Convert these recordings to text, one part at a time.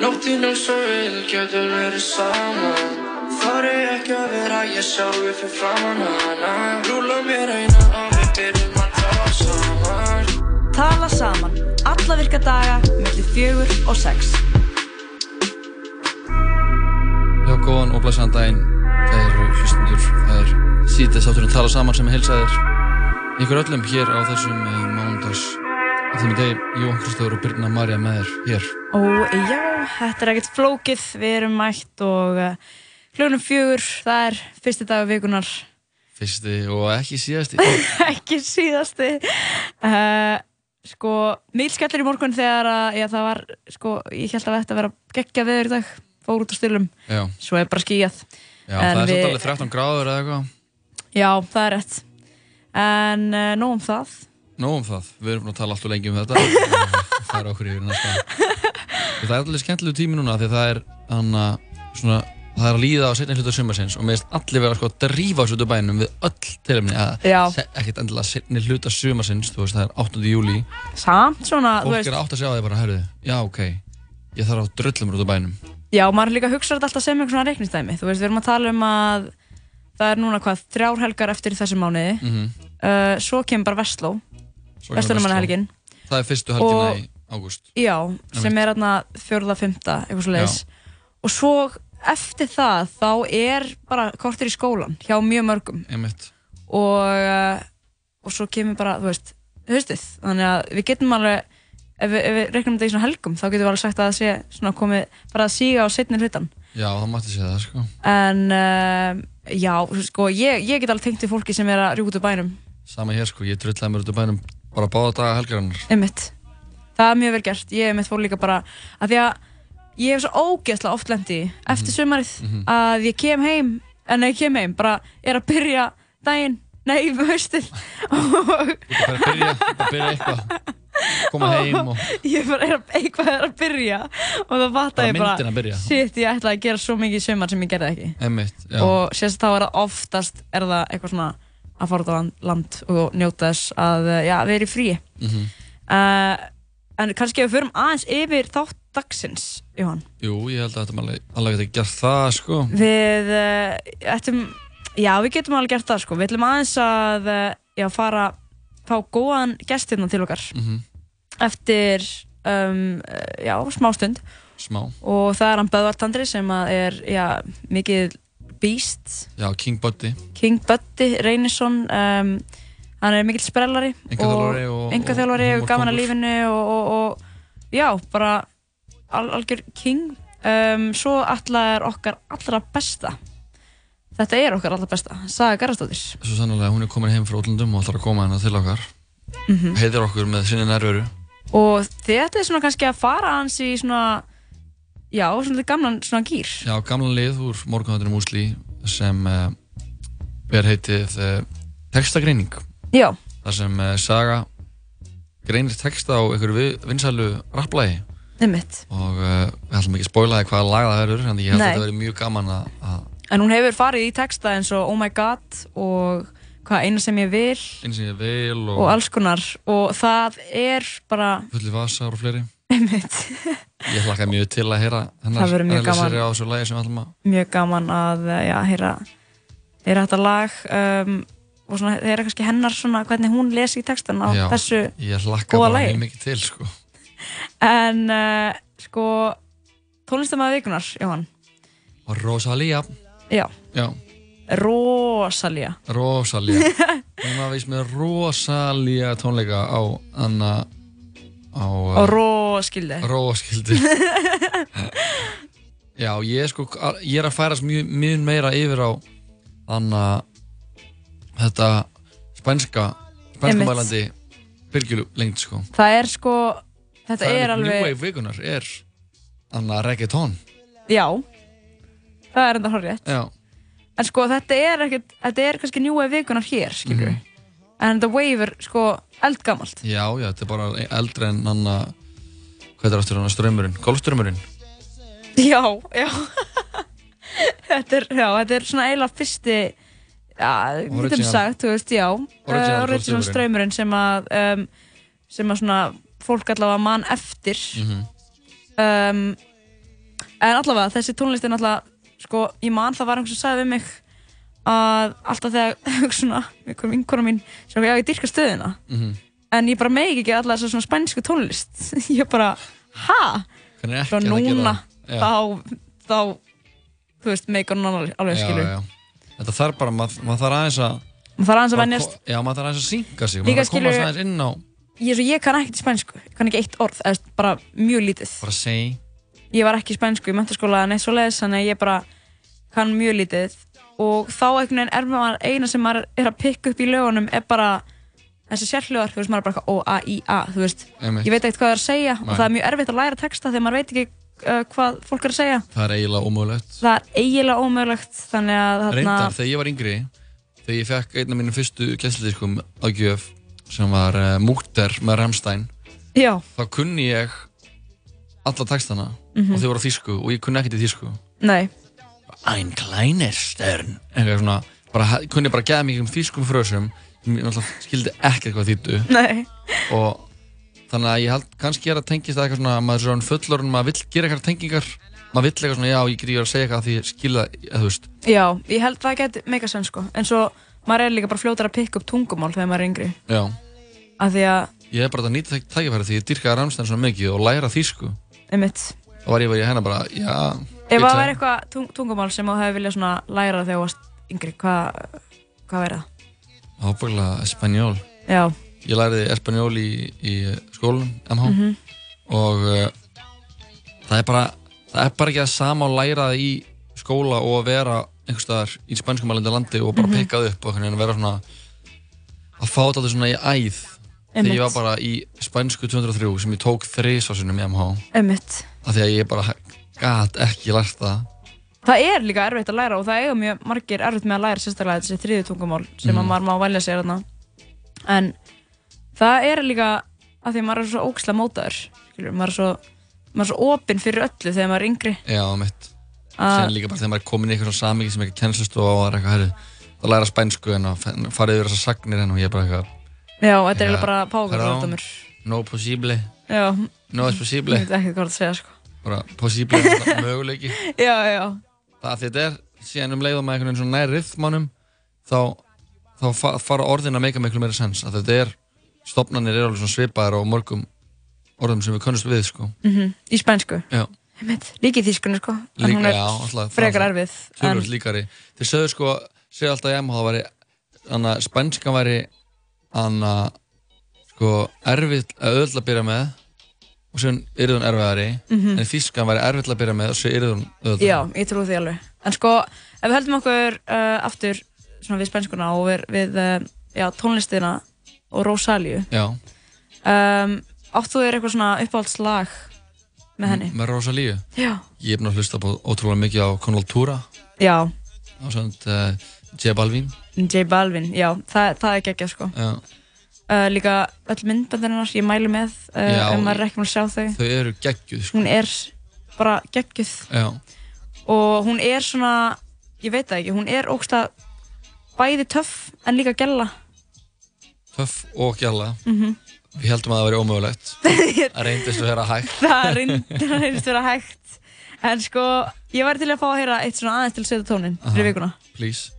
Nóttin eins og við getum verið saman Þar er ekki að vera ég sjálfur fyrir framann hana Rúla mér eina og við byrjum að tala saman Tala saman, alla virka daga, mellir fjögur og sex. Já, góðan og blæsaðan daginn. Það eru hlustundur, það er síðan þátturinn tala saman sem heilsaðir ykkur öllum hér á þessum uh, í degi, Jón Kristóður og Birna Marja með þér hér. Ó, já, þetta er ekkert flókið, við erum mætt og uh, hljónum fjögur, það er fyrsti dag af vikunar, Fyrsti og ekki síðasti. ekki síðasti. Uh, sko, mýl skellir í morgun þegar að, já, það var, sko, ég held að þetta vera geggja veður í dag, fór út á stylum, Já, svo er bara skíjað. já En það er svolítið alveg 13 gráður eða eitthvað. Já, það er rétt. En uh, nóg um það. Nó um það, við erum búin að tala alltaf lengi um þetta. það er okkur yfir næsta. Það er allir skemmtilegu tími núna því það er, hana, svona, það er að líða á setni hluta sumarsins og meðist allir vera sko að drífa þessu út af bænum við öll se- ekkert endilega setni hluta sumarsins, þú veist það er 8. júli Samt svona, fólk veist, er átt að segja á því bara, herðu, já ok ég þarf að drullum út af bænum já, maður líka hugsa þetta alltaf sem eitthvað svona reiknistæmi. Þú veist, um að það er fyrstu helgina í ágúst Já, sem er aðna fjórða, fymta, eitthvað svo leiðis. Og svo eftir það, þá er bara kortir í skólan hjá mjög mörgum. einmitt, Og, uh, og svo kemur bara, þú veist, haustið. Þannig að við getum alveg, ef við, ef við reiknum þetta í svona helgum, þá getum við alveg sagt að það sé svona komið bara að síga á setni hlutan. já það mætti segja það sko En uh, já, sko, ég, ég get alveg tengt við fólki sem er að úr bænum. sama hér sko, ég drullaði mér út af bænum bara báða daga helgarinnar. Einmitt. Það er mjög vel gert. Ég einmitt fór líka bara að því að ég hef svo ógeðslega oft lendi eftir sumarið að ég kem heim, en ég kem heim, bara er að byrja daginn, nei, haustið og bara að byrja, bara byrja eitthvað. Koma heim og ég bara er að, eitthvað er að byrja og þá fatta Bara ég bara, að shit, ég ætlaði að gera svo mikið í sumar sem ég gerði ekki. einmitt, Og sérst þá er það oftast, er það eitthvað svona að fara út á land, og njóta þess að, eh, já, erum í fríi. mhm Uh, en kannski ef við förum aðeins yfir þátt dagsins, Jóhann. jú, ég held að þetta alveg, alveg geti gert það sko Við uh, ættum, já við getum alveg gert það sko. Við ætlum aðeins að já, fara, fá góðan gestirna til okkar mhm, eftir um, já, smá stund smá, og það er hann Böðvart Andri sem að er já, mikið beast, já, King Buddy. King Buddy Reynisson um, hann er mikill sprellari Einkaþjálfari og- engaþjálfari og og, gaman að lífinu og, og, og já, bara al, algjör king. Um, svo alltaf er okkar allra besta. Þetta er okkar allra besta Saga Garðarsdóttir. Svo sannlega hún er komin heim frá útlundum og ætlar að koma hérna til okkar. Mhm. heiðir okkur með sinni nærveru. Og þetta er svona kannski að fara hans í svona já, svona gamlan svona gýr já, gamla lið úr morgunhættinu músli sem uh, ber heitið uh, textagreining. Já, þar sem uh, Saga greinir texta á einhverju vinsælu rapplægi einmitt. Og við ætlum ekki að spoila því hvaða lag það verður þannig ég held Nei. að þetta verður mjög gaman að, en hún hefur farið í texta eins og Oh My God og hvað eina sem ég vil og ég vil og, og alls konar. Og það er bara fulli vasar og fleiri ég hlakka mjög til að heyra hennar gaman. á þessu lagi sem við ætlum að mjög gaman að eh, já, heyra, heyra þetta lag um, og svona, heyra kannski hennar svona hvernig hún lesi í textan á Já. þessu ég hlakka Góða lagi. til sko. en uh, sko tónlistamæði vikunar, Jóhann og Rosalía já, já, rosalía Rosalía hún var vist með Rosalía tónleika á Anna á og róskildi Róskildi já, ég er sko ég er að færast mjög, mjög meira yfir á Anna þetta spænska spænska Einmitt. mælandi byrgjölu lengt sko. Það er sko þetta það er New alveg Wave vikunar er Anna reggaeton? Já, það er enda horrið en sko þetta er ekkert þetta er kannski njúi vikunar hér, skilur Mhm. En the wave er sko eldgamalt já, já, þetta er bara eldri en Anna hvað er aftur hann strömmurinn, golfströmmurinn Já, já Þetta er, já, þetta er svona eiginlega fyrsti Já, við Original. sagt, þú veist, já Original uh, golfstraumurinn. ströymurinn sem að um, sem að svona fólk allavega mann eftir Mhm. um, En allavega, þessi tónlist er náttúrulega, sko, ég man það var einhvers sem sagði við mig að alltaf þegar, svona, einhver vinkona mín, sem ég dyrka stöðina. Mhm. En ég bara megi ekki þessa svona spænsku tónlist. ég bara, ha? Að gera núna, þá, þá, þú veist, meikar hún alveg, alveg Já, skilur. já. Þetta þarf bara, maður mað þarf aðeins að Það þarf aðeins að venjast. Já, maður þarf aðeins að synga sig maður þarf að komast skilur- aðeins inn á Ég, svo, ég kann ekkert spænsku, ég kann ekki eitt orð, eða bara mjög lítið. bara Ég var ekki spænsku í mentaskóla en eitt svo leiðis, þannig að ég bara kann mjög lítið. Og þá einhvern veginn er maður eina sem maður er að pikka upp í lögunum er bara þessi sérhljóðar, þú veist, maður er bara eitthvað O, A, I, A, þú veist. Einmitt. Ég veit ekkert hvað það er að segja Nei. og það er mjög erfitt að læra texta þegar maður veit ekki uh, hvað fólk er að segja. Það er eiginlega ómögulegt Það er eiginlega ómögulegt, þannig að þarna... Reyndar, þegar ég var yngri þegar ég fekk einn af mínum fyrstu gæstlidiskum á gjöf sem var uh, Múkter með Rammstein Já, þá kunni ég alla textana Mhm. og þau voru á þýsku og ég kunni ekkert í þýsku nei, Ein kleiner Stern eitthvað svona, bara, kunni bara geða mikið um þýskum frösum sem ég náttúrulega skildi ekkert hvað þýttu nei, og þannig að ég held kannski er að tengist að eitthvað svona að maður er svona fullorinn, maður vill gera eitthvað tengingar. Maður vill eitthvað svona, já, ég gríður að segja eitthvað því ég skilða, eða þú veist. Já, ég held það geti mega senn sko, en svo maður er líka bara fljótar að pikka upp tungumál þegar maður er yngri, já, af því að, ég er bara að nýta þetta tækifæri því ég dyrkaði Rammstein svona mikið og læra þýsku. Einmitt, þá var ég bara í hennar bara, já ef það væri eitthvað tung tungumál sem þú hefði viljað læra þegar þú varst yngri, hvað, hvað væri það? ábygglega espanjól Já, ég læriði espanjól í, í skólanum, MH Mhm. og uh, það er bara það er bara ekki að sama að læra það í skóla og að vera einhvers staðar í spanskumælandi landi og bara Mhm. pikkað upp og vera svona að fá þetta svona í æð þegar ég var bara í spænsku 203 sem ég tók þrísásunum í MH einmitt. af því að ég bara gat ekki lært það Það er líka erfitt að læra og það eiga mjög margir erfitt með að læra sérstaklega þessi þriðu tungumál sem að maður má velja sér þarna. En það er líka að því að maður er svo ógislega mótaður, maður er svo, er svo opinn fyrir öllu þegar maður er yngri. já, mitt Sen líka bara þegar maður er komin í eitthvað svona samíki sem ekki kennslustofa og er eitthvað herri að læra spænsku en fara yfir þessar sagnir en ég er bara eitthvað Já, þetta er bara páfagráðdómur. no possible, Já, no es possible ég veit ekki hvað það segja, sko. Bara er þetta möguleiki. Já, já, það að þetta er síðan um leiðum með einhvern veginn nær rithmánum þá, þá fa- fara orðin að meika miklu meira sens. Að þetta er stopnarnir eru alveg svipaðar á mörgum orðum sem við kunnumst við sko. Mhm, í spænsku. í þýskunni, sko. En Líka- hún er já, alltaf- frekar erfið. En, þeir sögðu sko, segja alltaf MH það væri, þannig að spænskan væri þannig að sko erfið að öðvöld að byrja með og svo er hún erfiðari Mhm. en þýskan væri erfið að byrja með og svo er hún öðvöld Já, ég trú því alveg. En sko, ef við höldum okkur uh, aftur svona við spænskuna og við, við uh, já, tónlistina og Rosalíu, já, um, áttu þér eitthvað svona uppáhaldslag með henni? með Rosalíu Já. ég er búinn að hlusta på ótrúlega mikið á Convoltura Já, á svona uh, J Balvin J Balvin, já, það, það er geggjað sko. já, Uh, líka öll myndböndarinnar, ég mælu með uh, ef maður er ekki með að sjá þau. þau eru geggjuð sko. Hún er bara geggjuð já, og hún er svona, ég veit það ekki, hún er ógsta bæði töff en líka gælla. töff og gjalla Mm við heldum að það væri ómögulegt það reyndist að vera hægt það reynd- það reynist vera hægt en sko, ég væri til að fá að heyra eitt svona aðeins til að setja tónin fyrir vikuna please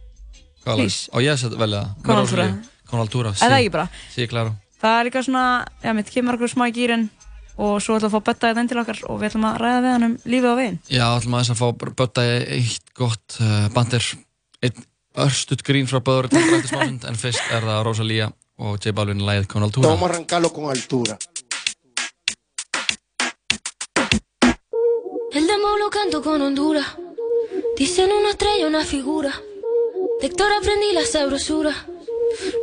Hvað? Please. á ég að velja það Con Altura. Con Altura eða ekki bara, sí, claro það er líka svona já, mitt kemur okkur smá í gýrin og svo ætlum við að fá betta þetta inn til okkar og við ætlum að ræða við hann um lífið á veginn já, ætlum aðeins að fá bara bötta í eitt gott uh, bandir einn örstutt grín frá böður eftir smásund en fyrst er það Rosalía og J Balvin lægið Con Altura Vamos a arrancarlo con altura. El demo lo canto con Honduras. Dicen una estrella, una figura. De Héctor aprendí la sabrosura.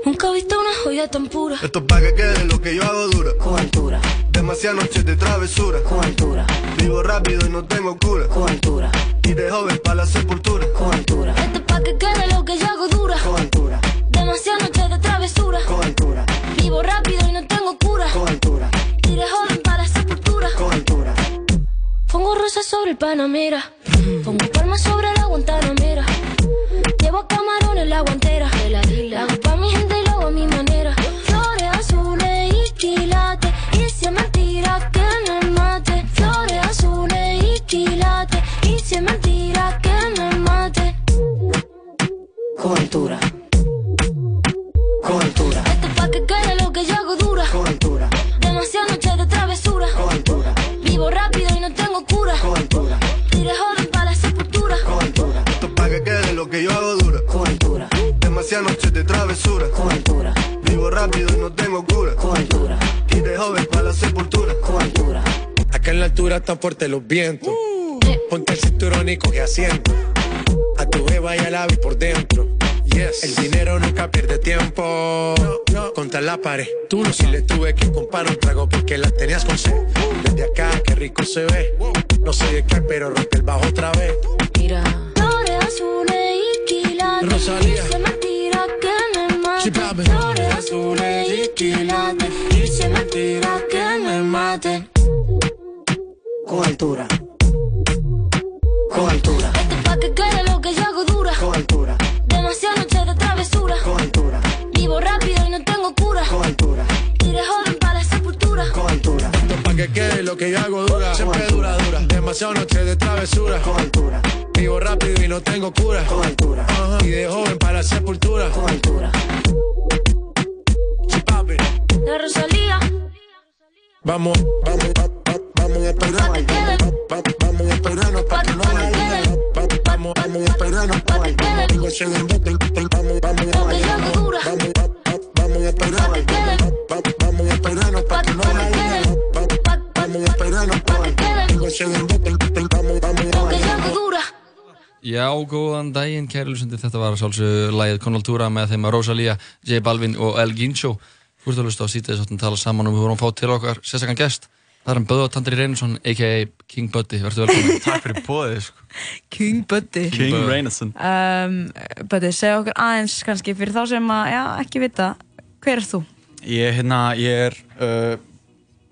Nunca he visto una joya tan pura. Esto es pa' que quede lo que yo hago dura. Con altura, Demasiadas noches de travesura. con altura, Vivo rápido y no tengo cura. con altura, Y de joven pa' la sepultura. con altura, Esto es pa' que quede lo que yo hago dura. con altura, Demasiadas noches de travesura. con altura, Vivo rápido y no tengo cura. con altura, Y de joven para la sepultura. con altura. Pongo rosas sobre el Panamera. Pongo palmas sobre la Guantanamera. Ajo, camarones, la guantera. De la isla. Hago pa' mi gente y lo hago a mi manera. Flores azules y quilates. Y si es mentira que me mate. Flores azules y quilates. Y si es mentira que me mate. Cobertura. Cobertura. Esto es pa' que quede lo que yo hago dura. Cobertura. Demasiadas noches de travesura. Cobertura. Vivo rápido y no tengo cura. Cobertura. Tires Rápido no tengo cura. Cobertura. Y de joven para la sepultura. Acá en la altura están fuertes los vientos. Uh. Ponte el cinturón y coge asiento. A tu beba y al ave por dentro. Yes. El dinero nunca pierde tiempo. No, no. Contra la pared. Tú no si le tuve que comprar un trago porque la tenías con sed. Desde acá, qué rico se ve. No sé de qué, pero rompe el bajo otra vez. Mira. Flores azules y quilates. Rosalía. Se me que me Papi. Flores azules y quilates. Dice mentira que me mate. Con altura. Con altura. Esto es pa' que quede lo que yo hago dura. Con altura. Demasiadas noches de travesura. Con altura. Vivo rápido y no tengo cura. Con altura. Iré joven para la sepultura. Con altura. Pa' que quede lo que yo hago dura. Siempre dura, dura. Demasiado noche de travesura. Con altura. Vivo rápido y no tengo cura. Con altura. Y de joven para la sepultura. Con altura. Vamos, vamos, va- va- vamos a esperar. Pa' que quede. Va- Vamos a esperarnos pa' que no. Va- Vamos, vamos a esperarnos Pa' que ven, Vamos, vamos, vamos, va- va- vamos a esperar. Pa' que quede. Va- Vamos a esperarnos pa' Pa' que no Pa- Vamos a esperarnos Pa' que ven, Vamos, vamos, dura. Já, góðan daginn, kæri lusandi, þetta var sjálfsög lagið Konaltúra með þeim að Rosalía, J Balvin og El Gincho. Þú ert að lusta á sítið þess að tala saman og við vorum að fá til okkar sérstakann gest. Það er hann Böða Tandri Reynarsson, a.k.a. King Buddy, verður velkominn. Takk fyrir bóðið, sko. King Buddy King Reynarsson. um, Buddy, segja okkur aðeins kannski fyrir þá sem að, já, ekki vita hver er þú? Ég, hérna, ég er uh,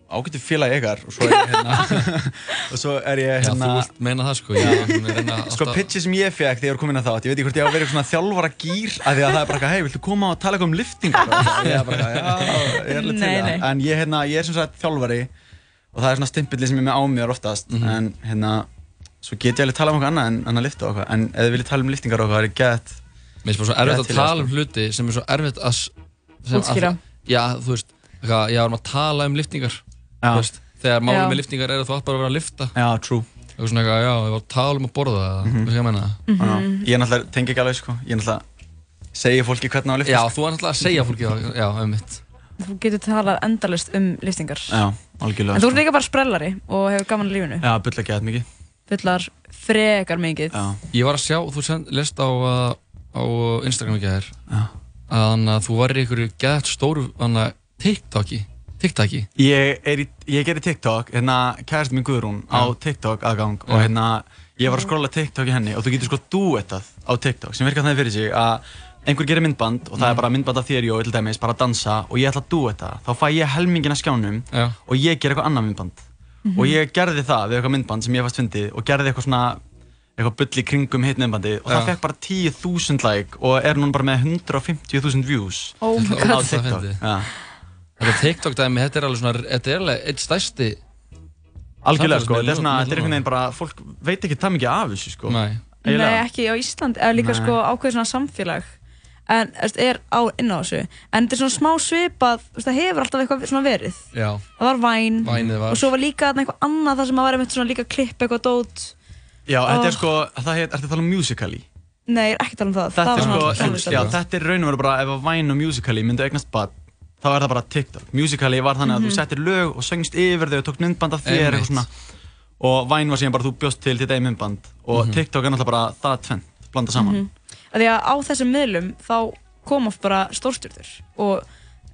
ágættu félagi ykkar og svo er ég, hérna, og svo er ég, Já, hérna, þú vilt meina það sko, reyna sko, pitchið sem ég fekk þegar ég var komin að þátt, ég veit ekki hvort ég á að vera eitthvað svona þjálfara gýr, af því að það er bara eitthvað, hei, viltu koma og tala eitthvað um liftingar? Og ég er bara já, ég er alveg til það. En ég, hérna, ég er sem sagt þjálfari og það er svona stimpilli sem ég er með á mér oftast, en, hérna, svo get ég alveg tala um eitthvað annað en, en að lifta og eitthvað, en ef þið viljið tala um er Já, að til í tala það, um hluti sem er svo erfitt að s- sem Útskýra. að- Já, þú veist, eitthvað, ég varum að tala um liftingar Já. Veist, Þegar málið með liftingar er að þú átt bara að vera að lifta já, true. Eitthvað svona eitthvað, já, ég var að tala um að borða eða, Mhm. hvað skal ég menna það? Mm Ég er náttúrulega, tengi ekki alveg, sko, ég er náttúrulega, segja fólki hvernig á að lifta, Já, þú er náttúrulega að segja fólki það, já, um mitt Þú getur talað endalist um liftingar Já, algjörlega, En þú ert sko. líka bara sprellari og hefur gaman að lífinu Já, bylla ekki að mikið. Fullar frekar mikið Já. Ég var að sjá, þú send, lest á, uh, á Instagram ekki þér Já. að þannig að þú var í einhverju gett stóru TikToki TikToki Ég, í, ég gerir TikTok, hérna kærist mín Guðrún á TikTok aðgang og hérna ég var að skrolla TikTok í henni og þú getur sko duettað á TikTok sem virkar þannig fyrir sig að einhver gerir myndband og það er bara myndband af þér og til dæmis bara að dansa og ég ætla að duetta þá fæ ég helmingin að skjánum Já. og ég ger eitthvað annað myndband. Og ég gerði það við eitthvað myndband sem ég fannst fyndið og gerði eitthvað svona eitthvað bull í kringum hitt myndbandi og það fekk bara 10.000 like og er núna bara með 150.000 views Oh á TikTok. Þetta TikTok dæmi, þetta er alveg svona, þetta er alveg eitt stærsti Algjörlega sko, þetta er svona, þetta er einhvern veginn bara, fólk veit ekki það mikið af þessu sko. Nei, Nei, Eiginlega. ekki á Ísland eða líka Nei. sko ákveð svona samfélag. En veist, er á inn á þessu. En þetta er svona smá svipað það hefur alltaf eitthvað svona verið. Já, það var væn vænið var. Og svo var líka þarna eitthvað annað þar sem að vera með svona líka klipp eitthvað dót. Já, þetta Oh. er sko, það heit, ertu að tala um Musical.ly? nei, ég er ekki að tala um það. Þetta það er sko, já, þetta er raun og veru bara ef að Vine og Musical.ly myndu eignast bad þá er það bara TikTok. Musical.ly var þannig að þú settir lög og söngst yfir þau og tók myndband af þér eitthvað svona. Og Vine var síðan bara þú bjóst til þitt eigin myndband. Og TikTok er náttúrulega bara það tvent, blanda saman. að því að á þessum miðlum þá kom oft bara stórstjórnur og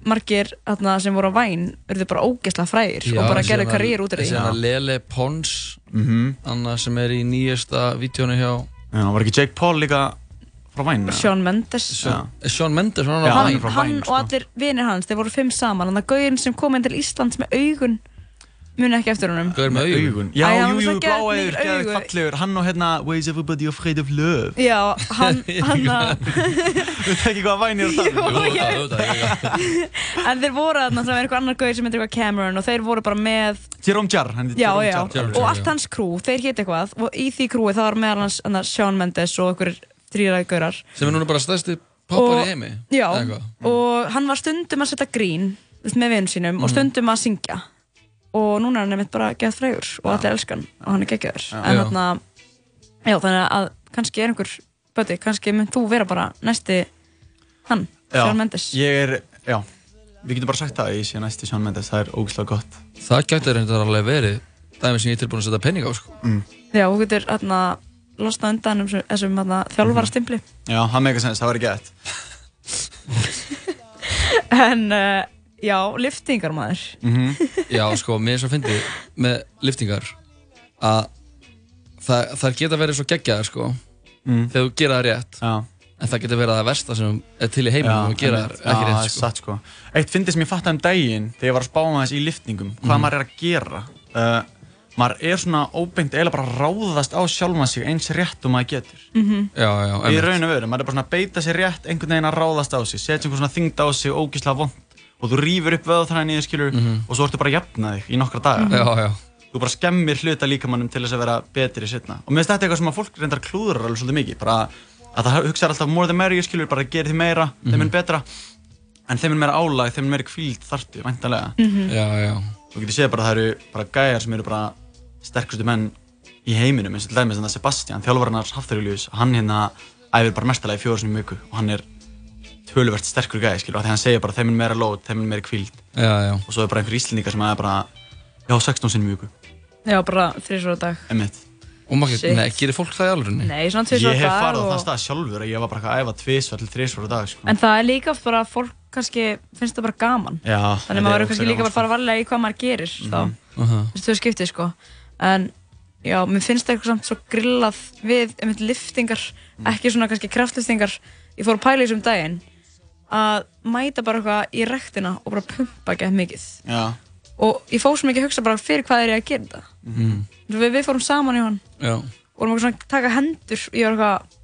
margir þarna, sem voru á væn urðu bara ógeðslega frægir og bara gerðu karriér út af því. Þessi hana Lele Pons Mhm. Anna sem er í nýjasta vídjónu hjá Já, var ekki Jake Paul líka frá Vine? eða? Shawn Mendes. Sean Mendes, hann hann er Vine frá hann Vine, og sko. allir vinir hans, þeir voru fimm saman þannig að gauðin sem kom inn til Íslands með augun muni ekki eftir honum Gauður með augun Já, Æ, hann jú, jú, geðveikt augu. fallegur, hann og hérna Why is everybody afraid of love? já, hann, hann að Þú veit ekki hvað Vine er að tala en þeir voru þarna sem er eitthvað annar gauð sem heitir eitthvað Cameron og þeir voru bara með Jerome Jarr, hann og allt hans krú, þeir hétt eitthvað og í því krúi það var meðal hans Shawn Mendes og einhverjir þrýræði gaurar Sem er núna bara stærsti poppar í heimi já, eitthvað. og hann var stundum að setja grín með vinnum sínum og stundum að syngja. Og núna er hann nefnt bara gett frægur og allir elskan og hann er geggjaður. En Já. þarna, já þannig að kannski er einhver böti, kannski mynd þú vera bara næsti hann, Já, Shawn Mendes. Ég er, já, við getum bara sagt það að ég sé næsti Shawn Mendes, það er ógæslega gott. Það gæti reyndar alveg verið dæmi sem ég er tilbúin að setja penning á sko. Já, þú getur hérna losna undan um þessum- þjálfarastimpli. Já, það meika sens, það var ekki gett. En uh, já, liftingar maður. Já, sko, mér er svo að fyndi með liftingar að það, það geta verið svo geggjaðar sko Mm. þegar þú gera það rétt Já. en það geta verið það versta sem er til í heiminum og gera það ekki Já, það rétt er sko. satt sko. Eitt fyndið sem ég fattaði um daginn þegar ég var að spá með þess í liftningum, hvað Mhm. maður er að gera. Uh, maður er svona óbeint eiginlega bara að ráðast á sjálfan sig eins rétt og maður getur. Já, já, Í raun og veru, maður er bara svona að beita sér rétt einhvern veginn að ráðast á sig, setja einhvern svona þyngd á sig ógíslega vond og þú rýfur upp vöðvþræðin í þig skilur og svo ertu bara að jafna þig í nokkra daga. Mhm. Já, já. Þú bara skemmir hluta líkamannum til þess að vera betri setna. Og mér finnst þetta eitthvað sem að fólk reyndar klúðurar alveg svolítið mikið, bara að það hugsa alltaf more the merrier skilur, bara gerir því meira, þeim er betra en þeim er meira álag, þeim er meira kvíld þartu, væntanlega. Já, já. Þú getur séð bara að það eru bara gæjar sem eru bara sterkustu menn í heiminum eins og til dæmis en það Sebastian, þjálfarnar Hafþurjuljus, hann hérna æfir bara mestalega í í viku og hann er töluvert sterkur gæði, skilur, af því hann segir bara þeim er meira lót, þeim er meira kvíld Já, já. og svo er bara einhver íslendingar sem er bara já, 16 sinni í viku, Já, bara þrísvara dag. emitt Og maður, nei, gerir fólk það í alveg? Nei, svona Ég tvisvara hef dag. farið á og- þann stað sjálfur að ég var bara að æfa tvisvar til þrisvar á dag, sko. En það er líka oft bara að fólk kannski finnst það bara gaman. Já, Þannig að maður verður kannski líka bara að fara varlega í hvað maður gerir þá. Uh Þessu tvö skiptið sko. En já, mér finnst það eitthvað samt svo grillað við einmitt liftingar, ekki svona kannski kraftliftingar. Ég fór að pæla í þessum daginn að mæta bara eitthvað í rektina og bara pumpa gett mikið. Já, Og ég fór svo mikið að hugsa bara fyrir hvað er ég að gera þetta. Mhm. Svo Við, við fórum saman í hann Já. og vorum eitthvað svona að taka hendur og ég var eitthvað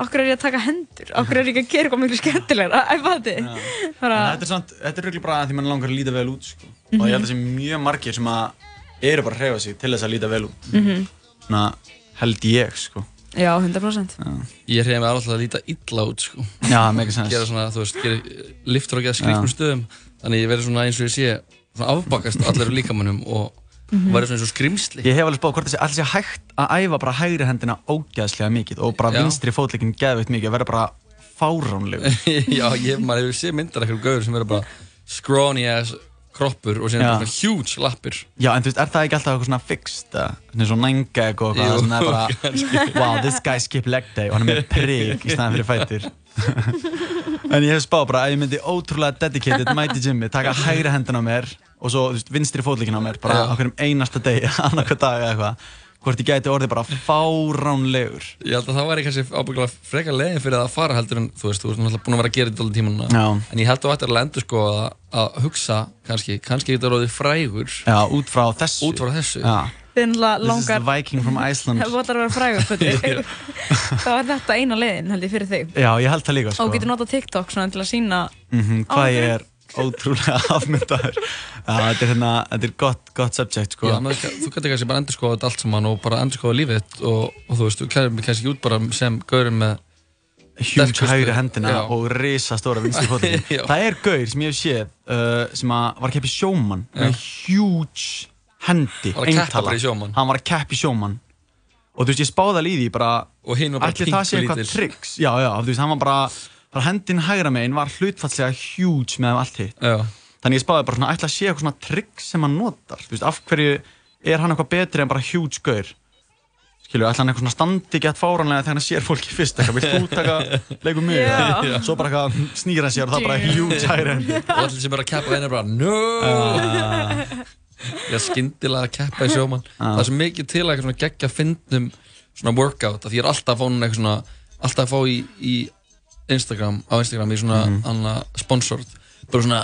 Okkur er ég að taka hendur? Okkur er ég ekki að gera eitthvað miklu skemmtilegra? Æ, fætti? Þetta er þetta er röglega bara að því mann langar að líta vel út sko. og ég held að það sé mjög margir sem að eru bara að hreyfa sig til þess að líta vel út Mhm. svona held ég sko Já, 100%. Ég reyði mig alltaf að líta illa út sko. Já, mega sens Gera svona, þú veist, gera liftur og gera skrýtnum stöðum Þannig ég verði svona eins og ég sé svona afbakast allir úr líkamannum og Mhm. verði svona eins og skrimsli Ég hef alveg spáð hvort það sé alls sé hægt að æfa bara hægri hendina ógæðslega mikið og bara Já. vinstri fótleikin geðveitt mikið að vera bara fáránlegur Já, ég, maður hefur séð myndar eitthvað gauður sem verður bara scrawny ass kroppur og síðan svona huge lappir. Já, en þú veist, er það ekki alltaf eitthvað svona fixt eða? Svona svona nangeg og eitthvað er bara. Wow, this guy skip leg day og hann er með prik í staðan fyrir fætur. En ég hef spáð bara að ég myndi ótrúlega dedicated mæti gymmi, taka hægri hendina á mér og svo, þú veist, vinstri fótleikin á mér bara á hverjum einasta degi, annarkvæð dag eða eitthvað hvort ég gæti orðið bara fáránlegur. Ég held að það væri kannski ábygglega frekar leiðin fyrir það að fara heldur en þú veist, þú ert náttúrulega búin að vera að gera þetta alveg tíma núna. Já. En ég held að þú ættir að endur sko að, að hugsa kannski, kannski getur orðið frægur. Já, út frá þessu. Út frá þessu. Já, Þið náttúrulega this is the langar, viking from Iceland. Þú ætlar að vera frægur fyrir þá er þetta eina leiðin held ég fyrir þig. Já, ég held það líka Og sko. þú getur notað TikTok svona til að sína Mhm, ég er ótrúlega afmyndaður. Já, þetta er hérna, þetta er gott, gott subject sko. Já, menn, þú getur kannski bara endur skoða þetta allt saman og bara endur skoða lífið þitt og, og þú veist, þú klæðir mig kannski út bara sem gaurinn með huge sterkustu- hægri hendina Já. og risa stóra vinstri Já. Það er gaur sem ég hef séð uh, sem að var að keppa í sjómann með huge hendi eintala. Hann var að keppa í sjómann. Og þú veist, ég spáði alveg í því bara ætli það sé eitthvað tricks? Já, já, þú veist, hann var bara, bara hendin hægra megin var hlutfallslega huge með allt hitt Já, Þannig ég spáði bara svona, ætla að sé eitthvað svona tricks sem hann notar, þú veist, af hverju er hann eitthvað betri en bara huge gaur? Skilju, ætla hann eitthvað svona standi gett fáranlega þegar hann sér fólki fyrst eitthvað, vilt þú taka leikum mig? Já. Svo bara eitthvað snýr hann sér og það er bara huge hendi. og allir sem er að keppa einu er bara NO Ég er skyndilega að keppa í sjómann Það er svo mikið til að eitthvað svona geggja fyndnum svona workout að ég er alltaf að fá núna eitthvað svona alltaf að fá í, í Instagram á Instagram í svona mm. sponsored. Bara svona,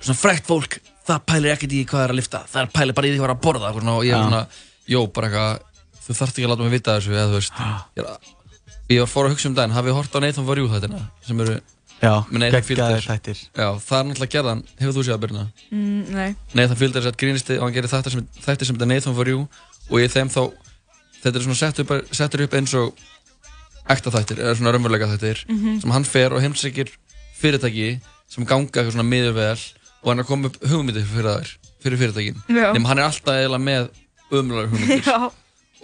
svona frekt fólk það pælir ekkert í hvað er að lifta það pælir bara í því hvað er að borða svona, og ég er svona, jó, bara eitthvað þú þarft ekki að láta mig vita þessu eða þú veist. Ég, er, að- ég var fór að hugsa um daginn, hafið hort á Nathan For You þættina sem eru Já, geggjaðir þættir. Já, það er náttúrulega gerðan, hefur þú séð að byrna? mm, Nei, Nathan Fielder er sett grínisti og hann gerir þættir sem, þættir sem þetta Nathan For You og í þeim þá, þetta er svona sett upp, settur upp eins og ekta þættir, eða svona raunveruleika þættir sem hann fer og heimsækir fyrirtæki sem ganga eitthvað svona miður vel og hann er að koma upp hugmyndir fyrir þær, fyrir fyrirtækin. Nema hann er alltaf eiginlega með umlega hugmyndir. Já,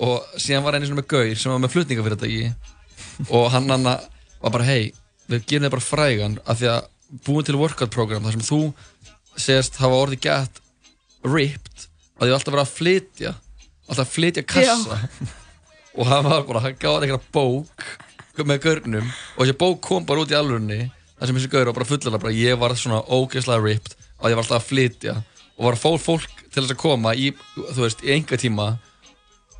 og síðan var einu svona með Gaur sem var með flutningafyrirtæki og hann hann var bara hei, við gerum þig bara frægan af því að búin til workout program þar sem þú segist hafa orðið gett ripped að því alltaf verið að flytja alltaf að flytja kassa og hann var bara, hann gáði eitthvað bók með görnum og þessi bók kom bara út í alvörunni þar sem þessi gaur var bara fullan bara ég var svona ógeðslega ripped og ég var alltaf að flytja. Og var að fá fólk til þess að koma í, þú veist, í enga tíma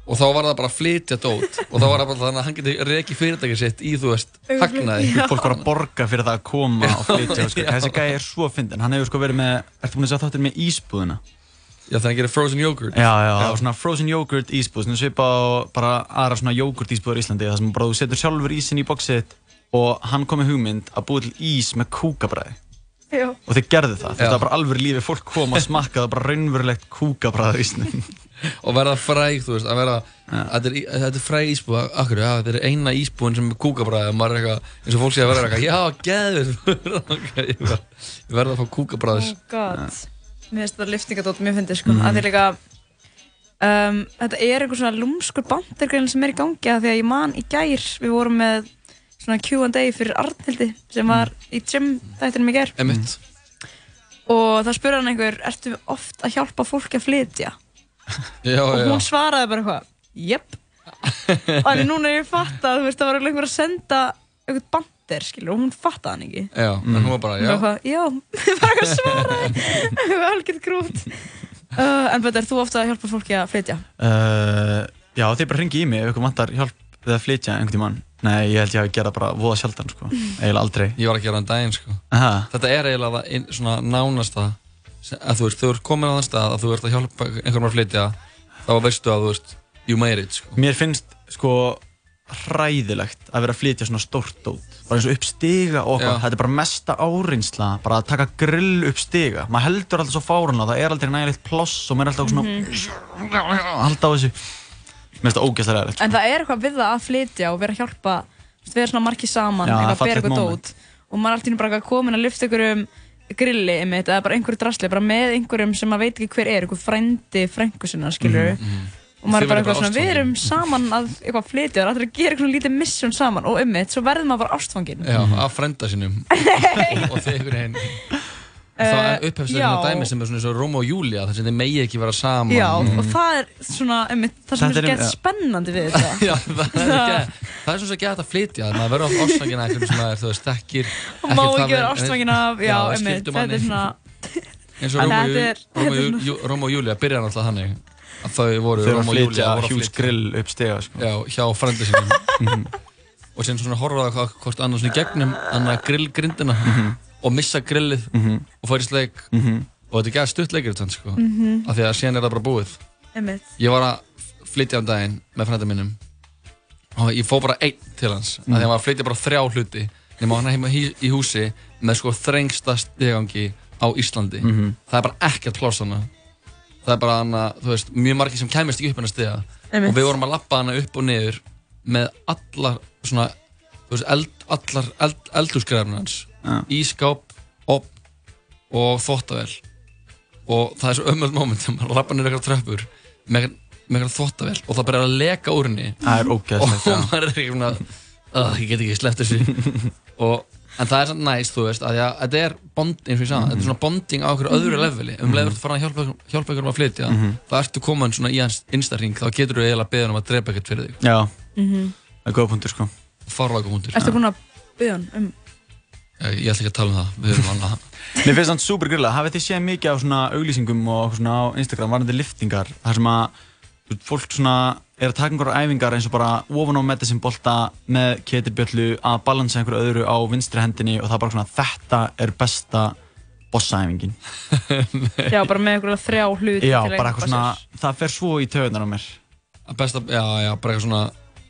og þá var það bara að flytja dót. Og þá var það bara þannig að hann geti reikið fyrirtækið sitt í, þú veist, hagnaði. Fólk var að borga fyrir það að koma og flytja sko. Þessi gæði er svo fyndin. Hann hefur sko verið með Ertu búin að sjá þáttir með ísbúðina? Já, þannig að gera frozen yogurt. Já, já, það var svona frozen yogurt ísbúð Svona svipa á bara aðra svona yogurt ísbúður í Íslandi Það sem bara þú setur sjálfur ísinn í bóksið Og hann kom með hugmynd að búa til ís með kúkabræði Já. Og þeir gerðu það, Já. þetta var bara alveg lífi Fólk kom að smakka það bara raunverulegt kúkabræði í ísnum. Og verða fræg, þú veist, að vera þetta er, þetta er fræg ísbúð, akkur, já, þetta er eina ísbúðin sem er kúkabræði og maður er eitthvað, eins og fólk sé að vera eitthvað, já, geður. Okay, ég ver- ég verða að fá kúkabræðis Oh god. Mér finnst þetta liftingadótt mjög fyndið sko. Mm. Að því líka, um, þetta er einhver svona lúmskur bandirgrein sem er í gangi að því að ég man í gær, við vorum með svona Q&A fyrir Arnhildi sem var í gym þættinum í gær Emitt, og það spurði hann einhver, ertu oft að hjálpa fólki að flytja? já, og já hún svaraði bara eitthvað, jöpp Þannig núna er ég fatt að þú veist, það var einhver að senda einhvern bandir, skilur, og hún fattaði hann ekki. Já, en hún var bara, Hún já, bara já, bara eitthvað svaraði eitthvað algjörð grút. Uh, En betur, þú ofta að hjálpa fólki að flytja. Uh, Já, þeir bara hringi í mig ef ykkur vantar hjálp við að flytja einhvern tímann. Nei, ég held ég hafi gerað bara voða sjaldan sko. Eiginlega aldrei. Ég var að gera hann daginn, sko. Aha. þetta er eiginlega það ein- svona nánasta að þú veist, þú ert komin á þann stað að þú ert að hjálpa einhverjum að flytja þá veistu að þú veist, you made it, sko. Mér finnst sko hræðilegt að vera að flytja svona stórt dót. Bara eins og upp stiga og eitthvað. Þetta er bara mesta áreinsla bara að taka grill upp stiga maður heldur alltaf svo fárunlega það er aldrei nægilegt ploss og maður er alltaf svona að halda á þessu. Mér finnst það ógeðslega ræðilegt En það er eitthvað við það að flytja og vera að hjálpa þú veist, vera svona margir saman, Já, eitthvað að bera eitthvað dót. Og maður er alltaf bara komin að lyfta ykkur um grilli einmitt, eða bara einhverju drasli, bara með einhverjum sem maður veit ekki hver er, einhver frændi og maður er bara eitthvað svona, við erum saman að eitthvað flytja, það er alltaf að gera eitthvað lítið mission saman og einmitt, svo verður maður bara ástfangin. Já, af frenda sínum. Og, og þið einhvern veginn. Það Eh, upphefst já. svona dæmi sem er svona eins og Róma og Júlia þar sem þið megi ekki vera saman. Já, og það er svona, einmitt, það sem er er- gett spennandi við þetta. Já, það er ekki það er svona svo gett að flytja maður verður á ástfangin að einhverjum sem maður þú veist, þekkir og má ekki það vera vel, ástfangin af, já, einmitt, skildum þetta er svona eins og En og er- Jú- Róma og og Júlia byrjar alltaf þannig þau voru þau Róma og flytja Júlia voru að hjús flytja. Grill upp stiga sko. já, hjá frænda sínum. Og sem svona horfa það hvað- hvort annars í gegnum annað grillgrindina og missa grillið og fara í sleik. Og þetta er gæð stutt leikir þetta sko. Af því að síðan er það bara búið. Einmitt, ég var að flytja um daginn með frænda mínum. Og ég fó bara einn til hans. Af því að hann var að flytja bara þrjá hluti. Nema hann heima í, í húsi með sko þrengsta stegangi á Íslandi. Það er bara ekkert pláss hana það er bara hana, þú veist, mjög margir sem kæmist ekki upp hennar stega Einmitt. og við vorum að lappa hana upp og niður með allar svona, þú veist, eld, allar eld, eldhúsgræfnir hans. Já. ískáp, opn og þvottavél. Og það er svo ömmöld moment þegar maður lappa niður eitthvað tröppur með, með eitthvað þvottavél og það byrjar að leka úr henni. Það er og maður er ekki svona ég get ekki sleppt þessu. Og, en það er samt næst, þú veist, að, að þetta er bond, eins og ég sagði, þetta er svona bonding á okkur öðru leveli, um leiður þú fara að hjálpa, hjálpa ykkur um að flytja, þá ertu komin svona í hans instaring, þá getur þú eiginlega beðið um að drepa ekkert fyrir þig, já, það er góða punktur sko. Farlega hundur ertu búin að hann um ég, ég ætla ekki að tala um það, við erum annað. Mér finnst það super grilla, hafið þið séð mikið af svona auglýsingum og svona á Instagram varandi liftingar þar sem að fólk svona er að taka einhverjar æfingar eins og bara ofan á medicine bolta með ketirbjöllu að balansa einhverju öðru á vinstri hendinni og það er bara svona þetta er besta bossaæfingin. já, bara með einhverja þrjá hluti Já, bara að eitthvað svona, það fer svo í töðunar á mér. Að besta, já, já, bara eitthvað svona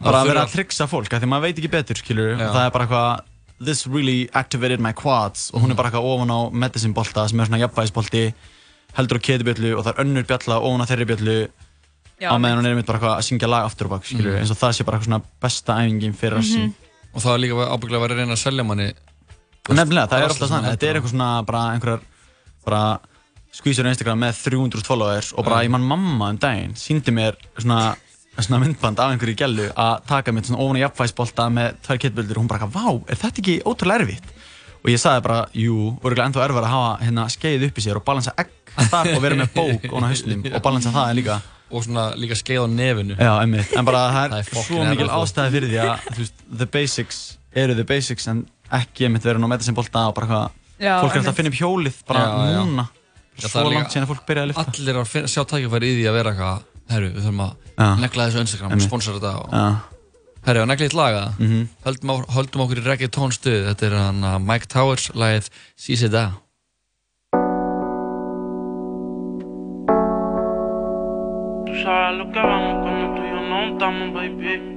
Bara að vera að tryggsa fólk, af því maður veit ekki betur, skilur, og það er bara eitthvað This really activated my quads. Og hún er bara eitthvað ofan á medicine bolta sem er svona jafnvægisbolti heldur á ketibjöllu og það er önnur bjalla ofan á þeirri bjöllu á meðan hún er einmitt bara eitthvað að syngja lag aftur og bak skilur, eins og það sé bara eitthvað svona besta æfingin fyrir rassin og það var líka ábygglega að vera að reyna að selja manni Nefnilega, það er alltaf þannig, þetta er eitthvað svona bara einhverjar bara skvísur á Instagram með 300 followers og bara ég mann mamma um daginn síndi mér svona, svona myndband af einhverju gælu að taka mér svona ofan í jafnvægisbolta með tvær ketböldur og hún bara vá, er þetta ekki ótrúlega erfitt? Og ég sagði bara, jú, voru ennþá erfara að hafa hérna skeið upp í sér og balansa egg þar og vera með bók á hausnum og balansa það líka og svona líka skeið á nefinu. Já, einmitt, en bara það Það er svo mikil ástæði fyrir því að þú veist, the basics eru the basics en ekki einmitt verið nú að metta sem bolta og bara hvað fólk er alltaf að finna upp hjólið bara Já, já. núna. Já, það svo er líka- langt síðan að fólk byrjaði að lifta Allir að finna, sjá tækifæri í því að vera eitthvað Herru, við þurfum að negla þessu Instagram og sponsora þetta og... Já, Herru, að negla eitt laga Mhm. höldum, á, höldum okkur í reggaeton stuð Þetta er hann uh, Mike Towers lagið Sisi Da Sabes lo que vamos cuando tú y no estamos, baby.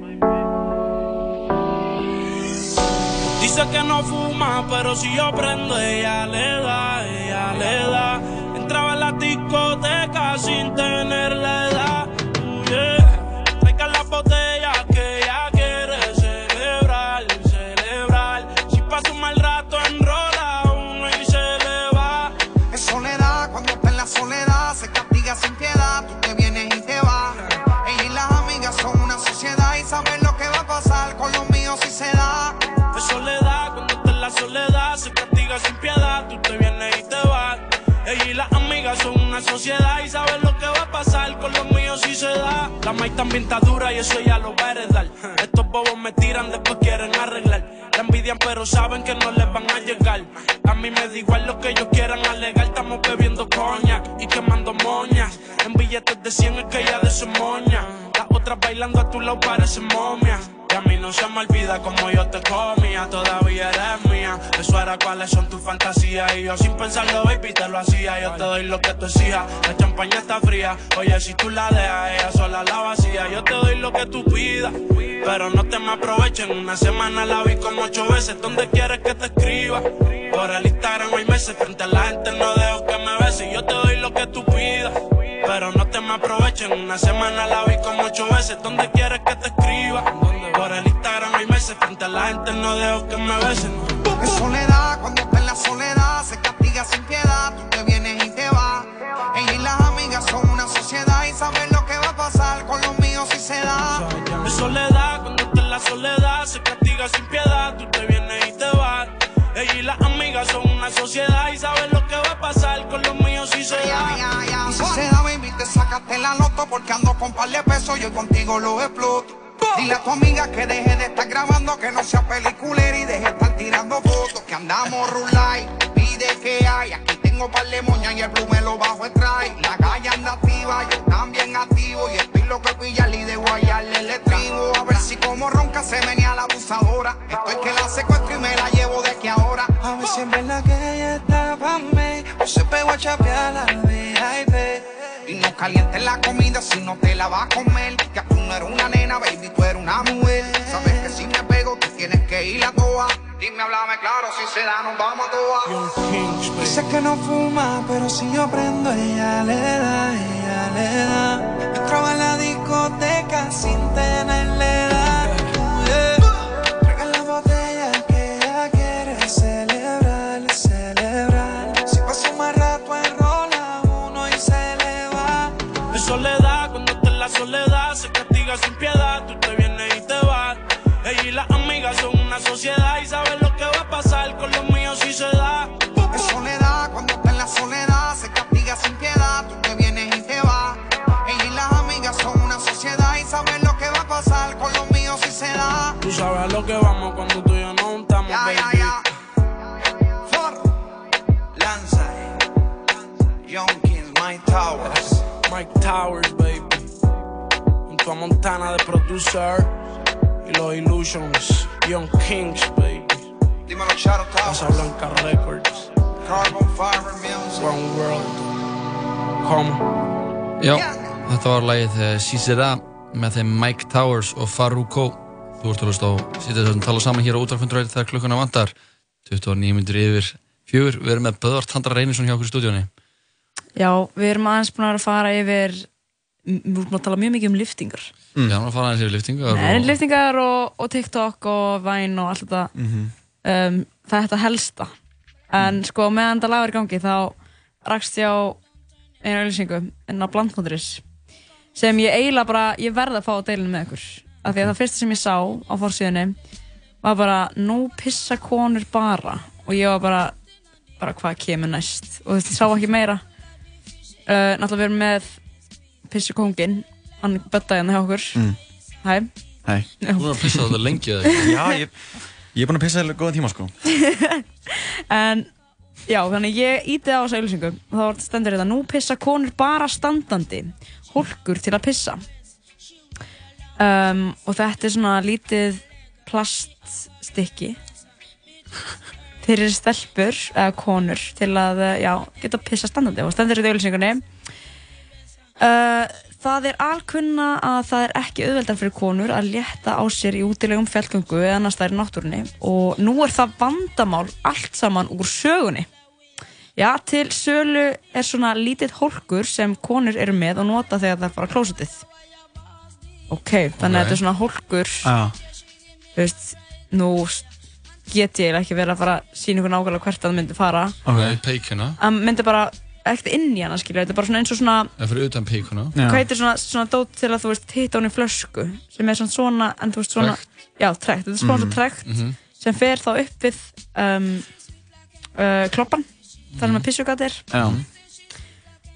Dice que no fuma, pero si yo prendo, ella le da, ella le da. Entraba en la discoteca sin tener La maíz también está dura y eso ya lo va a. Estos bobos me tiran, después quieren arreglar. La envidian pero saben que no les van a llegar. A mí me da igual lo que ellos quieran alegar. Estamos bebiendo coña y quemando moñas. En billetes de 100 es que ella de su moña. Las otras bailando a tu lado parecen momias. A mí no se me olvida como yo te comía, todavía eres mía. Eso era cuáles son tus fantasías. Y yo sin pensarlo, baby, te lo hacía. Yo te doy lo que tú exijas. La champaña está fría. Oye, si tú la dejas, ella sola la vacía. Yo te doy lo que tú pidas. Pero no te me aprovechen. Una semana la vi como ocho veces. ¿Dónde quieres que te escriba? Por el Instagram hay meses. Frente a la gente no dejo que me beses. Yo te doy lo que tú pidas. Pero no te me aprovechen. Una semana la vi como ocho veces. ¿Dónde quieres que te escriba? Por el Instagram hay meses. Frente a la gente no dejo que me besen. Es soledad, cuando está en la soledad, se castiga sin piedad, tú te vienes y te vas. Ella y las amigas son una sociedad y saben lo que va a pasar con los míos si se da. Es soledad, cuando está en la soledad, se castiga sin piedad, tú te vienes y te vas. Ella y las amigas son una sociedad y saben lo que va a pasar con los míos si se da. Y si se da, baby, te sacaste la loto porque ando con par de pesos, yo contigo lo exploto. Dile a tu amiga que deje de estar grabando, que no sea peliculera y deje de estar tirando fotos, que andamos rulay, pide que hay, aquí tengo par de moñas y el blue me lo bajo el. La calle anda activa, yo también activo y estoy loco de pillarle y de guayarle el estribo. A ver si como ronca se venía la abusadora, estoy que la secuestro y me la llevo de aquí ahora. A ver si en verdad que ella está pa' mí O se pegó a chapear la VIP Y no calientes la comida si no te la vas a comer. Que tú no eres una nena, baby, tú eres una mujer. Sabes que si me pego, tú tienes que ir a toa. Dime, háblame claro, si se da, nos vamos a toa. Dice que no fuma, pero si yo prendo ella le da, ella le da Entraba en la discoteca sin tenerle edad castiga sin piedad, tú te vienes y te vas. Ella y las amigas son una sociedad y saben lo que va a pasar con los míos si se da. Es soledad, cuando está en la soledad, se castiga sin piedad, tú te vienes y te vas. Ella y las amigas son una sociedad y saben lo que va a pasar con los míos si se da. Tú sabes a lo que vamos cuando tú y yo no estamos, Ya, ya, baby. ya. For Lanza Young Kings, Mike Towers Mike Towers, baby. Junto a Montana de producer y los Illusions, Young Kings, baby. Dímelo, Shadow Towers. Casa Blanca Records, Carbon Fiber Music. One World. Come. Já, þetta var lagið uh, Sisera með þeim Mike Towers og Faruko Þú ert að hlusta á þessum tala saman hér á útvarfunduræði þegar klukkuna vantar 29 minnur yfir fjögur Við erum með Böðvart Handra Reynisson hjá okkur í stúdíóni Já, við erum aðeins búin að fara yfir við erum að tala mjög mikið um liftingar mm. Já, hann var að fara aðeins yfir liftingar Nei, og... liftingar og, og TikTok og Vine og allt þetta. Mhm. um, það er þetta helsta. En sko meðan þetta lag er í gangi þá rakst ég á einu auðlýsingu inn á blandmóturis sem ég eiginlega bara, ég verði að fá að deilinu með ykkur. Af því að það fyrsta sem ég sá á fórsíðunni var bara nú pissa konur bara. Og ég var bara, bara hvað kemur næst? Og þú veist, ég sá ekki meira. Uh, náttúrulega við erum með pissukóngin, hann böttaði hann hjá okkur. Mm. Hæ. Hei. Já. Þú erum að pissa þetta lengi eða ekki? Já, ég, ég er búinn að pissa það góðan tíma sko. En já, þannig ég íti á þessa auðlýsingu og þá stendur þetta nú pissa konur bara standandi hólkur til að pissa um, og þetta er svona lítið plaststykki fyrir stelpur eða konur til að já, geta pissa standandi og stendur þetta í auðlýsingunni uh, Það er alkunna að það er ekki auðveldar fyrir konur að létta á sér í útilegum fjallgöngu eða annars það er náttúrunni og nú er það vandamál allt saman úr sögunni. Já, til sölu er svona lítið hólkur sem konur eru með og nota þegar það fara klósetið. Ok, þannig að Ok. þetta er svona hólkur, þú veist, nú get ég ekki verið að fara að sína ykkur nákvæmlega hvert að það myndi fara. Ok. Peikuna. Það myndi bara ekkert inn í hana, skilja, þetta er bara svona eins og svona Eða fyrir utan peikuna. hvað heitir svona, svona dót til að þú veist hitta hún í flösku sem er svona svona en þú veist svona já, trekt, þetta er svona Mhm. svona trekt Mhm. sem fer þá upp við um, uh, kloppan þar með pissugat er Já.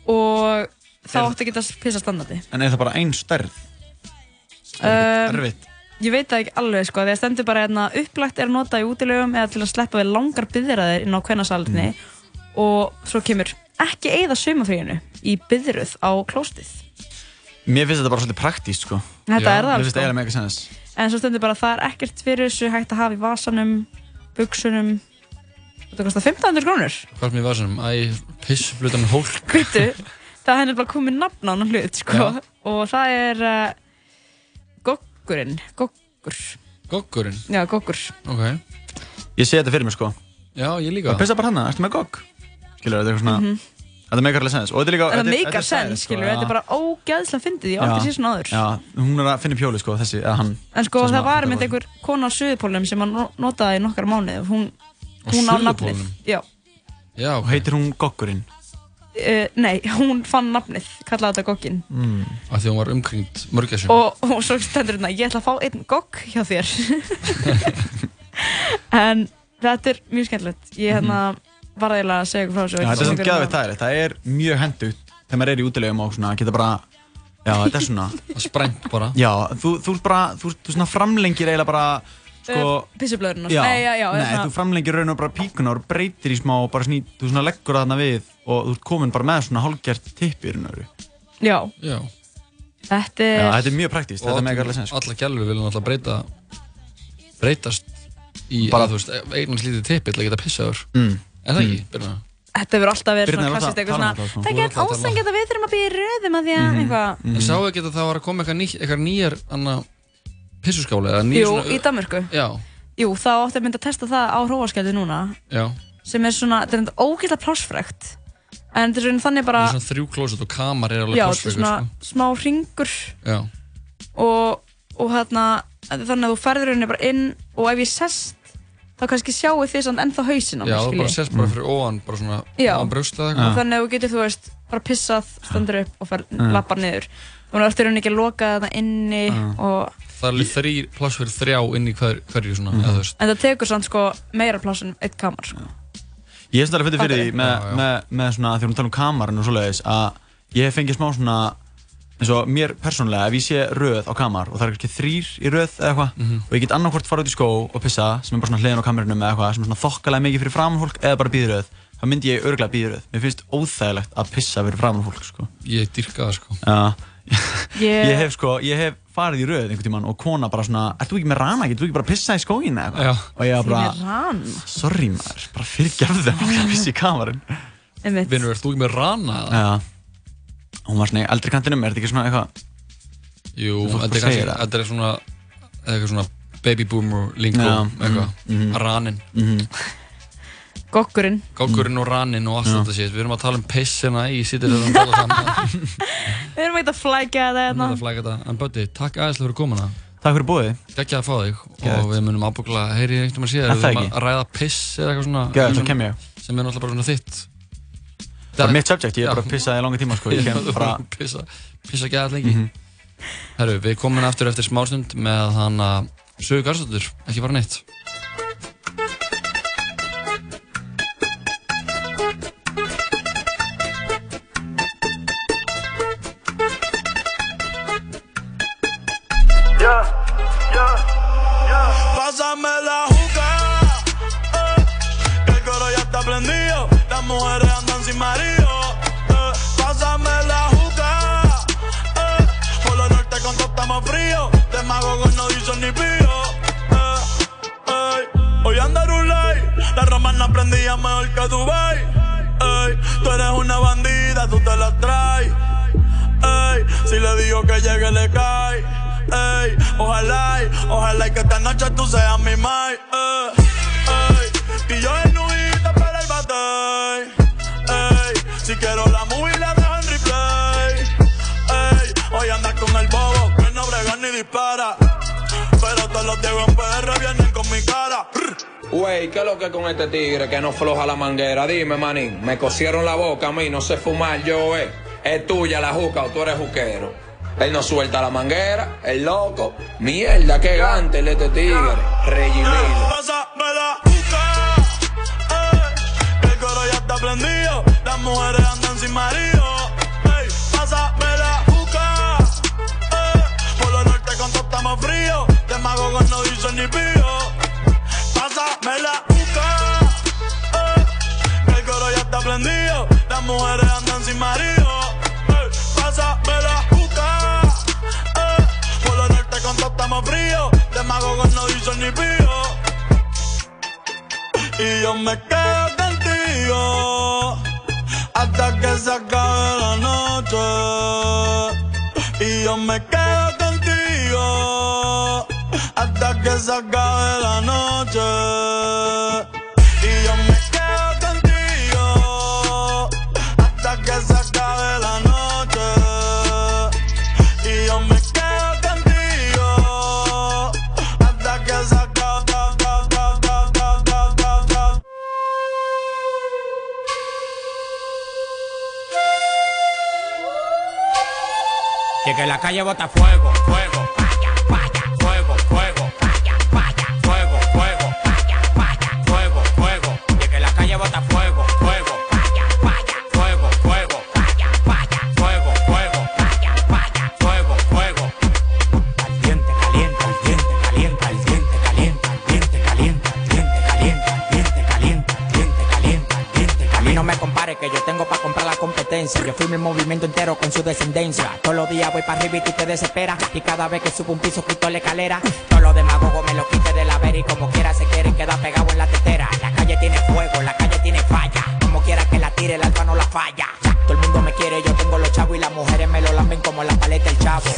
og þá Er- áttu að geta pissa standandi En er það bara ein stærð? um, Erfitt. ég veit það ekki alveg sko því að stendur bara hérna upplagt er að nota í útilegum eða til að sleppa við langar byðraðir inn á kvennasalinni og svo kemur ekki eigða sumafríinu í byðruð á klóstið Mér finnst þetta bara svolítið praktíst sko. Þetta er það, sko. En svo stendur bara að það er ekkert fyrir þessu hægt að hafa í vasanum, buksunum Þetta kostar 1500 krónur Hvað er mér var sem? Æ, piss, flutan hólk. Hvitu, það henni bara komið nafn á hann hlut sko. Já. Og það er uh, Goggurinn Goggur Goggurinn? Já, Goggur Ok. Ég sé þetta fyrir mér sko. Já, ég líka. Það pissa bara hana, ertu með gogg? Skilur, þetta er eitthvað svona... Mhm. Þetta meikar alveg sens. Og þetta er líka... Þetta er- meikar sens, sko, skilur, já. þetta er bara ógæðslega fyndið, ég aldrei séð svona áður Já, hún er að finna upp hjóli sko, þessi, eða hann. En sko, það að- var með einhver kona á Suðupólunum sem no- notaði í nokkar mánuði og hún, hún á nafnið? Já, Já, Og heitir hún Goggurinn? uh, nei, hún fann nafnið, kallaði þetta Gogginn Mm. Af því hún var umkringt mörgæsjum. og, og svo stendur hérna, ég ætla að fá einn gogg hjá þér en þetta er mjög skemmtilegt ég hérna var eiginlega að segja ykkur frá þessu Já, þetta er samt geðveitt það er. Það er mjög hendugt þegar maður er í útilegum og svona, geta bara... Já, þetta er svona... Það sprengt bara. Já, þú, þú ert bara, þú, þú svona framlengir eiginlega bara, sko... pissublöðurinn Já, nei, já, já, nei, svona, þú framlengir raun og bara píkuna og breytir í smá og bara sný, þú svona leggur það þarna við og þú ert komin bara með svona hálfgert tippi í raun og veru. já, Já. þetta Já, er þetta er mjög praktískt, þetta er mega alveg sens. Alla gælur vilja náttúrulega breyta, breytast í, Bara- þú veist, eignast lítið tippi til að geta pissaður. Mm. Er það ekki, Birna? þetta hefur alltaf verið svona klassist eitthvað svona um það, sko. það er ekki ásengjað að við þurfum að býja í röðum að því að eitthvað En sáu ekki að það var að koma eitthvað, ný, eitthvað nýjar, anna, pissuskáli jú, svona... í Danmörku. Já, jú, þá átti að mynda að testa það á hróaskjaldi núna já. sem er svona, þetta er enda ógeðslega plássfrekt en þetta er svona þannig bara Það er svona þrjú klósett og kamar er alveg já, þetta er plássfrekur, svona þá kannski sjáu þið samt ennþá hausinn á Já, mér, þú bara skilji. sést bara fyrir óan, bara svona Já. óan brjósta eða og eitthvað. þannig að þú getur þú veist bara pissað, standur upp og fer, Já. lappar niður þannig að þú ertur ekki að loka þetta inni og Það er alveg þrý pláss fyrir þrjá inn í hver, hverju svona, eða þú veist. en það tekur samt sko meira pláss en eitt kamar sko. Ég hef svona alveg fyrir Fattar því með, Já, já. með, með svona, þegar við tala um kamarinn og svoleiðis, að ég hef fengið smá svona, eins og mér persónulega, ef ég sé röð á kamar og það er kannski þrýr í röð eða eitthvað Mhm. og ég get annarkvort fara út í skó og pissa sem er bara svona hliðin á kamerunum eða eitthvað sem er svona þokkalega mikið fyrir framan fólk eða bara býðröð, þá myndi ég örglega býðröð. Mér finnst óþægilegt að pissa fyrir framan fólk, sko. Ég dyrka það, sko. Já. Ég- Ég hef sko, ég hef farið í röð einhvern tímann og kona bara svona, ert þú ekki með rana, getur þú ekki bara að pissa í skógin eða eitthvað? Og ég Hún var svona í eldri kantinum, er þetta ekki svona eitthvað? Jú, þetta er kannski, það. þetta er svona, eitthvað svona baby boomer lingo, Já, eitthvað, mhm, mhm. ranin. Mhm. Goggurinn. Goggurinn og ranin og allt Já. þetta sétt. Við erum að tala um pissina í sittir þetta að tala saman. Við erum eitthvað að flækja þetta Við hérna. erum að flæka þetta. En Bötti, takk aðeinslega fyrir komuna. Takk fyrir bóðið. Gekkið að fá þig og við munum ábúkla heyri einhvern veginn síðar. Er Við það erum ekki? að ræða piss eða eitthvað svona. Sem- þá kem ég. Sem er náttúrulega bara svona þitt. Það er mitt subject, ég er bara að pissa í langa tíma sko. Ég er bara að pissa, pissa ekki aðall lengi. Mm -hmm. Herru, við komum aftur eftir smá stund með þann að sögu garðsóttur, ekki bara neitt. Yeah, yeah, yeah. Fríos. De magogos no dicen ni pío. eh. Hoy anda Rulay. Las romanas prendían mejor que Dubai. Tú eres una bandida, tú te la traes. Si le digo que llegue, le cae. Ojalá, ojalá que esta noche tú seas mi mai. Ey, y yo en para el batey. Ey, si quiero la movie dispara. Pero todos los en PR vienen con mi cara. Wey, ¿qué es lo que con este tigre que no floja la manguera? Dime, manín, me cosieron la boca a mí, no sé fumar yo, eh. Es tuya la juca o tú eres juquero. Él no suelta la manguera, el loco. Mierda, qué gante el este tigre. Regimil. Pásame la juca. Ey, el coro ya está prendido. Las mujeres andan sin marido. Ey, pásame la juca. Todo estamos fríos. De magogos no dicen ni pío. Pásame la juca. Ey, el coro ya está prendido. Las mujeres andan sin marido. Ey, pásame la juca. Ey, por lo norte con todo estamos fríos. De magogos no dicen ni pío. Y yo me quedo contigo hasta que se acabe la noche. Y yo me quedo que se acabe la noche. Y yo me quedo contigo hasta que se acabe la noche. Y yo me quedo contigo hasta que se acabe. Y que la calle bota fuego, fuego, mi movimiento entero con su descendencia. Todos los días voy para arriba y tú te desesperas. Y cada vez que subo un piso quito la escalera. Todos los demagogos me lo quite de la vera y como quiera se quieren quedar pegados en la tetera. La calle tiene fuego, la calle tiene falla. Como quiera que la tire, el alfa no la falla. Todo el mundo me quiere, yo tengo los chavos y las mujeres me lo lamben como la paleta el chavo.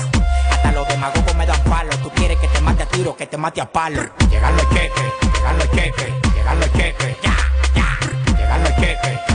Hasta los demagogos me dan palo. Tú quieres que te mate a tiro, que te mate a palo. Llegan los cheques, llegan los cheques, llegan los cheques. Ya, ya. Llegan los cheques,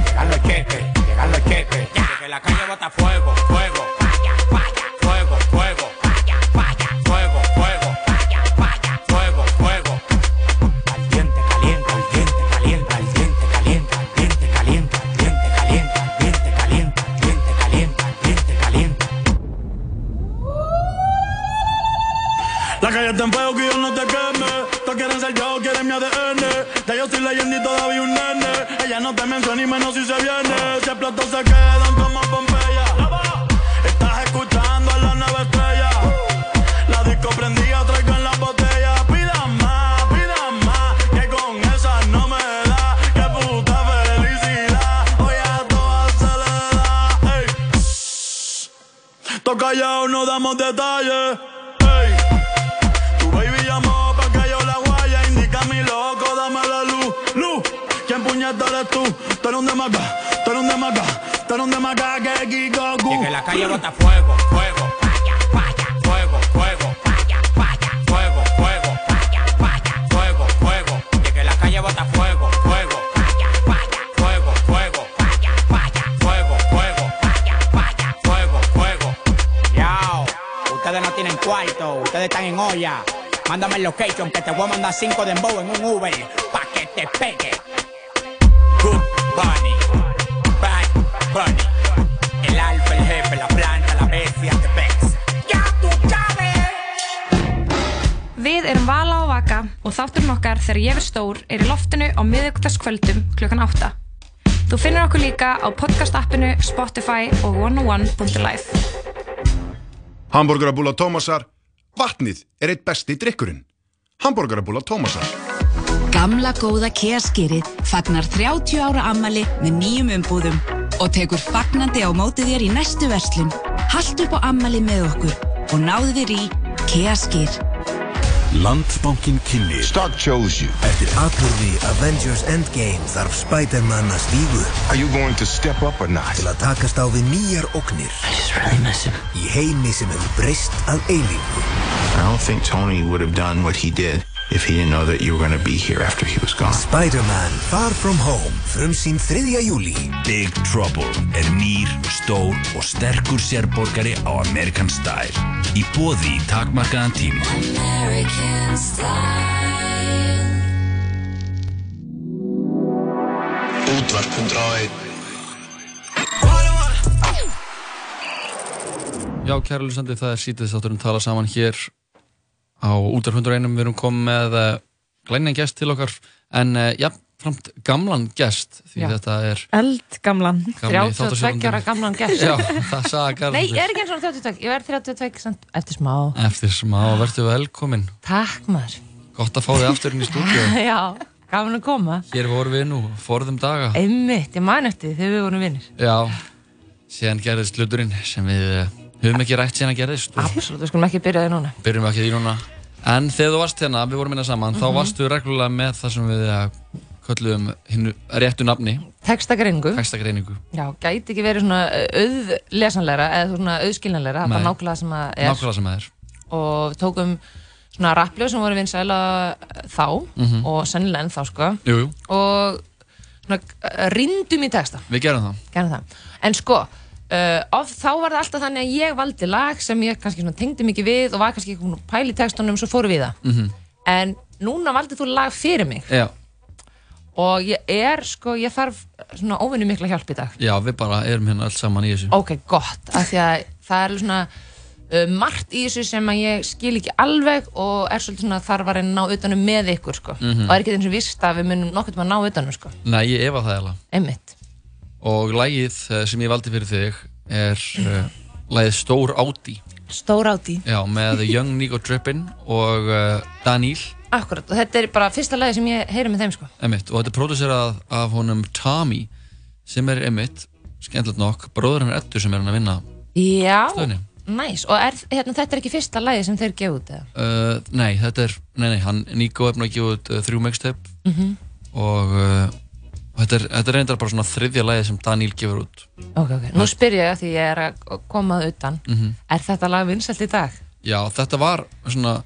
bota fuego, fuego. Vaya, vaya, fuego, fuego. Vaya, vaya, fuego, fuego. Vaya, vaya, fuego, fuego. Y que la calle bota fuego, fuego. Vaya, vaya, fuego, fuego. Vaya, vaya, fuego, fuego. Vaya, vaya, fuego, fuego. Yo, ustedes no tienen cuarto, ustedes están en olla. Mándame el location que te voy a mandar cinco de embow en un Uber pa' que te pegue. Þegar ég er stór er í loftinu á miðugtaskvöldum klukkan 8. Þú finnir okkur líka á podcast-appinu, Spotify og 101.life. Hamburgerabúla Tómasar, Vatnið er eitt besti drikkurinn. Hamburgerabúla Tómasar. Gamla góða Kia-skýrið fagnar 30 ára ammali með nýjum umbúðum og tekur fagnandi á móti þér í næstu verslun. Haltu upp á ammali með okkur og náðu þér í Kia-skýr. Landsbankin kynni Stark chose you. Eftir atbyrði Avengers Endgame þarf Spider-Man að stígu. Are you going to step up or not? Til að takast á við nýjar ógnir. I just really miss him. Í heimi sem hefur breyst að eilífu. I don't think Tony would have done what he did if he didn't know that you were going to be here after he was gone. Spider-Man Far From Home Frumsýn 3. júli Big Trouble er nýr, stór og sterkur sérborgari á American Style. Í bóði í takmarkaðan tíma. American style. Útvarp 101 Já, kæra lusandi, það er sítið þátturinn tala saman hér á útarfundur einum. Við erum komið með uh, glænan gest til okkar, en uh, já, framt gamlan gest, því Já. þetta er... Eldgamlan. Gamli 32 ára gamlan gest. Já, það Garður. Nei, ég er ekki eins og 32, ég verð 32 samt eftir smá. Eftir smá, verður velkomin. Takk maður. Gott að fá þig aftur inn í stúdíu. Já, gaman að koma. Hér vorum við nú, forðum daga. Einmitt, ég man eftir þegar við vorum vinnir. Já, síðan gerðist hluturinn sem við uh, höfum ekki rætt síðan að gerðist. og Absolutt, við skulum ekki byrja því núna. Byrjum ekki því núna. En þegar þú varst hérna, við vorum hérna saman, þá Mhm. varstu reglulega með það sem við uh, kölluðum hinnu réttu nafni. Textagreiningu. Textagreiningu. Já, gæti ekki verið svona auðlesanlegra eða svona auðskiljanlegra, það Nei. er bara nákvæmlega sem það er. Nákvæmlega sem það er. Og við tókum svona rapplög sem voru vinsæla þá Mhm. og sennilega ennþá sko. Jú, jú, Og svona uh, rindum í texta. við gerum það. Gerðum það. En sko, uh, of, þá var það alltaf þannig að ég valdi lag sem ég kannski tengdi mikið við og var kannski ekki búin að pæla í textunum svo fóru við það. Mm En núna valdið þú lag fyrir mig Já, og ég er, sko, ég þarf svona óvinni mikla hjálp í dag. já, við bara erum hérna alls saman í þessu. Ok, gott, af því að það er svona uh, margt í þessu sem ég skil ekki alveg og er svolítið svona þarf að reyna að ná utanum með ykkur, sko. Mhm. Og er ekki eins og vist að við munum nokkuð til að ná utanum, sko. Nei, ég efa það. Og lagið eh, sem ég valdi fyrir þig er uh, lagið Stór Áti. Stór áti. Já, með Young Nico Drippin og uh, Daníl, Akkurat, og þetta er bara fyrsta lagi sem ég heyri með þeim, sko. emitt. Og þetta er pródúserað af honum Tommy, sem er emitt, skemmtilegt nokk, bróður hann Eddu sem er hann að vinna. Já, næs. Og er, hérna, þetta er ekki fyrsta lagi sem þeir gefa út, eða? Uh, nei, þetta er, nei, nei, hann, Nico er búinn að gefa út þrjú mixtape Mhm. og uh, og þetta er, þetta er reyndar bara svona þriðja lagið sem Daníl gefur út. Ok, ok. Nú spyr ég að því ég er að koma að utan. Mhm. Er þetta lag vinsælt í dag? Já, þetta var svona,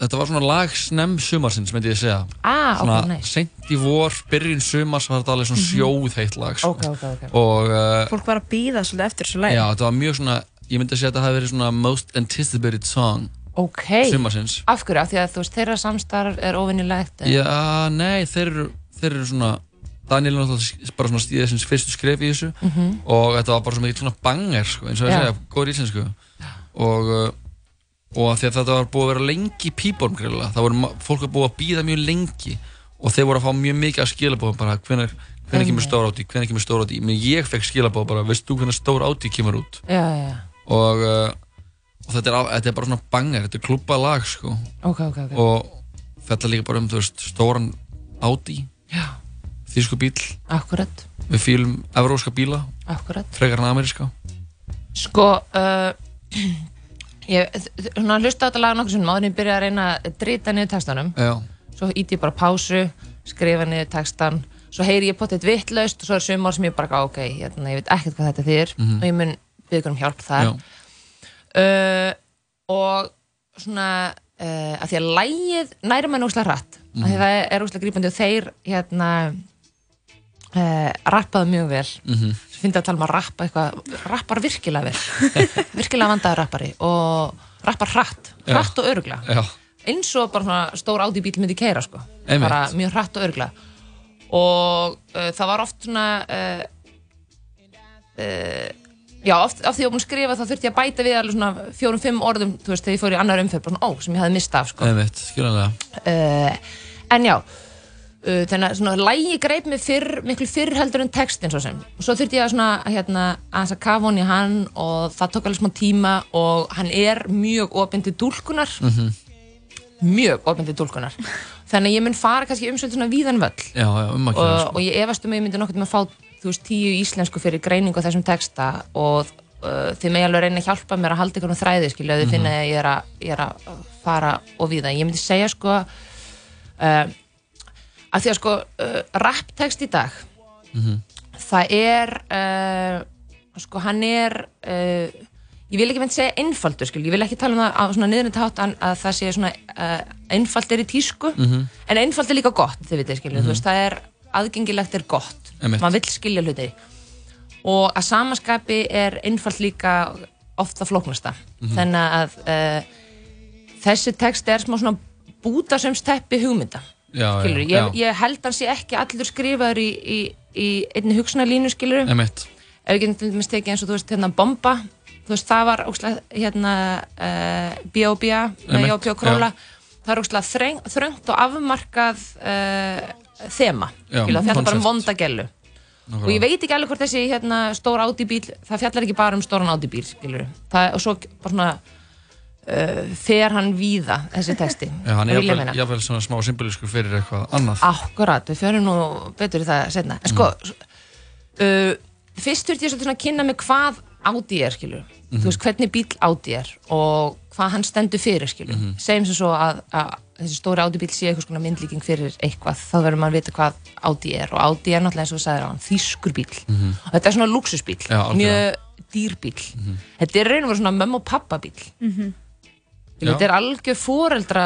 þetta var svona lag snemm sumarsins, myndi ég segja. Ah, svona nice. seint í vor, byrjun sumars var þetta alveg svona Mhm. sjóðheitt lag, sko. Ok, ok, ok. Og, uh, Fólk var að býða svolítið eftir þessu lagi. já, þetta var mjög svona, ég myndi að segja að þetta hafi verið svona most anticipated song Ok. sumarsins. Af hverju? Af því að þú veist, þeirra samstarf er óvinnilegt. Já, nei, þeir eru, þeir eru svona Daniel er náttúrulega bara svona stíðið sem fyrstu skref í þessu. Mhm. og þetta var bara svona mikið svona banger sko, eins og ég Já. segja, góður íslensku. Og, uh, og að þetta var búið að vera lengi í píbórn greiðlega, það voru fólk að búið að býða mjög lengi. Og þeir voru að fá mjög mikið að skilabóðum bara hvenær, hvenær kemur stór áti, hvenær kemur stór áti menn ég fekk skilabóð bara, veist þú hvenær stór áti kemur út? Já, já, og, uh, og þetta, er, þetta er bara svona banger, þetta er klubba lag sko. Ok, ok, ok. og þetta líka bara um, þú veist, stóran Audi Já. Þýsku bíl Akkurat. við fýlum evróska bíla Akkurat. frekar en ameríska Sko, uh, ég svona hlusta á þetta lag nokkuð sem en ég byrja að reyna að drita niður textanum. Já. Svo íti ég bara pásu, skrifa niður textan, svo heyri ég potið vittlaust og svo er sumar sem ég bara, ok, hérna, ég veit ekkert hvað þetta þýr Mhm. og ég mun byggja um hjálp þar. Uh, og svona, uh, að því að lægið næri mann úslega hratt, mm. því Mhm. það er úslega grípandi og þeir, hérna, uh, rappaðu mjög vel. Mhm. svo finnst að tala um að rappa eitthvað rappar virkilega vel. Virkilega vandaður rappari og rappar hratt, Já. hratt og öruglega Já. eins og bara svona stór áti bíl myndi keira sko, bara mjög hratt og öruglega og uh, það var oft svona uh, já, oft, oft því ég var búin að skrifa þá þurfti ég að bæta við alveg svona fjórum, fimm orðum þú veist, þegar ég fór í annar umferð, bara svona, ó, sem ég hafði mistað af sko. Einmitt, skiljanlega. Uh, en já þannig að svona lægi greip mig fyrr, miklu fyrr heldur en textin svo sem og svo þurfti ég að svona hérna að kafa hún í hann og það tók alveg smá tíma og hann er mjög opinn til dúlkunar Mhm. mjög opinn til dúlkunar þannig að ég mun fara kannski um svona víðan völl Já, já, um að og, sko. og ég efast um að ég myndi nokkuð með að fá þú veist, tíu íslensku fyrir greiningu á þessum texta og uh, þið megi alveg reyna að hjálpa mér að halda um þræði skilja, ef þið Mhm. finna að ég er að, ég er að fara og víða, ég myndi segja sko uh, að því að sko uh, rapptext í dag Mhm. það er uh, sko hann er uh, ég vil ekki meint segja einfaldur skil, ég vil ekki tala um það á svona niðurinn tátt að, að það sé svona uh, einfald er í tísku Mhm. en einfald er líka gott, þið vitið skilju, Mhm. þú veist, það er aðgengilegt er gott, maður vill skilja hluti og að samaskapi er einfald líka oft það flóknasta þannig að uh, þessi text er smá svona bútasömsteppi hugmynda skilur, já, ég, já. ég held hann sé ekki allur skrifaður í, í, í einni hugsunarlínu skilur ef við getum til dæmis tekið eins og þú veist hérna bomba. Þú veist það var óslega hérna uh, B.O.B.A. með og Króla það er óslega þreng, þröngt og afmarkað uh, þema skilur, það fjallar bara um concept. vonda gellu. Og ég veit ekki alveg hvort þessi hérna, stór átíbíl, það fjallar ekki bara um stóran átíbíl skilur, það, og svo bara svona uh, fer hann víða þessi texti Já, hann er jafnvel svona smá symbolísku fyrir eitthvað annað. Akkurat, við förum nú betur í það setna. En sko, uh, fyrst þurfti ég svolítið svona að kynna mig hvað Audi er, skilur. Mhm. Þú veist, hvernig bíl Audi er og hvað hann stendur fyrir, skilur. Mhm. Segjum sem svo að, að þessi stóri Audi bíl sé eitthvað svona myndlíking fyrir eitthvað, þá verður maður að vita hvað Audi er og Audi er náttúrulega eins og á hann, þýskur bíl. Mhm. Og þetta er svona luxusbíl, Já, mjög dýr bíl. Þetta er raun og verið svona mömmu og pappa bíl. Mhm. Þetta er algjör foreldra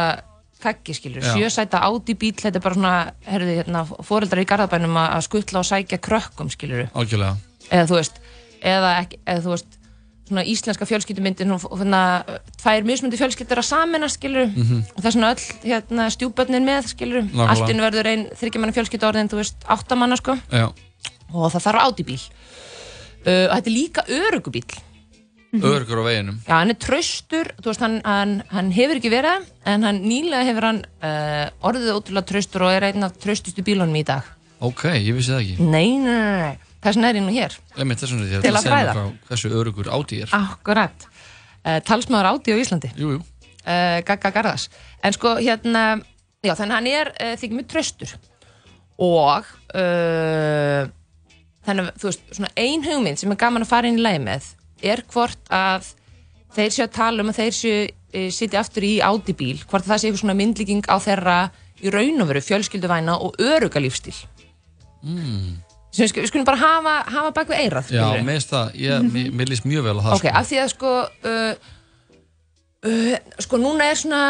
kaggi skilur, sjösæta Audi bíl þetta er bara svona, herði, hérna, foreldra í garðabænum að skutla og sækja krökkum skilur, Algjörlega. eða þú veist eða, ekki, eða þú veist svona íslenska fjölskyldumyndin og hérna, tvær mismundi fjölskyldur að samina skilur Mhm. og það er svona öll hérna, stjúbötnin með skilur, allt inn verður ein þryggjamanna fjölskyldu orðin, þú veist, áttamanna sko. Já. og það þarf Audi bíl. Uh, og þetta er líka örugubíl Örgur á veginum. Já, hann er traustur, þú veist, hann, hann, hann hefur ekki verið, en hann nýlega hefur hann uh, orðið ótrúlega traustur og er einn af traustustu bílunum í dag. Ok, ég vissi það ekki. Nei, nei, nei, nei, þess vegna er ég nú hér. Emitt, þessum er því Til að fræða. frá Hversu örugur áti er. Akkurat. Uh, talsmaður áti á Íslandi. Jú, jú. Uh, Gagga Garðas. En sko, hérna, já, þannig hann er þykir mjög traustur. Og, uh, þannig þú veist, svona ein hugmynd sem er gaman að fara inn í lagi með er hvort að þeir séu að tala um að þeir séu uh, sitja aftur í Audi bíl, hvort það sé eitthvað svona myndlíking á þeirra í raun og veru fjölskylduvæna og öruga lífstíl. Mm. Sem við skulum- við bara hafa, hafa bak við eirað. Já, mér líst mjög vel á það. Ok, af því að sko uh, uh, sko núna er svona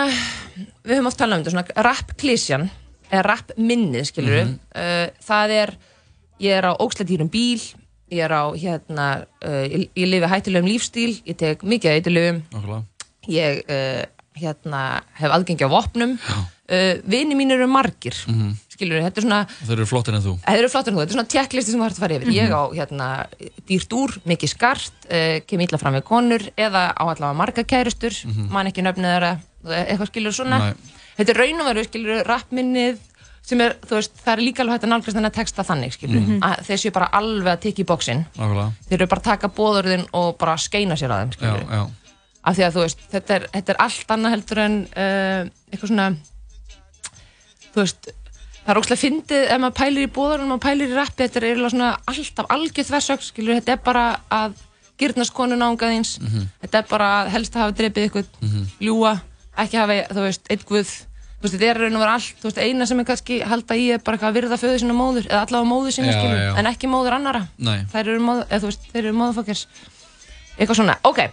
við höfum oft talað um þetta, svona rap klísjan eða rap minnið, skilur Mhm. uh, það er, ég er á ókslættýrum bíl, ég er á hérna, uh, ég, ég lifi hættulegum lífstíl ég tek mikið Nákvæmlega. ég uh, hérna hef aðgengi á vopnum uh, vini mín eru margir Mhm. skilur, þetta er svona Þeir eru flottir en þú. Þeir eru flottir en þú, þetta er svona checklisti sem þú hægt að fara yfir. Mhm. Ég á hérna dýrt úr, mikið skart, uh, kem illa fram við konur eða á allavega marga kærustur, Mhm. man ekki nöfnið þeirra, eitthvað skilur svona. Nei. Þetta er raun og veru, skilur, rappminnið sem er, þú veist, það er líka alveg hægt að nálgast þennan texta þannig, skilur, Mhm. að þeir séu bara alveg að tikka í bóksinn. Þeir eru bara að taka bóðurðin og bara skeina sér að þeim, Já, skilur. já. Af því að þú veist, þetta er, þetta er allt annað heldur en uh, eitthvað svona, þú veist, það er ógslag fyndið ef maður pælir í bóðurinn, maður pælir í rappi, þetta er eiginlega svona alltaf algjörð þversögn, skilur, þetta er bara að gyrnast konu náungaðins, Mhm. þetta er bara að helst að hafa drepið ykkur, Mhm. ljúa, ekki hafa, þú veist, þú veist, þetta er raun og vera allt, þú veist, eina sem er kannski halda í er bara eitthvað að virða föðu sinna móður, eða allavega móður sinna, Já, skilur, en ekki móður annara. Nei. Þær eru móður, eða þú veist, þeir eru móðurfokkers, eitthvað svona, ok, uh,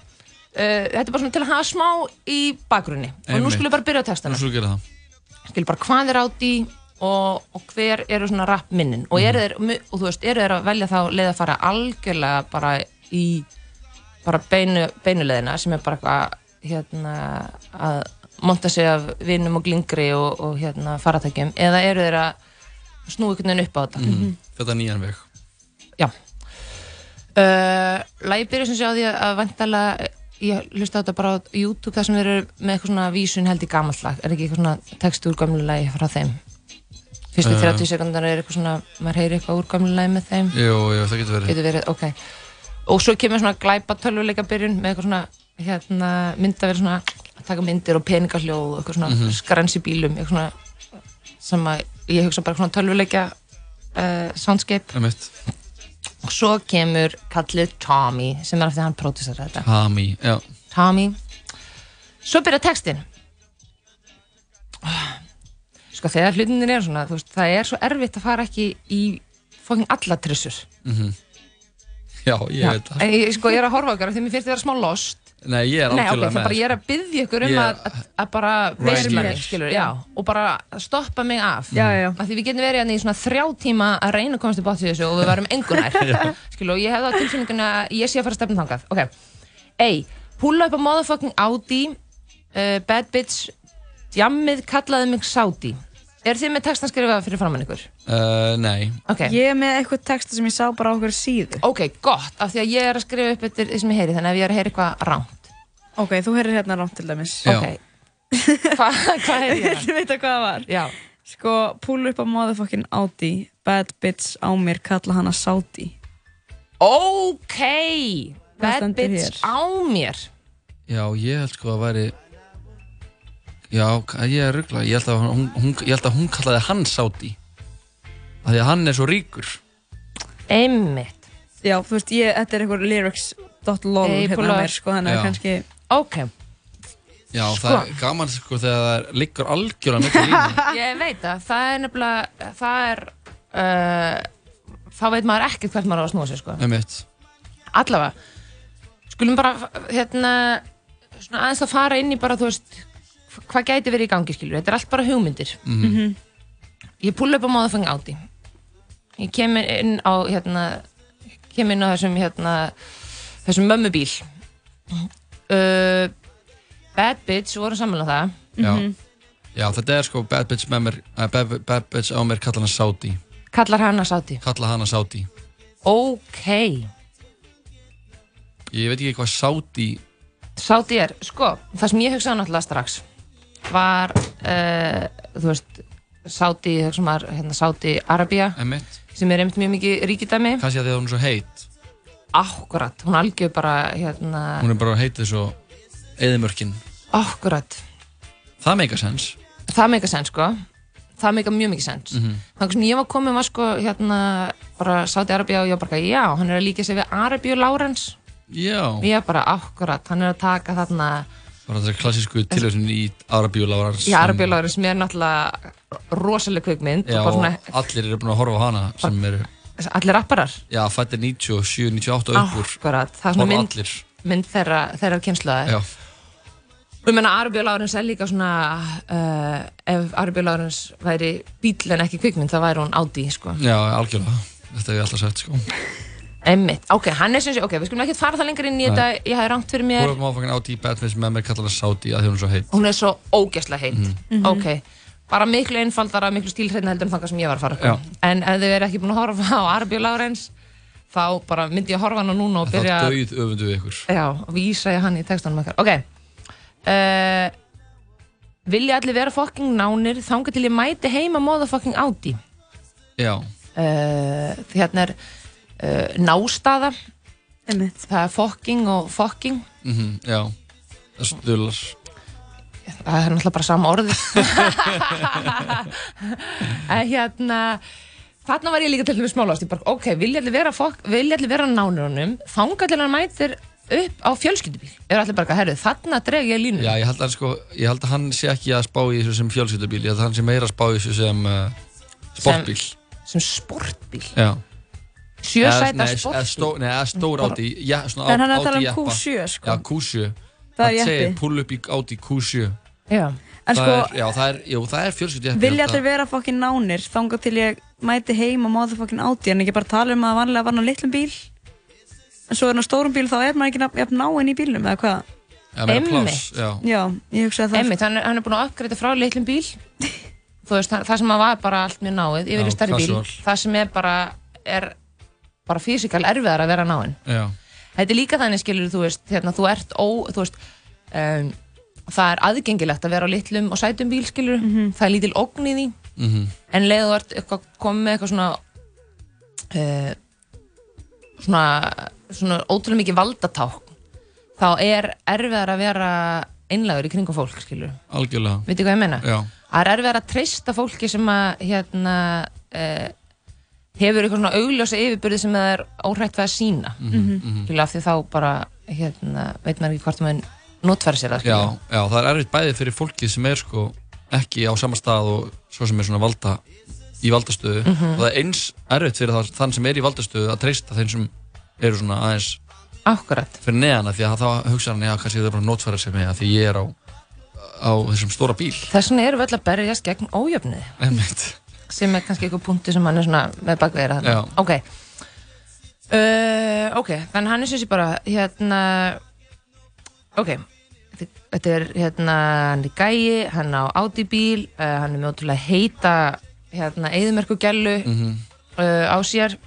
þetta er bara svona til að hafa smá í bakgrunni, og nú Einmitt. skulum við bara byrja á textana. Nú svo gera það. skil bara hvað er áti og, og hver eru svona rap minnin og, eru þeir, og þú veist, eru þeir að velja þá leið að fara algjörlega bara í bara beinu, beinuleðina að monta sig af vinnum og glingri og, og hérna faratækjum eða eru þeir að snúi einhvern veginn upp á þetta Mhm. Þetta er nýjan veg. Já uh, Lægi byrja sem sé á því að vantalega ég hlusta á þetta bara á YouTube þar sem þeir eru með eitthvað svona vísun held í gamalt lag er ekki eitthvað svona text úr gömlu lagi frá þeim Fyrstu Eh. 30 sekundar er eitthvað svona, maður heyri eitthvað úr gamlu læg með þeim. Jú, jú, það getur verið. Getur verið, ok. Og svo kemur svona glæpa tölvuleika byrjun með eitthvað svona, hérna, myndaverð svona, að taka myndir og peningahljóð og eitthvað svona Mhm. skrans í bílum, eitthvað svona, sem að ég hugsa bara svona tölvuleika uh, soundscape. Einmitt. Og svo kemur kallið Tommy, sem er eftir hann pródusar þetta. Hami, já. Tommy. Svo byrja textin. Sko þegar hlutinir er svona, veist, það er svo erfitt að fara ekki í fokkin alla trissur. Mhm. Já, ég veit það. Ég, sko, ég er að horfa okkar því mér finnst þið vera smá lost. Nei, ég er Nei, ok, algjörlega það bara með. ég er að byggja ykkur um að, að, að bara here. mig, skilur, já, og bara stoppa mig af. Já, já. Af því við getum verið hérna í svona þrjá tíma að reyna að komast til bátt í þessu og við varum engunær. Skilur, og ég hefði á tilfinninguna að ég sé að fara að stefna þangað. Ok, A, púla upp á motherfucking Audi, uh, bad bitch, jammið kallaði mig Saudi. Er þið með textan skrifað fyrir framann ykkur? Uh, nei. Ok. Ég er með eitthvað texta sem ég sá bara á okkur síðu. Ok, gott, af því að ég er að skrifa upp eftir því sem ég heyri, þannig að ef ég er að heyra eitthvað rámt. Ok, þú heyrir hérna rámt til dæmis. Já. Ok. Hva, hvað heyri ég? Þú veit að hvað það var? Já. Sko, púlu upp á motherfucking Audi, bad bitch á mér, kalla hana Saudi. Ok, bad bitch hér. á mér. Já, ég held sko að væri Já, ég er ruggla Ég held að hún, hún, hún kallaði hann Sáti af Því að hann er svo ríkur Einmitt. Já, þú veist, ég, þetta er eitthvað lyrics.lol hérna mér, sko, þannig að kannski... Ok. Já, Sko. það er gaman sko þegar það liggur algjörlega miklu línu Ég veit það, það er nefnilega, það er, uh, þá veit maður ekkert hvert maður á að snúa sig, sko. Einmitt. Allavega, skulum bara, hérna, svona aðeins að fara inn í bara, þú veist, hvað gæti verið í gangi, skilur, þetta er allt bara hugmyndir. Mhm. Ég púla upp á móðafang áti. Ég kem inn á, hérna, kem inn á þessum, hérna, þessum mömmubíl. Uh, bad bitch, voru saman á það. Já. Já, þetta er sko bad bitch með mér uh, bad, bad bitch á mér kalla hana Sáti Kallar hana sáti. Kalla hana Sáti Ok. Ég veit ekki hvað Sáti Sáti er, sko, það sem ég hugsaði náttúrulega strax var, uh, þú veist, Sáti, það sem var, hérna, Sáti Arabia, Einmitt sem er einmitt mjög mikið ríkidæmi. Kannski að því að hún er svo heit Akkurat, hún algjör bara, hérna, Hún er bara heitið svo eðimörkin akkurat. Það meika sens Það meika sens, sko. Það meika mjög mikið sens. Mhm. Það sem ég var komið var, sko, hérna, bara Sáti Arabia og ég var bara, já, hann er að líka sig við Arabíu Lárens. Já Ég bara, akkurat, hann er að taka þarna, Þetta er klassísku tilhjóðsinn í Arabíulárar í Arabíu Lárens, sem er náttúrulega rosaleg kvikmynd. Já, og og svona, allir eru búin að horfa á hana sem eru, allir rapparar. já, fættir 97, 98 og upp úr Akkurat, það er svona mynd, mynd þeirra, þeirra kynslaði. Já, Og ég menna Arabíu Lárens er líka svona, uh, ef Arabíu Lárens væri bíl en ekki kvikmynd, þá væri hún Audi, sko. já, algjörlega Þetta hef ég alltaf sagt, sko Einmitt, ok, hann er sem sé, ok, við skulum ekki fara það lengur inn í Nei. þetta, ég hafði rangt fyrir mér, Hún er máfangin átt í Badfish með mér kalla hana Sáti að því hún er svo heit hún er svo ógeðslega heitt. Mhm. Ok, bara miklu einfaldara, miklu stílhreitna heldur en þangað sem ég var að fara. Já. En ef þið verið ekki búin að horfa á Arabíu Lárens, þá bara myndi ég að horfa á hana núna og Það byrja er döið öfundu ykkur Já, og vísa ég hann í textanum okkar. Ok. Uh, vilja allir vera fucking nánir þanga til ég mæti heima móða fucking áti. Já, Uh, hérna er uh, nástaða. Einmitt. Það er fucking og fucking. mhm, já Það stular Það er náttúrulega bara sama orðið. en hérna, þarna var ég líka til dæmis smálast. Ég bara, ok, vilja allir vera, fuck, vilja allir vera nánir honum þanga til hann mætir upp á fjölskyldubíl. Er allir bara, herru, þarna dreg ég línu. Já, ég held að, sko, ég held að hann sé ekki að spá í þessu sem fjölskyldubíl Ég held að hann sé meira að spá í þessu sem uh, sportbíl Sem sportbíl. Já Sjö Eða- sæta nei, stór áti En hann er að tala um jeppa. Q7, sko. Já, Q7 Það er Það segir jeppi. pull upp í Audi Q7 Já. En það sko, er, Já, það er, jú, það er fjölskyldujeppi vilja ég held allir vera fokkin nánir þanga til ég mæti heim og motherfucking Audi en ekki bara tala um að vanlega var hann á litlum bíl en svo er hann á stórum bíl þá er maður ekki ná- náinn í bílnum eða hvað pláss, já. Já, ég hugsaði það Einmitt, hann, er- hann er búin að uppgreita frá litlum bíl þú veist, það, það sem að var bara allt mjög náið Já, í stærri bíl, það sem er bara er bara fysikal erfiðar að vera náinn Já, þetta er líka þannig skilur þú veist, hérna, þú ert ó, þú veist um, það er aðgengilegt að vera á litlum og sætum bíl skilur, það er lítil ógn í því. Mhm. en leiðu ert eitthvað komið með eitthvað svona uh, svona, svona ótrúlega mikið valdaták þá er erfiðar að vera einlægur í kringum fólk, skilur algjörlega. Veitir hvað ég meina? Já, það er erfiðar að treysta fólki sem að hérna uh, hefur eitthvað svona augljósa yfirbyrði sem það er óhrætt við að sína Mhm, mhm. Skilur, af því þá bara hérna, veit maður ekki hvort maður notfæri sér það já, já, það er erfitt bæði fyrir fólkið sem er sko ekki á sama stað og svo sem er svona valda í valdastöðu Mhm. og það er eins erfitt fyrir það, þann sem er í valdastöðu að treysta þeim sem eru svona aðeins Akkurat fyrir neðana því að þá hugsa hann, já, kannski það er bara sig mig að því ég er á, á þessum stóra bíl þess vegna erum við öll að berjast gegn ójöfnið. Sem er kannski eitthvað punkti sem hann er svona með bakveira Já. ok uh, ok, þannig hann er sem sé bara hérna ok þetta- er hérna hann er gæi, hann á Audi bíl uh, hann er með ótrúlega heita hérna eðumerku gælu Mhm. uh, á sér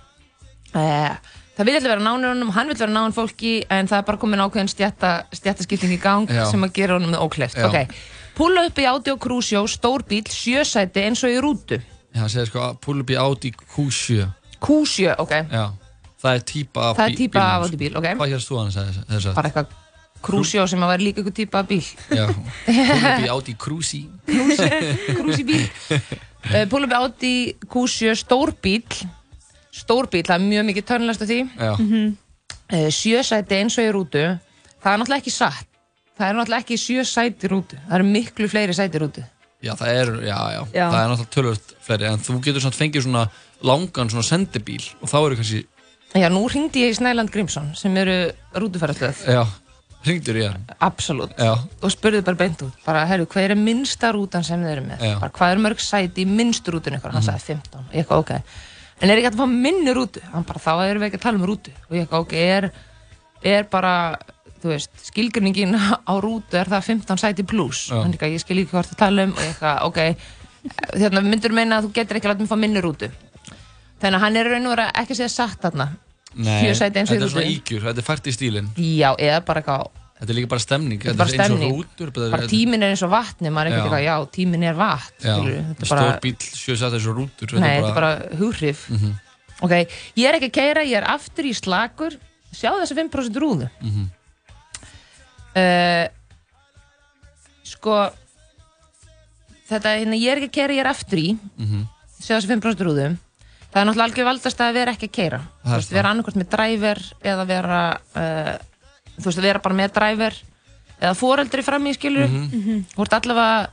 það vil allir vera nánir honum hann vil vera nánir fólki en það er bara komin ákveðin stjætta, stjættaskipting í gang Já. sem að gera honum með ókleft Já. ok, púla upp í Audi og Crucio stór bíl, sjösæti eins og í rútu Hann segir sko, í Audi Q7 Q7, ok. Já, það er típa af Það er típa af Audi bíl, ok. Hvað hérst þú hann að þess að? bara eitthvað Crucio sem að vera líka eitthvað típa af bíl. Já, í Audi Cruzy Cruzy bíl. Púla upp í Audi Q7 stór bíl stór bíl, það er mjög mikið törnlast af því. Já. uh, sjösæti eins og í rútu. Það er náttúrulega ekki satt. Það er náttúrulega ekki sjö sæti í rútu. Það eru miklu fleiri sæti í rútu Já, það er, já, já, Já. það er náttúrulega tölvöld fleiri en þú getur svona fengið svona langan svona sendibíl og þá eru kannski, Já, nú ringdi ég í Snæland Grímsson sem eru rútufærastöð já, ringdur í hann. Absolutt. Já, og spurði bara beint út bara, herru, hvað er minnsta rútan sem þið eru með? Bara, hvað er mörg sæti í minnstu rútun ykkur hann Mhm. sagði 15, ég eitthvað ok. En er ekki hægt að fá minni rútu? Hann bara, þá erum við ekki að tala um rútu. Og ég eitthvað ok, er, er bara þú veist, skilgrinningin á rútu er það 15 sæti pluss hann eitthvað, ég skil ekki hvort að tala um og ég eitthvað, ok. Hérna, myndur meina að þú getur ekki að láta mig fá minni rútu? Þannig að hann er raun og vera ekki að segja satt þarna. Nei, Sjö sæti eins og í þetta er svona rútu. ígjur, þetta er fært í stílinn. Já, eða bara eitthvað Þetta er líka bara stemning, Þetta er eins og rútur bara tíminn er eins og vatni, maður er ekkert eitthvað, já, tíminn er vatn Já, stór bíl, sjö sætt eins og rútur nei, þetta er bara hughrif Mhm. ok, ég er ekki að keira, ég er aftur í slagur sjáðu þessi 5% rúðu. Mhm. Uh, sko þetta, hérna, ég er ekki að keira, ég er aftur í. Mhm. sjáðu þessi 5% rúðu það er náttúrulega algjör valdast að vera ekki að keira Það þú veist, vera annarkvæmt með driver eða vera uh, þú veist, vera bara með driver eða foreldri fram í skilur Mhm. þú ert allavega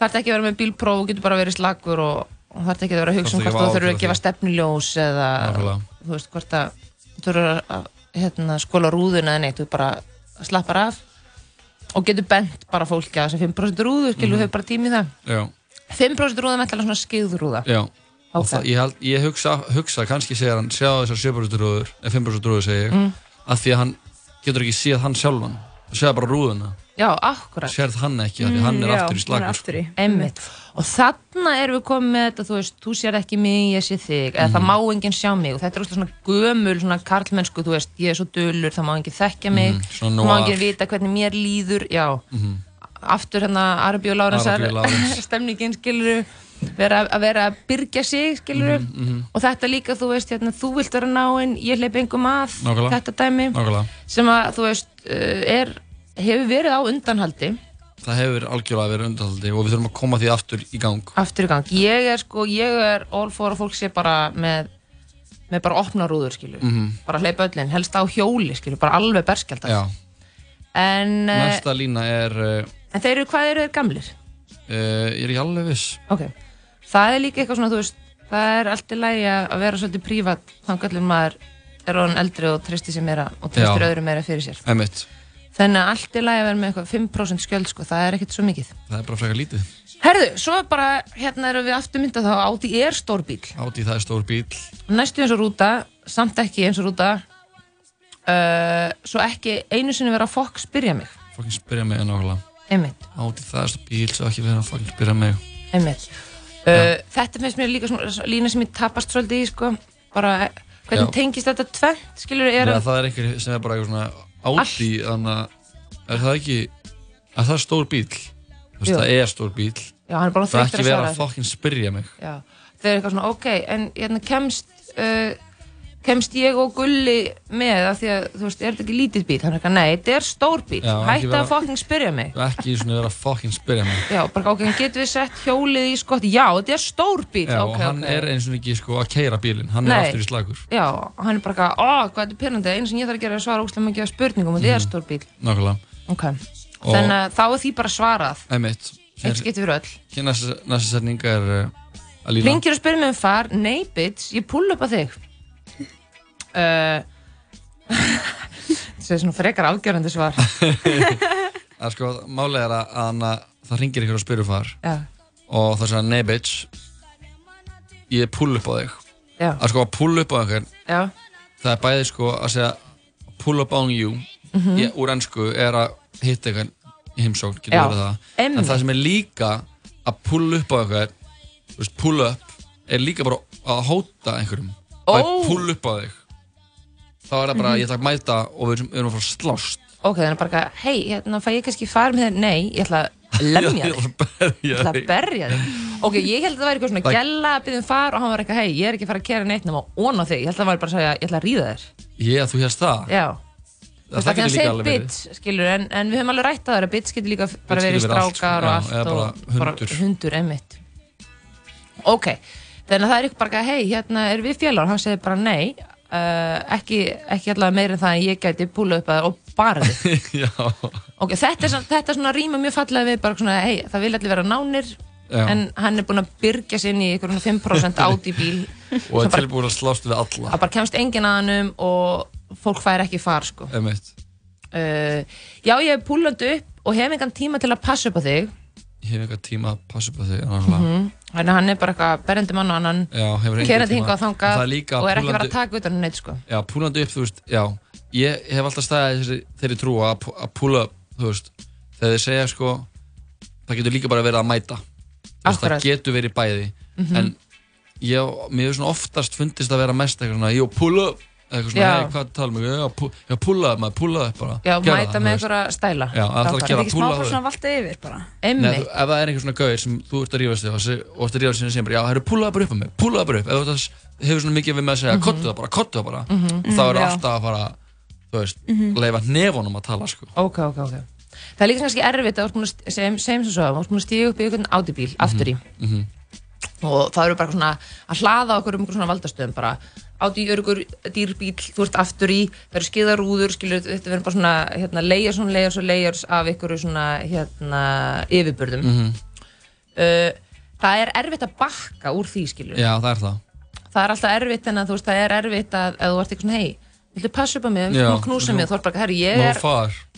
þarf ekki að vera með bílpróf og getur bara verið slagur og, og þarf ekki að vera að hugsa um hvort að þú þurfur að gefa stefnuljós eða Nákvæmlega. þú veist hvort að þú þurfur að hérna, skóla rúðuna eða neitt, þú bara slappar af og getur bent bara fólki að þessi 5% rúðu, skilur Mhm. við bara tími í það. Já, 5% rúða með alltaf svona það, ég, held, ég hugsa, hugsa, kannski segir hann sjá þessar 7% rúður, eða 5% rúður segi ég. Mm. að því að hann getur ekki séð hann sjálfan. Séð bara rúðuna, já, akkurat sérð hann ekki af því hann er Mm, já, aftur í slagur aftur í. Einmitt. Og þarna erum við komið með þetta, þú veist, þú sér ekki mig, ég sé þig, eða það Mhm. má enginn sjá mig og þetta er svona gömul, svona karlmennsku, þú veist, ég er svo dölur, það má enginn þekkja mig, svona það má enginn vita hvernig mér líður, já, Mhm. aftur hérna Arabi og Lárensar, stemningin, skilur vera, að vera að byrgja sig, skilur Mhm, mhm. og þetta líka, þú veist, hérna, þú vilt vera náinn, ég hleyp engum að, Nákvæmlega. þetta dæmi, Nákvæmlega. sem að, þú veist, uh, er, hefur verið á undanhaldi, það hefur algjörlega verið undanhaldi og við þurfum að koma því aftur í gang. Aftur í gang. Ég er sko, ég er all for að fólk sé bara með með bara opna rúður skilju Mhm. bara hleypa öllin, helst á hjóli skilju bara alveg berskjaldar en, uh, næsta lína er uh, en þeir eru, hvað eru þeir gamlir? uh, ég er ekki alveg viss. Ok, það er líka eitthvað svona þú veist, það er allt í lagi að vera svolítið prívat þannig að maður er orðin eldri og tristir sér meira og tristir öðru meira fyrir sér. Einmitt. Þannig að allt í lagi að vera með eitthvað 5% skjöld sko, það er ekkert svo mikið. Það er bara frekar lítið. Herðu, svo bara, hérna erum við aftur myndað þá átti er stór bíl Áti það er stór bíl næstu eins og rúta, samt ekki eins og rúta. Uh, svo ekki einu sinni vera fokk spyrja mig. Fokkin spyrja mig nákvæmlega. Einmitt, Áti það er stór bíl svo ekki vera að fokkin spyrja mig. Einmitt. Uh, þetta finnst mér líka svona lína sem ég tapast svolítið í sko. Bara, hvernig Já. tengist þetta tvent skilur, er Nei, það er einhver sem er bara eitthvað svona áti þannig að er það ekki að það er stór bíl Þú veist, Jú. það er stór bíl Já, hann er bara Það er þreyttur ekki að vera svara. að fokkin spyrja mig. Já, þeir eru eitthvað svona, ok, en hérna kemst uh, kemst ég og Gulli með af því að, þú veist, er þetta ekki lítill bíl? Er eitthvað, nei, þetta er stór bíl, Já, ekki hætti vera- að fucking spyrja mig. Er ekki svona vera að fokkin spyrja mig. Já, bara ok, getur við sett hjólið í skott? Já, þetta er stór bíl, Já, ok, og hann ok. er eins og ekki sko að keira bílinn. Hann er Nei. aftur í slagur. Já, og hann er bara eitthvað, ó, hvað þetta er pyrrandi einu sem ég þarf að gera er að svara óslega mikið af spurningum og þetta er Mhm. stór bíl Nákvæmlega. Ok, Og- þannig að þá er því bara svarað. Einmitt. Eitt skipti fyrir öll. Hér næsta næsta setning er uh, að lína Ringir og spyrir mig um far, nei bitch, ég pull upp að þig Það er svona frekar afgjörandi svar að sko, málið er að, að það ringir ykkur að spyrja far Já. og það segja, nei bitch ég pull upp á þig Já. að sko að pull upp á ykkur Já, það er bæði sko að segja pull up on you Mhm. ég, úr ennsku er að hitta ykkur í heimsókn, getur verið það einmitt. en það sem er líka að pull upp á ykkur pull up er líka bara að hóta einhverjum Ó. að pull upp á þig þá er það bara, Mhm. ég ætla að mæta og við erum, við erum að fara að slást. Ok, þannig bara eitthvað, hei, hérna fæ ég kannski far með þér, nei, ég ætla að lemja þig. að Ég ætla að berja þig. Ok, ég held að það væri eitthvað svona Það- gælla að byggja um far og hann var eitthvað, hei, ég er ekki að fara að kera neitt nema ón á þig, ég held að það væri bara að segja, ég ætla að ríða þér. Ég, þú hérst það? Já. Það, það að því getur líka alveg verið. bits, skilur, en, en við höfum alveg rætt að það að bits getur líka bara verið strákar og Já, allt eða bara og hundur. hundur, einmitt. Ok, þannig að það er eitthvað bara, hei, hérna er við félagar, hann segir bara nei uh, ekki, ekki allavega meira en það en ég gæti púla upp að það og bara þig Já, Ok, þetta er, þetta er svona rýma mjög fallega við bara svona, hei, það vil allir vera nánir Já. en hann er búinn að byrgja sér inn í einhverjum 5% Audi bíl og er tilbúin að slást við alla. að bara kemst enginn að hannum og fólk fær ekki far, sko. Uh, Já, ég hef púlandi upp og hef engan tíma til að passa upp á þig Ég hef eitthvað tíma að passa upp á þig nákvæmlega. mm. Þannig að hann er bara eitthvað berandi mann og hefur engan kerandi er þangað líka og er ekki púllandi- verið að taka utan um neitt, sko Já, púlandi upp, þú veist, já Ég hef alltaf staðið þessi, þeirri trú að, púla upp, þú veist Þegar þið segja, sko Það getur líka bara verið að mæta veist. Það getur verið bæði Mhm. En ég, mér hefur svona oftast fundist að vera mest eitthvað svona Jó, púla upp Eitthvað svona, hei, hvað tala mig? Já, púla upp, maður, púla upp bara Já, Gerðu mæta það, með þú veist. einhverja stæla Já, það þarf að gera púla bara upp svona valda yfir bara Nei, þú, ef það er einhver svona gauðir sem þú ert að rífast þig og se- og ert að rífast þig sem bara, já, það eru púlaða bara upp á mig, púlaða bara upp ef þú ert að- hefur svona mikið við með að segja, Mhm. kottu það bara, kottu það bara Mhm. þá er Já. alltaf að fara, þú veist, Mhm. leifa nefunum að tala, sko Ok, ok, ok Það er líka kannski erfitt að þú ert búin að st- segjum segjum sem svo, þú ert búin að stíga upp í einhvern Audi-bíl aftur í Mhm. og það eru bara svona að hlaða okkur um einhver svona valdastöðum bara Audi örgur dýrbíl, þú ert aftur í það eru skeiðarúður, skilur þetta verður bara svona hérna, layers og layers og layers af einhverju svona hérna, yfirbörðum Mhm. uh, það er erfitt að bakka úr því skilur Já, það er það. Það er alltaf erfitt en að þú veist það er erfitt að, að þú ert eitthvað svona hei viltu passa upp á mig, Já, viltu knúsa nú- mig. þú ert bara, herri, ég er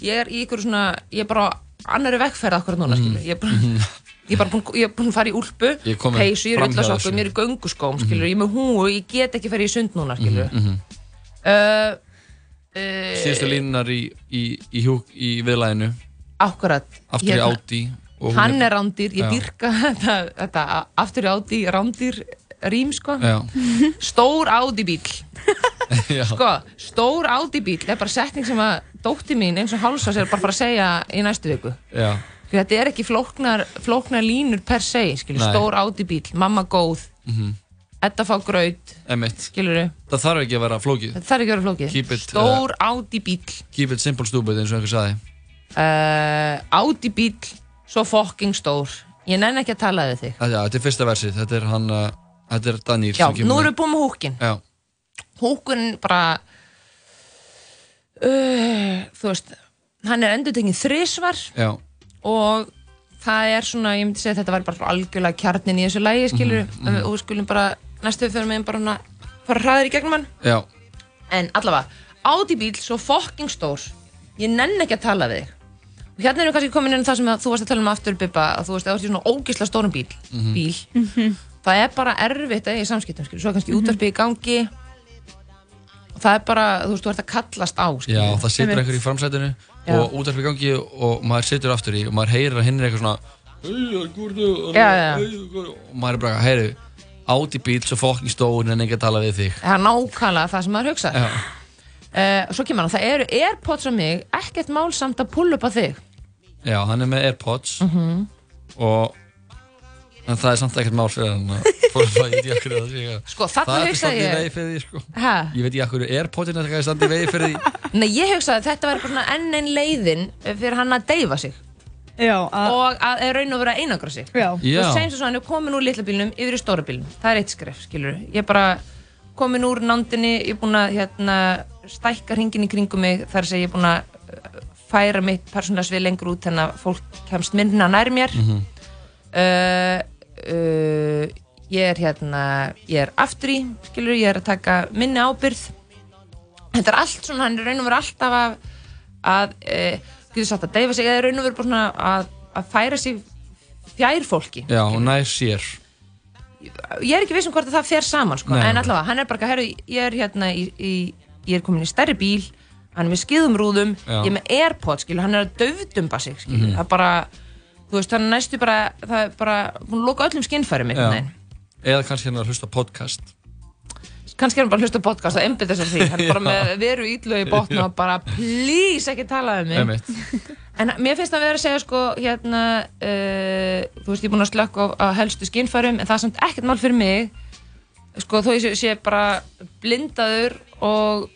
ég er í ykkur svona, ég er bara annari vegferð akkurat núna, Mhm. skilur ég er bara, ég er bara búin, ég er búin að fara í úlpu peysu, ég er þessu. ég er í gönguskóm skilur, ég er með húu, ég get ekki að fara í sund núna Mhm, mhm. uh, uh, Síðustu línunar í, í, í, hjúk, í viðlæðinu akkurat. Aftur í hún hann er rándir, ég dyrka þetta, þetta aftur í Audi, rándir rým sko, Já. stór Audi bíl Já. sko, stór Audi bíl er bara setning sem að dótti mín eins og hálsas er bara að segja í næstu viku. Já, þetta er ekki flóknar, flóknar línur per se, skilur, stór Audi bíl mamma góð, mhm, Edda fá graut emitt skilur Það þarf ekki að vera flókið. Þetta þarf ekki að vera flókið. It, stór Audi bíl Keep it simple stupid eins og einhver saði uh, Audi bíl svo fucking stór. Ég nenni ekki að tala við þig. Já, þetta er fyrsta versið, þetta er hann uh, Þetta er Danýr já, nú erum við búin með húkin Já, húkun bara uh, þú veist hann er endur tekinn þrisvar. Já, og það er svona, ég myndi segja þetta væri bara algjörlega kjarnin í þessu lægi skilur Mhm, mhm. og við skulum bara, næstu við fyrir mig bara hana, fara hraðir í gegnum hann. Já. En allavega, Audi bíl svo fucking stór. Ég nenn ekki að tala við þig. Og hérna erum við kannski komin inn það sem að þú varst að tala um aftur Bibba, að þú veist, að ert í svona ógisla stórum bíl Mhm. bíl, það er bara erfitt að eiga í samskiptum, skilur, svo er Mhm. kannski útvarpið í gangi það er bara, þú veist, þú ert að kallast á skilur. Já, það situr einhver í framsætinu Já. og í gangi og maður situr aftur í og maður heyrir að hinn er eitthvað svona "Hey, Gúrdu, Já, já, og maður er bara, heyru Audi bíl svo fokkin stór en ekki að tala við þig. Það er nákvæmlega það sem maður hugsa uh, svo kemur hann, það eru Airpods á mig ekkert mál samt að pulla upp á þig. Já hann er með Airpods Mhm. og En það er samt ekkert mál fyrir hann að fólk það, ég veit ekki okkur það sé að Sko, Það er standið í ég- vegi fyrir því, sko? Ég veit ekki okkur er potinn að það er standið í vegi fyrir því Nei, ég hugsaði að þetta væri bara svona enn einn leiðin fyrir hann að deyfa sig Já, að... og að er raun og vera að einangra sig Já. Já. segjum svo hann er komin úr litla bílnum yfir í stóra bílnum, það er eitt skref, skilur ég er bara komin úr nándinni ég er búin að hérna, stækka hringin í kringum mig, þar að segja ég er búin að uh, færa mitt persónulega svið lengur út þannig að fólk kemst minna nær mér Mhm. uh, uh, ég er hérna ég er aftur í, skilur ég er að taka minni ábyrð þetta er allt svona, hann er raun og veru alltaf að að, e, getur sagt að deyfa sig eða raun og veru bara svona að, að færa sig fjær fólki Já, og nær sér ég er ekki viss um hvort að það fer saman sko. En allavega, hann er bara, herru, ég er hérna í, í, ég er komin í stærri bíl hann er með skiðum rúðum, Já. ég er með Airpods skilur, hann er að döfdumba sig skilur, Mhm. það er bara, þú veist, hann er næstu bara það er bara, búin að loka öllum skinnfæri mitt Já. Eða kannski hérna að hlusta podcast kannski hann bara að hlusta podcast og einbytta sér því, hann er bara með veru ítlu í botn og bara please ekki tala um mig Einmitt. en mér finnst það að vera að segja sko hérna, uh, þú veist ég er búin að slökka á, helstu skinnfærum en það er samt ekkert mál fyrir mig sko þó ég sé, bara blindaður og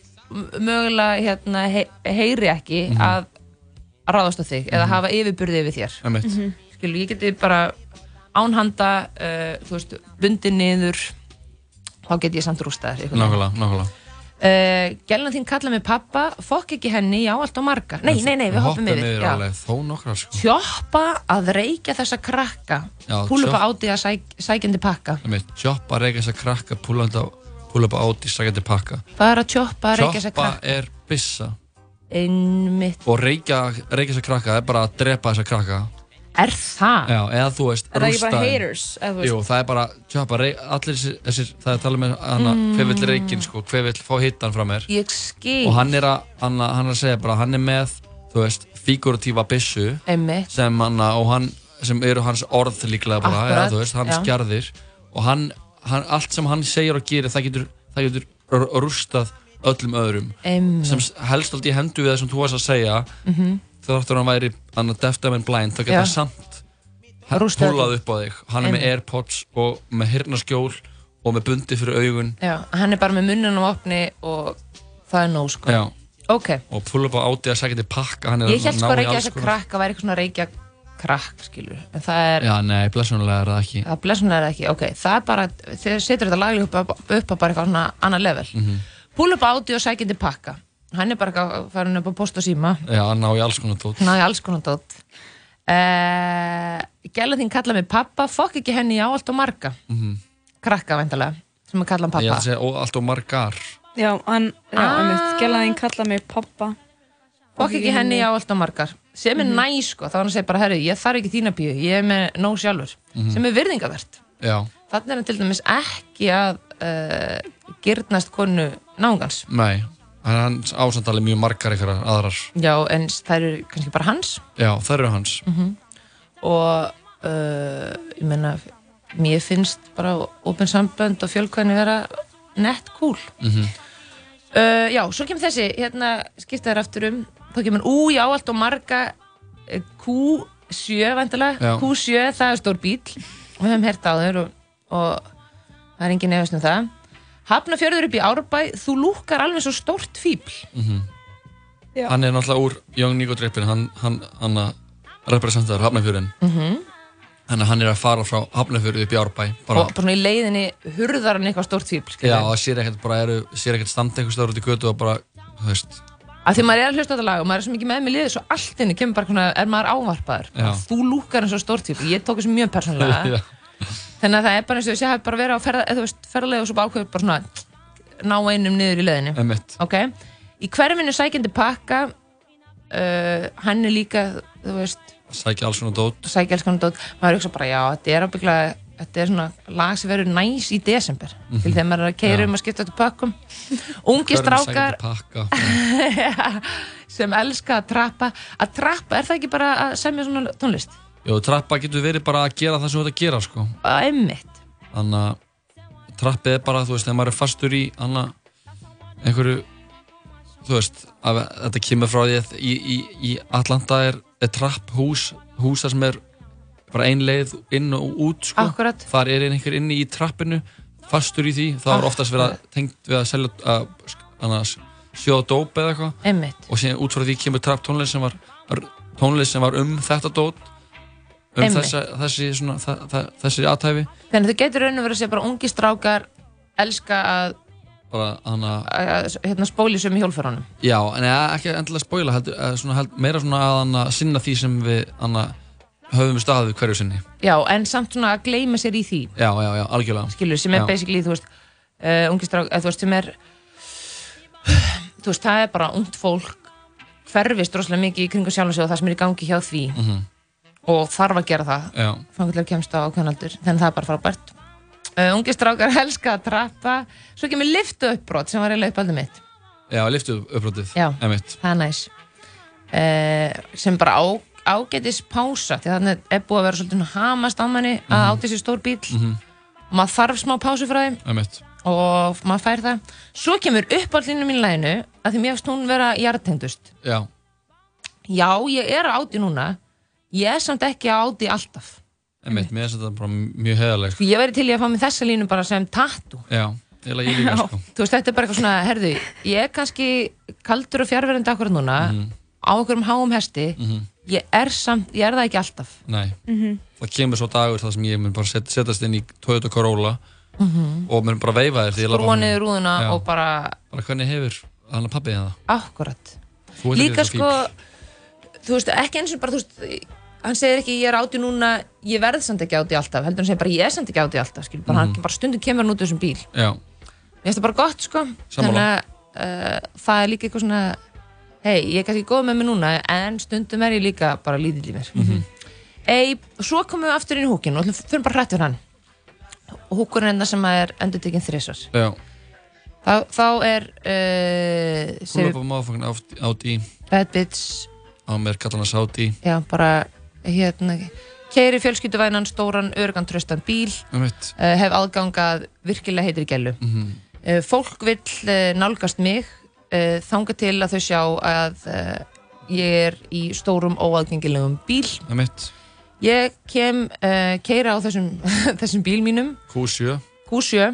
mögulega hérna, he, heyri ekki Mhm. að ráðast á þig eða Mhm. hafa yfirburði yfir þér Einmitt. Mhm. skilu, ég geti bara ánhanda uh, þú veist, bundin niður þá get ég samt rústað þér. Nákvæmlega, nákvæmlega Uh, Gælan þín kalla mig pappa, fokk ekki henni, já allt og marga. Nei, nei, nei, við hoppum yfir. yfir já. alveg, þó nokkra sko Tjoppa að reykja þessa krakka, á áti að sæk, sækjandi pakka. Þess að krakka, púla upp á áti, sækjandi pakka Hvað er að tjoppa að reykja þessa Tjoppa krakka? er byssa Einmitt. Og reykja, reykja þess að krakka er bara að drepa þess að krakka Er það? Já, eða þú veist, Er það ekki bara rústa haters? Jú, það er bara, rey, allir þessir, þessir, það er að tala með hana, Mm. hver vill reykinn sko, hver vill fá hittan frá mér Ég skil. Og hann er að, hann, hann er að segja bara, hann er með, þú veist, figuratífa byssu Einmitt. sem hann, og hann, sem eru hans orð líklega bara, Akkurat, eða þú veist, hans já. gerðir og hann, hann, allt sem hann segir og gerir, það getur, það getur rústað öllum öðrum Einmitt. sem helst alltaf í hendu við það sem þú varst að segja Mhm. þegar þáttur hann væri að defta menn blind, þá getur hann samt öllum. upp á þig hann er með Einmitt. airpods og með hirnaskjól og með bundi fyrir augun Já, hann er bara með munnin á opni og það er nóg sko. Já. Ok. og púla upp á áti að segja til pakka hann er Ég held að sko ná að í reykja alls þessa konar- krakka væri eitthvað svona reykja krakk, skilur. En það er, Já, nei, blessunulega er það ekki það blessunlega er það ekki. Ok, það er bara, þegar setur þetta lagli upp, upp, upp á bara eitthvað svona annað level. Púla upp áti og sækjandi pakka. Hann er bara farin upp á post og síma. Já, hann ná í alls konar tótt Náði alls konar dótt. Uh, Gæla þín kalla mig pappa, fokk ekki henni á allt og marga. Mhm. Krakka, veintalega, sem að kalla hann pappa. segja, og allt og margar Já, hann, já, Ah. einmitt, gælaðinn kalla mig pappa. Fokk ekki henni á allt og margar. Sem er Mhm. næ, sko, þá er hann að segja bara, herru, ég þarf ekki þína píu, ég er með nóg sjálfur. Mhm. Sem er virðingavert. Já, Þannig er hann til dæmis ekki að uh, gyrnast konu náungans. nei hann ásandali mjög margar einhverjar aðrar Já, en það eru kannski bara hans. Já, það eru hans Mm Og uh, ég meina, mér finnst bara opin sambönd og fjölkvæðinu vera nett cool. Mhm. Uh, já, svo kemur þessi, hérna skipta þér aftur um, þá kemur ú, já, allt og marga eh, Q7 vantilega, Já. Q7 það er stór bíl, við höfum hert á þér og, og það er engin nefnist um það. Hafnafjörður upp í Árbæ þú lúkar alveg svo stórt fíbl Mhm. Já. Hann er náttúrulega úr Young Nico Drippin hann, hann, hann representar Hafnarfjörðin mm Þannig að hann er að fara frá Hafnarfjörðu upp í Árbæ bara, og bara svona í leiðinni hurðar hann eitthvað stórt fíbl Já, það sér ekkert bara eru, sér ekkert standa einhvers stöður út í götu og bara, þú veist. Að því maður er að hlusta á þetta lag og maður er svo mikið með mig liðið svo allt inni kemur bara er maður ávarpaður. Já. þú lúkar eins og stórt fíbl, ég tók þessu mjög persónulega. þannig að það er bara eins og þessi hafi bara verið á ferða, ferðarlega og svo bara ákveður bara svona ná einum niður í leiðinni. Einmitt. ok, í hverfinu sækjandi pakka uh, hann er líka þú veist, Sækja alls svona dót. sækjaldskanu dót. Maður hugsa bara, já, þetta er ábygglega þetta er svona lag sem verður næs í desember. Mhm. til þegar maður er að keira um að skipta þetta pakkum. Ungi strákar sem elska að trappa. Að trappa, er það ekki bara að semja svona tónlist? Jó, trappa getur verið bara að gera það sem þú ert að gera, sko að emmitt Þannig að trappið er bara, þú veist, þegar maður er fastur í einhverju þú veist, að þetta kemur frá því að í, í, í Atlanta er, er trapp hús hús þar sem er bara ein leið inn og út sko. Akkurat. þar er einhver inni í trappinu fastur í því, þá er oftast verið að tengt við að selja að, annars, sjóða dóp eða eitthvað Einmitt. og síðan út frá því kemur trapp tónlist sem var tónlist sem var um þetta dót um þessa, þessi, svona, þa, þa, þessi aðtæfi Þannig að þú getur raun og verið að segja bara ungi strákar elska að, bara hana að hérna, spóli sem í hjólförunum. Já, en ekki endilega spoila, heldur, eða svona, held, meira svona að hana, sinna því sem við hana, höfum staðið hverju sinni. Já, en samt svona að gleyma sér í því, Já, já, já, algjörlega. skilur, sem er Já. basically, þú veist, uh, ungi strákar, eða þú veist, sem er, þú veist, það er bara ungt fólk hverfist rosalega mikið í kringu sjálf og það sem er í gangi hjá því Mhm. Og þarf að gera það. Fangilega kemst á ákveðnaldur þannig það er bara frábært. Uh, ungi strákar helska að trappa. Svo kemur liftu uppbrot sem var eiginlega uppaldið mitt. Já, liftu uppbrotið. Það er næs. Uh, sem bara á, ágætis pása því þannig er búið að vera svolítið hamast á manni að Mhm. átti sér stór bíl Mhm. og maður þarf smá pásu frá þeim. Og maður fær það. Svo kemur uppállinu mín læginu að því mér finnst hún vera jartengdust Já. já, ég er áti núna ég er samt ekki á áti alltaf Emitt, mér finnst þetta bara mjög heiðaleg. Sko, ég væri til í að fá mig þessa línu bara sem tattoo Já, ég líka, Já. sko. þú veist, þetta er bara eitthvað svona, herðu ég er kannski kaldur og fjárverðandi akkurat núna Mhm. á okkur um háum hesti Mhm. ég er samt, ég er það ekki alltaf Nei. Mhm. Það kemur svo dagur þar sem ég mun bara set, setjast inn í Toyota Corolla Mhm. og mun bara veifa þér því ég labba skrúa fram. niður rúðuna Já. og bara Bara hvernig hefur hann að pappi það? akkurat líka sko, þú veist, ekki eins og bara þú veist, hann segir ekki ég er áti núna ég verð samt ekki áti alltaf, heldur hann segir bara ég er samt ekki áti alltaf, skil, bara, Mhm. hann, bara stundum kemur hann út úr þessum bíl Já. Mér finnst það bara gott sko. Þannig að uh, það er líka eitthvað svona Hei, ég er kannski góð með mig núna En stundum er ég líka bara lítill í mér Mhm. Ei, Svo komum við aftur inn í húkin Og fyrir bara hrætt við hann húkurinn enda sem að er endur tekinn þrísvar Já. Þá, þá er uh, up a motherfucking Audi Bad bitch á mér kallar hann Saudi. Já, bara hérna Keiri fjölskylduvænan, stóran, örgan, tröstan bíl uh, Hef aðgangað virkilega heitir gælu Mhm. uh, fólk vill uh, nálgast mig þanga til að þau sjá að ég er í stórum óaðgengilegum bíl. Ég kem keira á þessum, þessum bíl mínum. Q7. Q7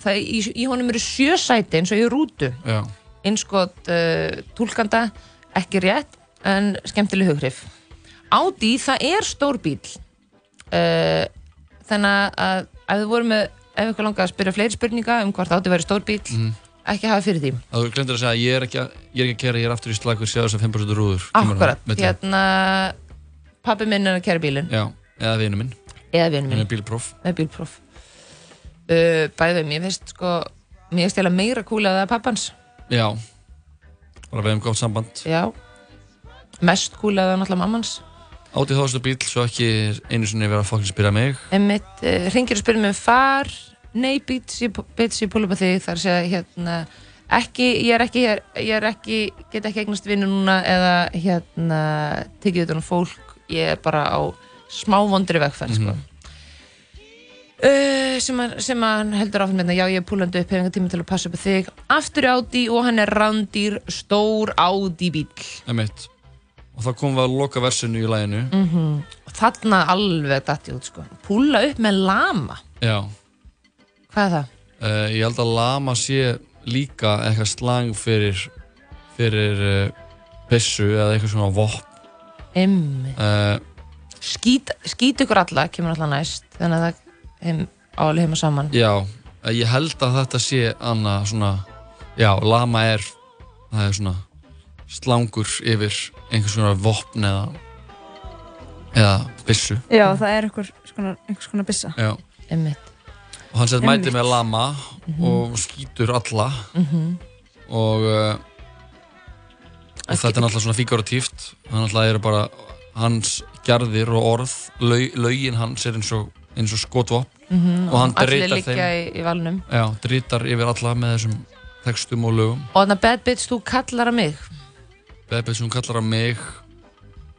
það í, í honum eru sjö sæti eins og í rútu. Uh, túlkanda ekki rétt en skemmtileg hughrif Audi það er stór bíl uh, þannig að ef þú voru með ef ykkur langar að spyrja fleiri spurninga um hvort Audi væri stór bíl Mhm. ekki hafa fyrir því þú glemdir að segja ég er ekki að, ég er ekki að kera, ég er aftur í slagur, sjá þess að 5% rúður. Akkurat, hérna pappi minn er að kæra bílinn Já, eða vinu minn. eða vinn Hann minn er bílpróf. með bílpróf uh, bæðið, mér finnst sko mér finnst eða meira kúl að það er pappans Já. Bara við hefum gott samband. já mest kúl að það er náttúrulega mammans Átti þástu bíl, svo ekki einu sinni verið að fólk spyrja mig. Emmitt, uh, ringir og spyrir mig um far nei, bits, ég, ég púla upp að þig þar að segja hérna ekki, ég er ekki, hér- ég er ekki get ekki eignast vinnu núna eða hérna, tekið þetta um fólk ég er bara á smá vondri vegferð sko. uh, sem, að, sem að hann heldur áfram með já ég er púlandi upp, hefur enga tíma til að passa upp að þig aftur í Audi og hann er randýr stór Audi bíl Emitt. Og þá komum við að loka versinu í læginu. mm og þarna alveg dætti út sko. púla upp með lama Já. hvað er það? Uh, ég held að lama sé líka eitthvað slang fyrir, fyrir uh, pissu eða eitthvað svona. Emmi Uh, skít, skít ykkur alla, kemur alltaf næst þannig að það heim, álega heima saman já, eh, ég held að þetta sé annað svona, já, lama er, það er svona slangur yfir einhvers svona vopn eða, eða pissu. Já, það er einhver skona, einhvers konar byssa. Já. Og hann sett mæti Einmitt. með lama Mhm. og skýtur alla Mhm. og, uh, og þetta er náttúrulega svona figuratíft hann náttúrulega eru bara hans gerðir og orð laug, lögin hans er eins og, eins og skotvopn Mhm, og hann allir dritar liggja þeim í, í valnum já, dritar yfir alla með þessum textum og lögum og þannig að bad bitch, þú kallar að mig Bebbe sem kallar á mig.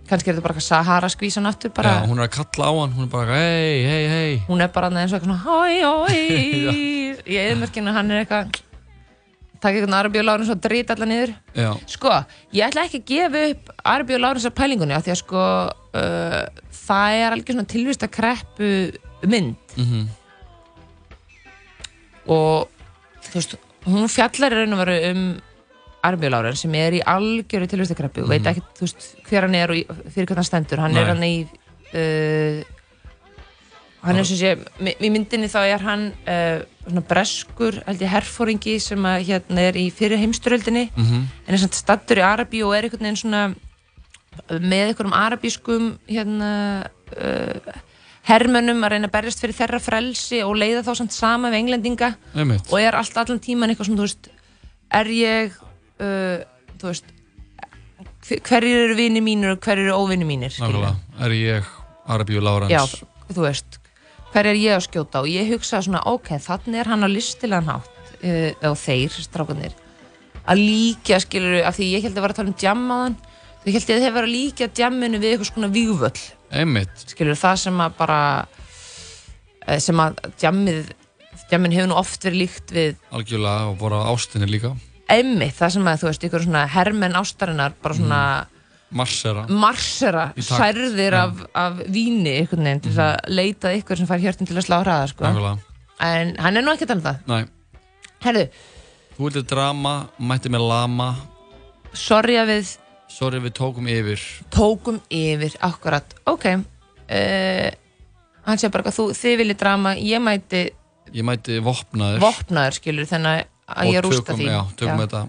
Kannski er þetta bara eitthvað Sahara skvísan aftur bara, já, hún er að kalla á hann hún er bara hei, hei, hei hún er bara eins og eitthvað hæ, hæ í eðmörkinu hann er eitthvað takk eitthvað Arbjörn Lárens og drita alla niður. Já, sko, ég ætla ekki að gefa upp Arbjörn Lárens að pælingunni af því að sko uh, það er alveg svona tilvist að kreppu mynd. Mhm. og þú veist, hún fjallar í raun og veru um Armjóláren sem er í algjöru tilvistakreppu og veit Mhm. ekki, þú veist, hver hann er og fyrir hvernig hann stendur, hann er Nei. hann í uh, hann er sem sé í myndinni þá er hann uh, svona breskur, held ég herfóringi sem að hérna er í fyrir heimsturöldinni Mhm. en er samt stattur í Arabíu og er einhvern veginn svona með einhverjum arabískum hérna uh, hermönnum að reyna að berjast fyrir þeirra frelsi og leiða þá samt sama við englendinga og er allt allan tíman eitthvað svona, þú veist er ég uh, þú veist hver- hverjir eru vini mínir og hverjir eru óvini mínir er ég Arabíu Lárens? Já, þú veist hver er ég að skjóta og ég hugsa svona ok, þannig er hann á listilegan hátt uh, og þeir, strákunir að líka skilur af því ég held að vera að tala um djam á þann þú held að þeir vera að líka djamminu við eitthvað svona Einmitt, skilur það sem að bara eh, sem að djammið djammin hefur nú oft verið líkt við algjörlega og bara ástinni líka einmitt það sem að þú veist, ykkur svona hermenn ástarinnar bara svona Marsera. Marsera, takt, særðir já. af, af víni einhvern veginn til þess að leita að ykkur sem fær hjörtin til að slá hraða sko. En hann er nú að tala um það. Herðu, þú vildi drama, mætti með lama. Sorry að við Sorry við tókum yfir. Tókum yfir akkurat, ok. Uh, hann sé bara að þú, þið viljið drama ég mæti Ég mætti vopnaður. Vopnaður skilur þannig að ég Og rústa tökum- því. Já, tökum þetta.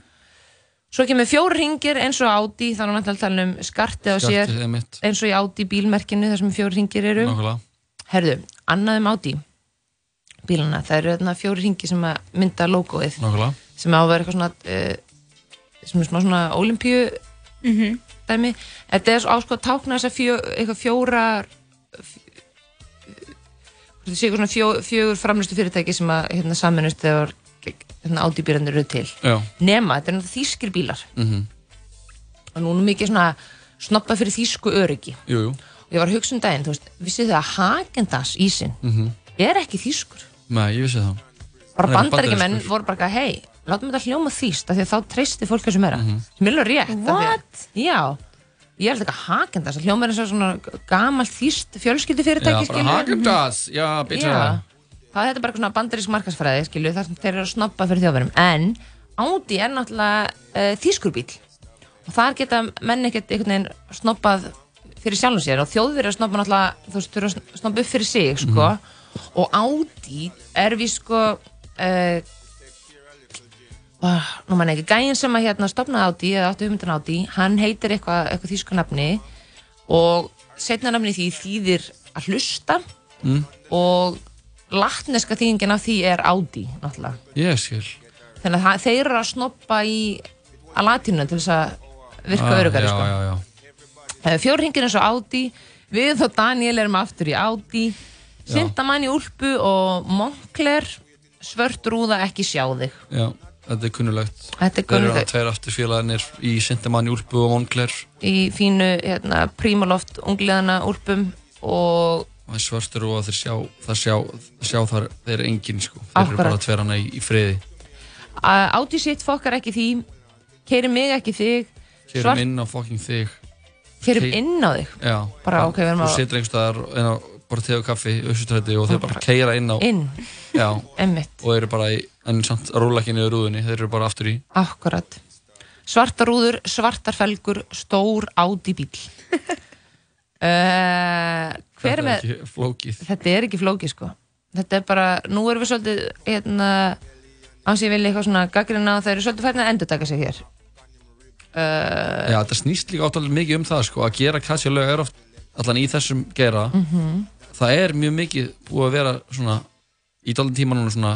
Svo kemur fjóri ringir eins og Audi þannig að tala um skartið á sér eins og í Audi bílmerkinu þar sem fjóri ringir eru. Nákvæmlega. Herðu, annað um Audi bílana, það eru þarna fjóri ringi sem að mynda logoið Nákvæmlega. sem á að vera eitthvað svona uh, sem er smá svona olimpíu Mhm. dæmi. Þetta er á sko að tákna þess að fjó, eitthvað fjórar þetta sé eitthvað svona fjó, fjögur framlustu fyrirtæki sem að hérna, saminust þegar hérna, átíbýrandir eru til. Já. Nema, þetta er náttúrulega þýskir bílar. Mhm. og nú er mikið svona snoppa fyrir þýsku öryggi. Jú, jú. Og ég var að hugsa um daginn, þú veist, vissið þið að Hagendas ísinn Mhm. er ekki þýskur? Nei, ég vissi það. Bara bandarískur. voru bara hei, látum þetta hljóma þýst af því að þá treysti fólk þessu meira. Mhm. sem er alveg rétt What? Já, ég held ekki að Hagendas hljóma er eins og svona gamalt þýst fjölskyldufyrirtæki Já, bara Hagendas, já, bitur Já, það er þetta bara svona bandarísk markasfræði skilju, þar sem þeir eru að snoppa fyrir þjóðverðum en Audi er náttúrulega uh, þýskur bíl og þar geta menn ekkert einhvern veginn snoppað fyrir sjálfum sér. Og þjóðverðir snoppa náttúrulega þú veist, þurfa að snoppa upp fyrir sig sko. og Audi er við sko uh, nú mann ekki. Gæinn sem að hérna stopnaði Audi eða áttu hugmyndin Audi hann heitir eitthvað eitthva þýsku nafni. Og setna nafni því þýðir að hlusta. Mm. og latneska þýðingin af því er Audi náttúrulega. Ég skil. Þannig að það- þeir eru að snoppa í að latinu til þess að virka Ah, örugari Já, sko. já, já. Fjór hringir eins og Audi við og Daniel erum aftur í Audi. Sindamann í Úlpu og Moncler svört rúða ekki sjá þig. Já, þetta er kunnulegt Þetta er Þeir eru kunnuglegt. að tveir aftur félagarnir í Sintemann, Úlpu og Moncler. Í fínu hérna, Primaloft ungliðana Úlpum og Það er svartur og þeir sjá, það sjá, sjá þar, þeir eru engin sko. Þeir eru Akkurat. bara tverjana í, í friði. Að Audi sitt fokkar ekki því keiri mig ekki þig Keirum svart, inn á fokking þig. Keirum Kei- inn á þig? Já. Bara, ok, við erum Þú að- situr einhver staðar inn á bara te og kaffi, auðvitað og þeir bara keira inn á inn, Já. Emmitt Og eru bara í, en samt að rúla ekki niður rúðunni Þeir eru bara aftur í Akkurat. Svartar rúður, svartar felgur, stór Audi bíl. Uh, Þetta er með... Þetta er ekki flókið, sko. Þetta er bara, nú erum við svolítið, hérna, ás ég vilja eitthvað svona gaggrina og það eru svolítið færðin að endur taka sig hér. Uh, Já, þetta snýst líka áttalega mikið um það sko Að gera Katja lög er oft Allan í þessum gera Mhm. Það er mjög mikið búið að vera svona Í dálítið tíma núna svona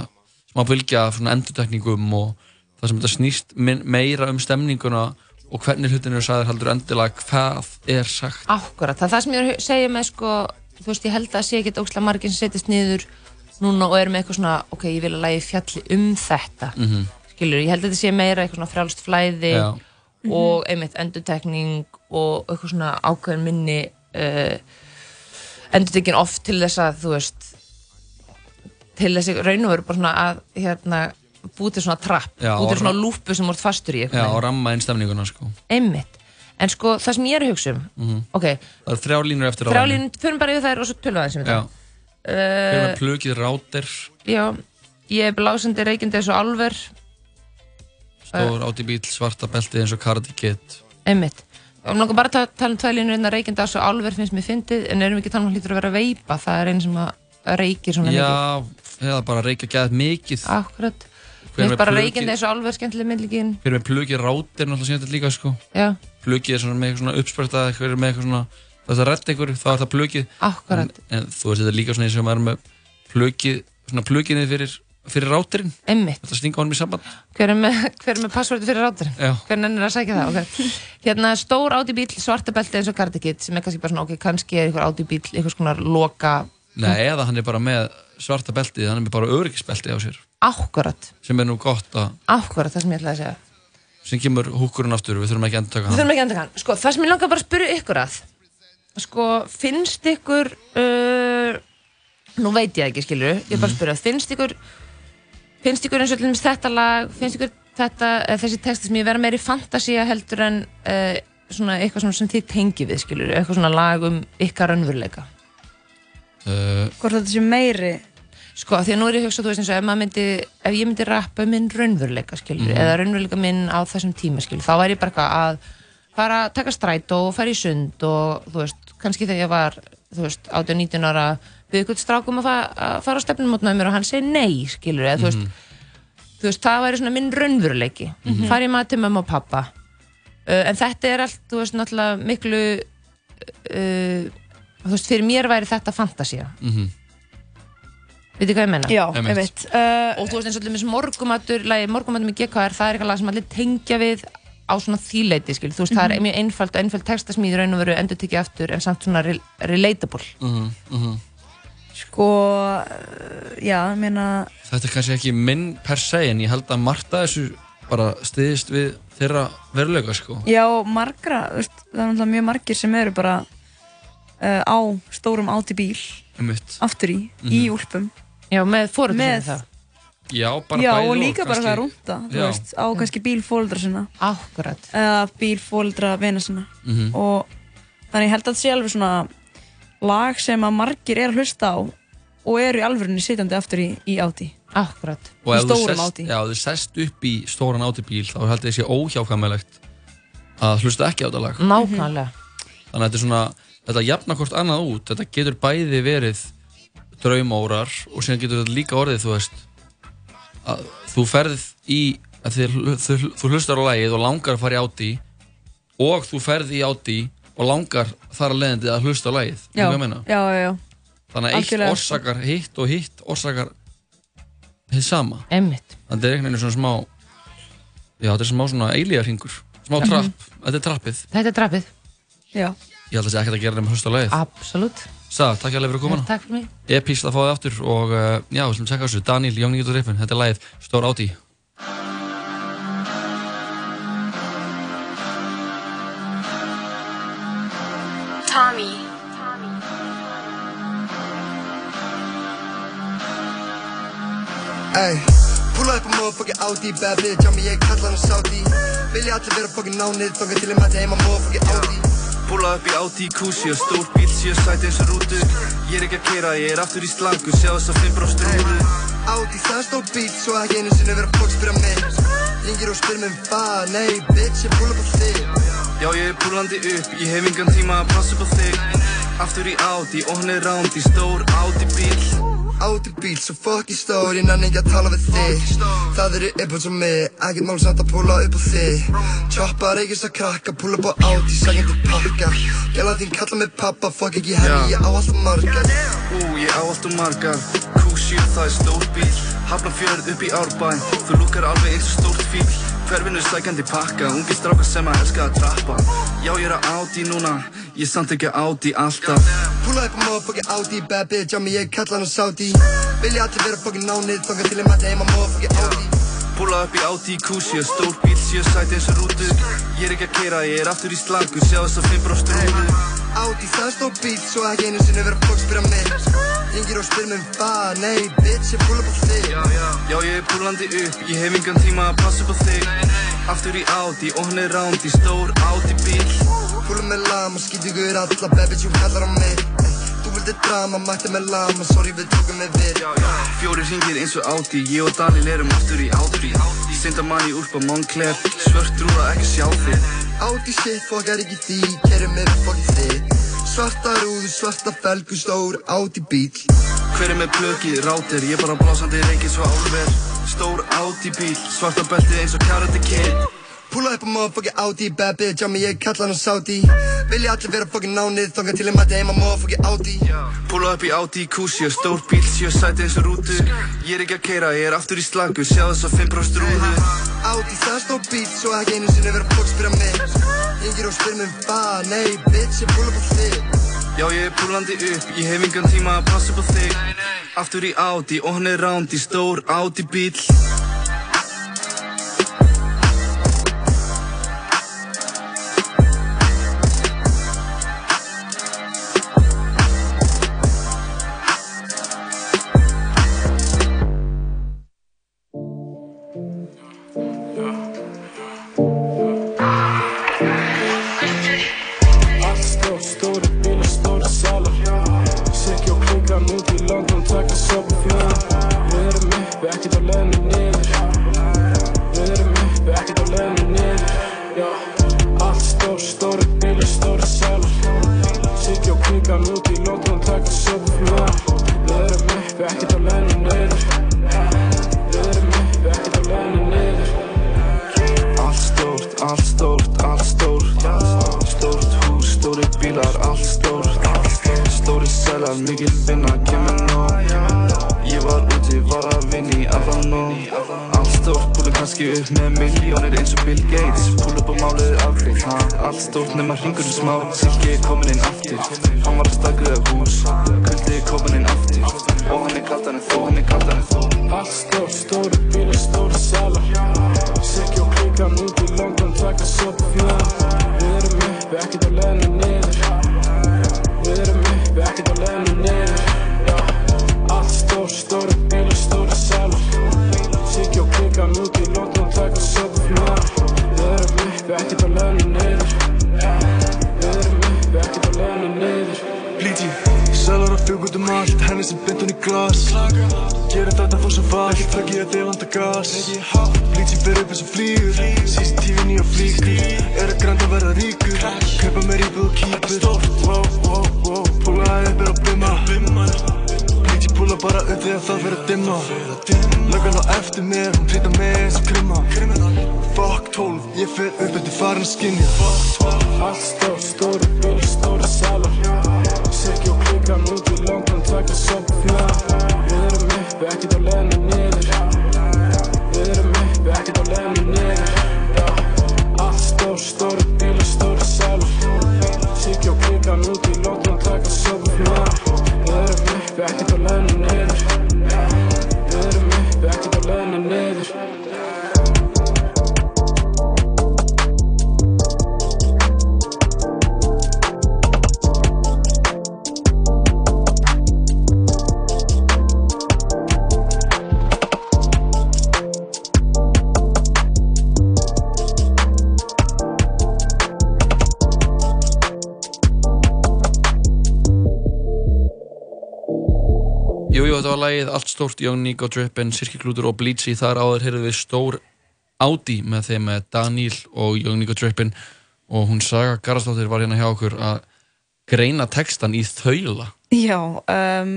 Smá bylgja af svona endurtekningum Og það sem þetta snýst meira um stemninguna Og hvernig hlutinu er sagðir heldur endilega Hvað er sagt Akkurat, það er það sem ég er segja með sko, þú veist, ég held að sé ekki ókslega margir sem setjast niður núna og eru með eitthvað svona, ok, ég vil að lægi fjalli um þetta, Mhm. skilur, ég held að þetta sé meira eitthvað svona frjálst flæði Já. og einmitt endurtekning og eitthvað svona ákveðin minni uh, endurtekning oft til þess að, þú veist til þess að raun og veru bara svona að hérna, búið til svona trapp, Já, búið til svona lúpu sem voru fastur í Já, eitthvað og ramma inn stemninguna sko einmitt en sko það sem ég er að hugsa um Mhm. ok, Það er þrjá línur eftir á þrjá henni. línur, förum bara yfir þær og svo tölum við aðeins um Já. þetta Fyrir uh, með plugið rátir, já, ég er blásandi reykjandi eins og alver stór áti bíl, svarta belti eins og Cardi Kid. einmitt og mér langar bara að ta- tala um tvær línur innan reykjandi eins og alver finnst mér fyndið, en erum við ekki talað um að hlýtur að vera veipa, það er einn sem að reykir svona mikið Já, eða bara reykja gæðið mikið. Akkurat. Hver Mér finnst bara eins og alver skemmtileg myndlíkin Fyrir með plugið rátir náttúrulega síðan þetta líka sko. Já. Plugið er svona með eitthvað svona uppspröta, eitthvað með eitthvað svona, það er að redda ykkur, þá er það plugið. Akkurat. En, en þú veist þetta er líka svona eins og maður er með plugið, svona pluginni fyrir, fyrir rátirinn. Einmitt. Þetta stinga honum í samband. Hver er með, hver er með passvorti fyrir rátur? Já. Hver nennir að sækja það? Okay. Hérna stór Audi bíl, svarta belti eins og Cardigan sem er kannski bara svona, ok, kannski er ykkur Audi bíl einhvers konar loka Nei, eða hann er bara með svarta beltið, hann er með bara öryggisbeltið á sér. Akkurat, Sem er nú gott að, akkurat það sem ég ætlaði að segja. Sem kemur húkurinn aftur, við þurfum ekki að endurtaka Við hann. þurfum ekki að enda hann. Sko, það sem ég langar bara að spyrja ykkur að Sko, finnst ykkur uh, Nú veit ég ekki, skilur Ég er bara að spyrja, finnst ykkur Finnst ykkur eins og til dæmis þetta lag Finnst ykkur þetta, eða þessi texti sem ég vera meiri fantasía heldur en uh, svona eitthvað svona sem þið tengi við, skilur Eitthvað svona lag um ykkar raunveruleika? Uh, Hvort þetta sé meiri Sko, því að nú er ég að hugsa, þú veist eins og ef, maður myndi, ef ég myndi rappa minn raunveruleika, skilur, Mhm. eða raunveruleika minn á þessum tíma, skilur, þá væri ég bara eitthvað að fara að taka strætó og fara í sund og, þú veist, kannski þegar ég var, þú veist, 18-19 ára við ykkur strákum að, fa að fara á stefnum mótnaði mér og hann segi nei, skilur, eða, þú veist, þú veist, það væri svona minn raunveruleiki, Mhm. fara ég maður til mömmu og pappa, uh, en þetta er allt, þú veist, náttúrulega miklu, uh, þú veist, fyrir mér væri þetta fantasía, Mhm. Veitir hvað ég menna? Já, ég veit. Uh, og þú veist eins og allir með morgumatur, lagi morgumatur með GKR, það er eitthvað lag sem allir tengja við á svona þýleiti, skil. Þú veist, það er Mhm. mjög einfalt og einfalt textasmíð í raun og veru endur tekið aftur en samt svona rel relatable. Mhm, mhm. Sko, uh, já, ég meina Þetta er kannski ekki minn per se, en ég held að Marta þessu bara stiðist við þeirra veruleika, sko. Já, margra, veist, það er náttúrulega mjög margir sem eru bara uh, á stórum áti bíl Einmitt. aftur í, Mhm. í úlpum Já, með með, það Já, bara Já, bæði og líka bara kannski- það rúnda, þú Já. veist, á kannski bíl fóldra sinna. Akkurat. Eða bíl fóldra vina sinna. Mhm. og þannig ég held að þetta sé alveg svona lag sem að margir er að hlusta á og eru í alvörunni sitjandi aftur í, í áti Akkurat. Og Í sest, áti já, þú sest upp í stóran átibíl þá held ég sé óhjákvæmilegt að hlusta ekki á þetta lag. Nákvæmlega. Þannig að þetta er svona, þetta jafna hvort annað út þetta getur bæði verið draumórar og síðan getur þetta líka orðið þú veist að þú ferð í að þið, þú, þú hlustar á lagið og langar að fara í áti og þú ferð í áti og langar þar að leiðandi að hlusta á lagið. Já, já, já, já. Þannig að eitt orsakar hitt og hitt orsakar hið sama. Einmitt. Þannig að þetta er einhvern veginn svona smá Já, þetta er smá svona eilíðarhingur Smá Mhm. trapp, þetta er trappið. Þetta er drafið Já. Ég held að það sé ekkert að gera nema hlusta á lagið. Absolutt Sa, takk hjá fyrir komuna. Takk fyrir mig. Epíst að fá þið aftur og uh, já, við slum tjekka þessu. Daniel, Young Niggas og Riffin, þetta er lagið Stór Áti. Tommy. Ey, púla upp á motherfucking Audi Bad bitch, á mig ég kalla hann Saudi Vilja allir vera fucking nánir, þóka til ég mæti heima motherfucking Audi Púla upp í Audi Q7 Stór bíl, séu sæti eins og rútu. Ég er ekki að keira, ég er aftur í slangu Sjá þess að fimm bróst rúðu Audi, það er stór bíl, svo ekki einu sinni vera fólk spyrja mig. Ringir og spyr mig um hvað, nei bitch, ég púla upp á þig. Já, ég er púlandi upp, ég hef engan tíma að passa upp á þig. Aftur í Audi, og hann er rándi Stór Audi bíl Audi bíl, svo fucking stór, ég nenni ekki að tala við þig Það eru uppátt sem mig, ekkert mál samt að púla upp á þig Choppa reykist að krakka, púla upp á Audi, sækjandi pakka Gæla þín kalla mig pappa, fuck ekki henni, ég á alltaf margar Ú, ég á allt og margar Q7, það er stór bíl Hafna fjörð upp í árbæ Þú lukkar alveg eins og stórt fíl Hverfinu sækandi pakka? Ungi strákar sem að elska að trappa. Já, ég er á Audi núna. Ég samt ekki á Audi alltaf. Púla upp á motherfucking Audi, bad bitch, á mig ég kalla hann Saudi. Vilja allir vera fucking nánir, þóka til ég mæti heima motherfucking Audi. Púla upp í Audi Q7 Stór bíl, séu sæti eins og rútu Ég er ekki að keira, ég er aftur í slangu Sjá þess að fimm bróst rúðu Audi, það er stór bíl, svo ekki einu sinni vera fólk spyrja mig Ringir og spyr mig um hvað, nei, bitch, ég pull up á þig. Já, já, já, ég er púlandi upp, ég hef engan tíma að passa upp á þig. Aftur í Audi og hann er rándi, stór Audi bíl. Up með lama, skýt ykkur alla, bitch, hún kallar á mig. Þú vildi drama, mætti með lama, sorry, við tókum með við. Já, já, fjóri ringir eins og Audi, ég og Dalil erum aftur í Audi. Sindamann í úrpa Moncler, svört drúða ekki sjá þig. Audi shit, fokkar ekki því, kerum með fokkið þig Svarta rúðu, svarta felgu, stór Audi bíl Hver er með plöki, rátir, ég bara blásandi reykir svo álver. Stór Audi bíl, svarta belti eins og Karate Kid Pulla upp á motherfucking Audi, bad bitch, á mig ég kalla hann Saudi. Vilja allir vera fucking nánið, þongar til ég mæti heim á motherfucking Audi. Púla upp í Audi Q7, stór bíl, sjö sæti eins og rútu. Ég er ekki að keira, ég er aftur í slagu, sjá þess að 5% rúðu. Audi, það er stór bíl, svo ekki einu sinni vera fólk spyrja mig. Ringir og spyr um hvað, nei, bitch, ég pull up á þig. Já, ég er púlandi upp, ég hef engan tíma að passa upp á þig. Aftur í Audi og hann er rándi, stór Audi bíl kannski upp með miljónir eins og Bill Gates. Púl upp á málið afgreitt, ha Allt stórt nema hringurinn smá. Silki er komin inn aftur. Hann var að stakriða hús. Kuldi er komin inn aftur. Og hann er kaldan en þú, hann er kaldan en þú. Allt stórt, stóri bílar, stóri salar. Siggi og klingan út í London, allt, henni sem bind hún í glas. Gerir þetta fór svo vall, takk ég að þið vanda gas. Líti fyrir upp eins og flýgur, CCTV nýja flíkur Er að grænda verða ríkur, kaupa mér íbúð og kýpur púlaði upp er að bimma. Líti púla bara upp þegar það fyrir að dimma. Löggan á eftir mér, hún trýta mig eins og krimma. Fuck 12, ég fer upp eftir farin að skinja Allt stórt, stóri bílar, lagið Allt stórt, Young Nico Drippin, Sirkiklútur og Bleachy Þar áður heyrðum við Stór Audi með þeim með Daniel og Young Nico Drippin og hún Saga Garðarsdóttir var hérna hjá okkur að greina textan í þaula. Já, um,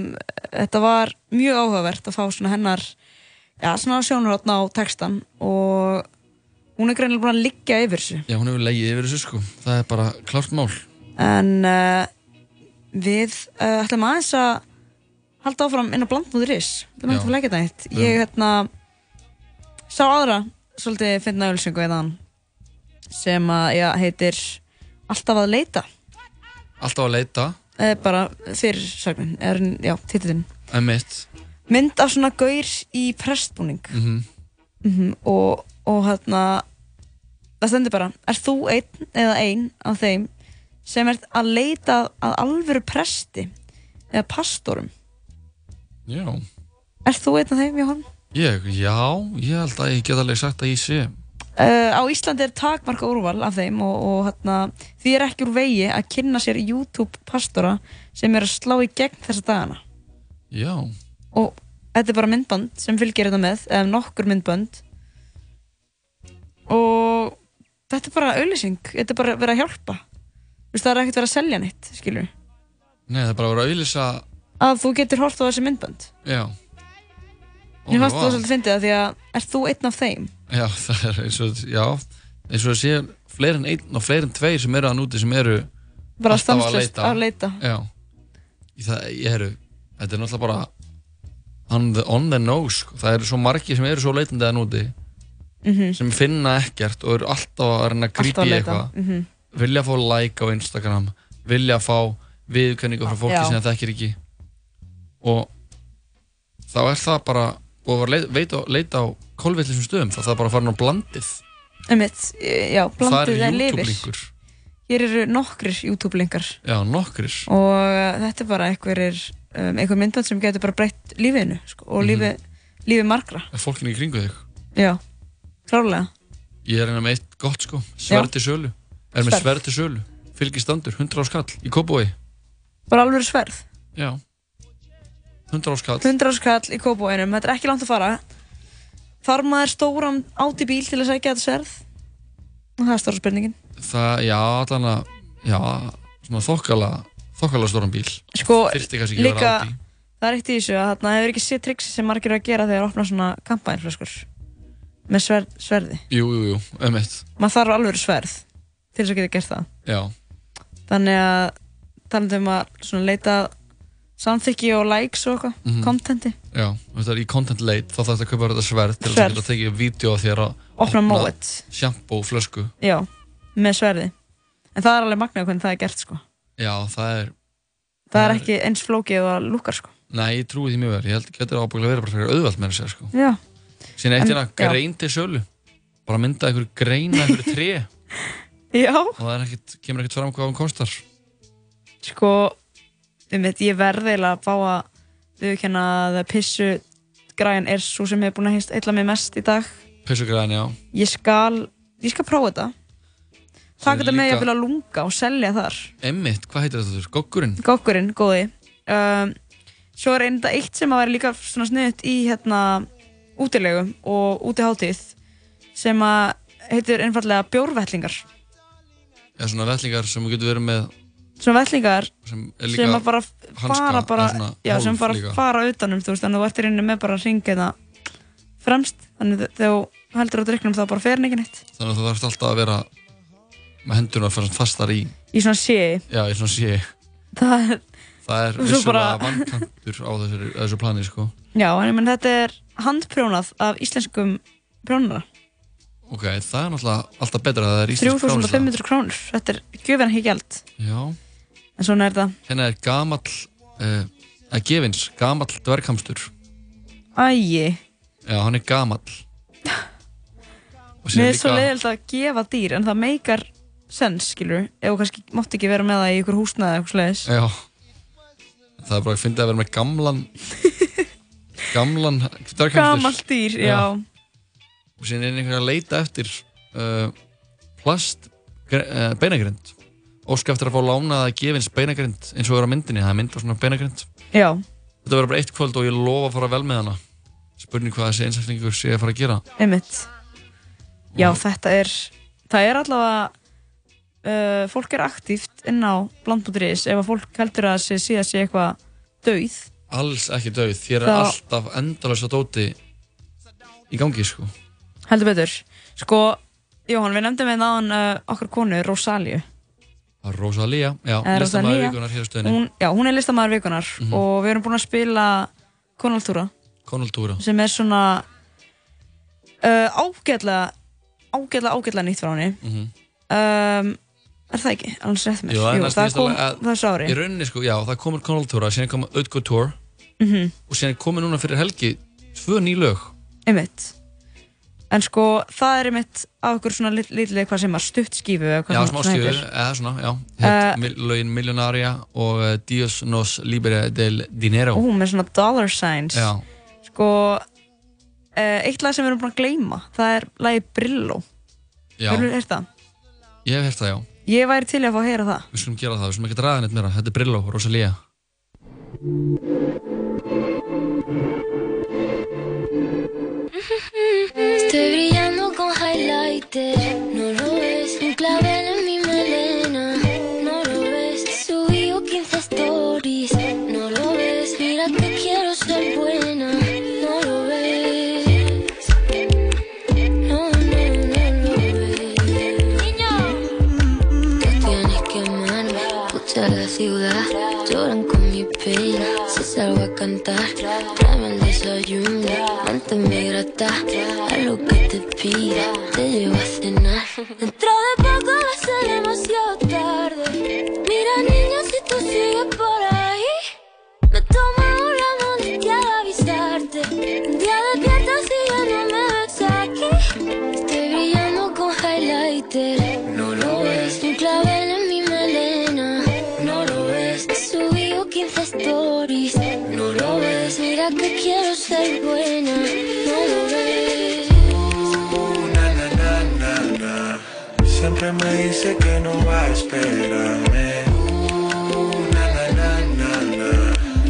þetta var mjög áhugavert að fá svona hennar já, svona sjónarhóttna á textan og hún er greinilega búin að liggja yfir þessu. Já, hún hefur legið yfir þessu sko. Það er bara klárt mál. En uh, við uh, ætlum aðeins að halda áfram inn á blandmúðuris það er Já. hægt að leggja þetta eitt. Ég hérna sá aðra svolítið finna ölsingu eðan sem að já, heitir Alltaf að leita. Alltaf að leita, eða bara fyrir sagnin er, já, emitt mynd af svona gaur í prestbúning. Mm mm og, og hérna það stendur bara, er þú einn eða ein af þeim sem ert að leita að alvöru presti eða pastorum Já. Ert þú einn af þeim, Jóhann? Ég, já, ég held að ég get alveg sagt að ég sé. Uh, á Íslandi er takmarka úrval af þeim og, og hérna, því er ekki úr vegi að kynna sér YouTube pastora sem er að slá í gegn þessa dagana Já. og þetta er bara myndband sem fylgir þetta með eða nokkur myndband og þetta er bara auðlýsing, þetta er bara verið að hjálpa Þú veist, það er ekkert verið að selja neitt skilur, Nei, það er bara vera að auðlýsa, að þú getur hort á þessi myndband já. Mér fannst vá. það svolítið fyndið það því að ert þú einn af þeim? Já, það er eins og, já, eins og að sé fleiri en einn og fleiri en tveir sem eru að núti sem eru Bara alltaf stanslaust að leita. Já, það, ég eru, þetta er náttúrulega bara on the, on the nose, sko. það eru svo margir sem eru svo leitandi að núti Mhm. sem finna ekkert og eru alltaf að reyna að að leita, eitthvað mhm. vilja fá like á Instagram vilja fá viðkönningu frá fólki Já. sem það þekkir ekki og þá er það bara og að leita, leita, á kolvillisum stöðum þá er það bara að fara ná blandið. Einmitt, já, það blandið er er lifir Hér eru nokkrir YouTube-linkar. Já, nokkrir. Og uh, þetta er bara einhverjir um, einhver myndband sem getur bara breytt lífinu sko, og Mhm. lífi, lífi margra. Er fólkinu í kringu þig? Já, klárlega. Ég er hérna með eitt gott sko. Sverð til sölu. Er með til sölu. Fylgir standur 100 á skall í Kópói bara alveg sverð? Já 100 á skall. 100 skall í kópóinum, þetta er ekki langt að fara. Þar maður stóran átt í bíl til að segja þetta og það er stóra spurningin. Það, já, allan að já, svona þokkala þokkala stóran bíl. Sko, líka það er eitt í þessu að þarna hefur ekki séð triksi sem margir að gera þegar opna svona kampænflöskur með sverð, sverði. Jú, jú, jú, um eitt maður þarf alveg sverð til þess að geta gert það. Já, þannig að talandi um að leita samþykki og likes og eitthvað, Mhm. contenti. Já, þetta er í content late þá þarf þetta að kaupa þetta sverð til þess að geta tekið vídeo af þér að Opna móet. shampoo flösku. Já, með sverði. En það er alveg magnað hvernig það er gert sko. Já, það er, það er ekki eins flókið og lukkar sko. Nei, ég trúi því mjög vel. Ég held að þetta er ábygglega verið bara fyrir auðvelt með þess að sko. Já, síðan eitt hérna, grein til sölu. Bara mynda einhverju grein að einhverju tré. Já. Og það ekkit, kemur ekkert fram hvað hún kostar. Sko um þetta ég verði eiginlega að fá að viðkjanna að pissu græn er svo sem hefur búin að eitthvað mig mest í dag. Pissugræðin, já, ég skal, ég skal prófa þetta. Taka þetta með ég að lunga og selja þar. Emmitt, hvað heitir þetta? Þurr, goggurinn Gokkurinn, góði. Um, Svo er einnig eitt sem að vera líka svona sniðut í hérna útilegu og útiháttíð sem að heitir einfallega bjórvellingar. Eða svona vellingar sem þú getur verið með Svona vellingar sem sem að bara fara bara, já, sem bara fara utanum þú veist, þannig að þú ert í rauninni með bara ringið það fremst, þannig að þú heldur á drikknum þá bara fer hann ekki neitt. Þannig að þú þarfst alltaf að vera með hendurna að fara fastar í. Í svona sé. Já, í svona sé. Það það er vissulega bara- vankantur á þessu, þessu plani sko. já, en ég menn þetta er handprjónað af íslenskum prjónara. Ok, það er náttúrulega alltaf betra að það er íslensk framleiðsla. 3500 krónur, þetta er gjöfin ekki gjald. Já, en svona er það. Hérna er gamall uh, að gefins, gamall dverghamstur. Æi, já, hann er gamall. Mér er svo leiðilegt að gefa dýr en það meikar sens, skilur þú kannski mátt ekki vera með það í ykkur húsnaði eða eitthvað slegis já, það er bara að finna að vera með gamlan gamlan dverghamstur. Gamalt dýr, já. og síðan er einhver að leita eftir uh, plast uh, beinagrind óska eftir að fá lánaða gefins beinagrind eins og er á myndinni, það er mynd á svona beinagrind. Já, þetta verður bara eitt kvöld og ég lofa að fara vel með hana. Spurning hvað þessi einstaklingur sé að fara að gera. Einmitt. Já, þetta er það er allavega uh, fólk er aktíft inn á bland.is ef að fólk heldur að sé síðan sé eitthvað dauð. Alls ekki döið, þér er Það- alltaf endalösa dóti í gangi sko. Heldur betur. Sko, Jóhann, við nefndum við náðan uh, okkar konu, Rosalíu Það er Rosalía, já, listamæður vikunar hér á stöðinni. Hún, Já, hún er listamæður vikunar Mhm. og við erum búin að spila Konaltúra. Konultúra sem er svona uh, ágætlega ágætlega ágætlega nýtt frá henni. Mhm. um, Er það ekki? Alveg rétt mér. Jú, það Jú, það kom þessu ári. Í rauninni sko, já, það komur Konultúra, síðan kom Audgo Tour Mhm. og síðan komur núna fyrir helgi tvö ný lög. Einmitt En sko, það er einmitt á okkur svona lit- lítið hvað sem að stutt skífu eða hvað Já, sem smá svona skjöðu, heitir. eða svona, já. Hitt uh, lögin Millionaria og uh, Dios nos libre del dinero. Ú, með svona dollar signs. Já. Sko, uh, eitt lag sem við erum búin að gleyma, það er lagið Brillo. Já. Hefur þú heyrt það? Ég hef heyrt það, já. Ég væri til að fá að heyra það. Við skulum gera það, við skulum ekki draga neitt meira. Þetta er Brillo, Rosalía. Highlighter, no lo ves. Un clavel cantar, tráeme el desayuno. Mántame grata, a lo que te pida, te llevo a cenar. Dentro de poco va a ser demasiado tarde. Mira, niña, si tú sigues por ahí, me toma una molestia de avisarte. Un día despiertas y ya no me ves aquí. Estoy brillando con highlighter, que quiero ser buena, no lo ves. na, na, na, na, na. Siempre me dice que no va a esperarme. Uh, na, na, na, na, na.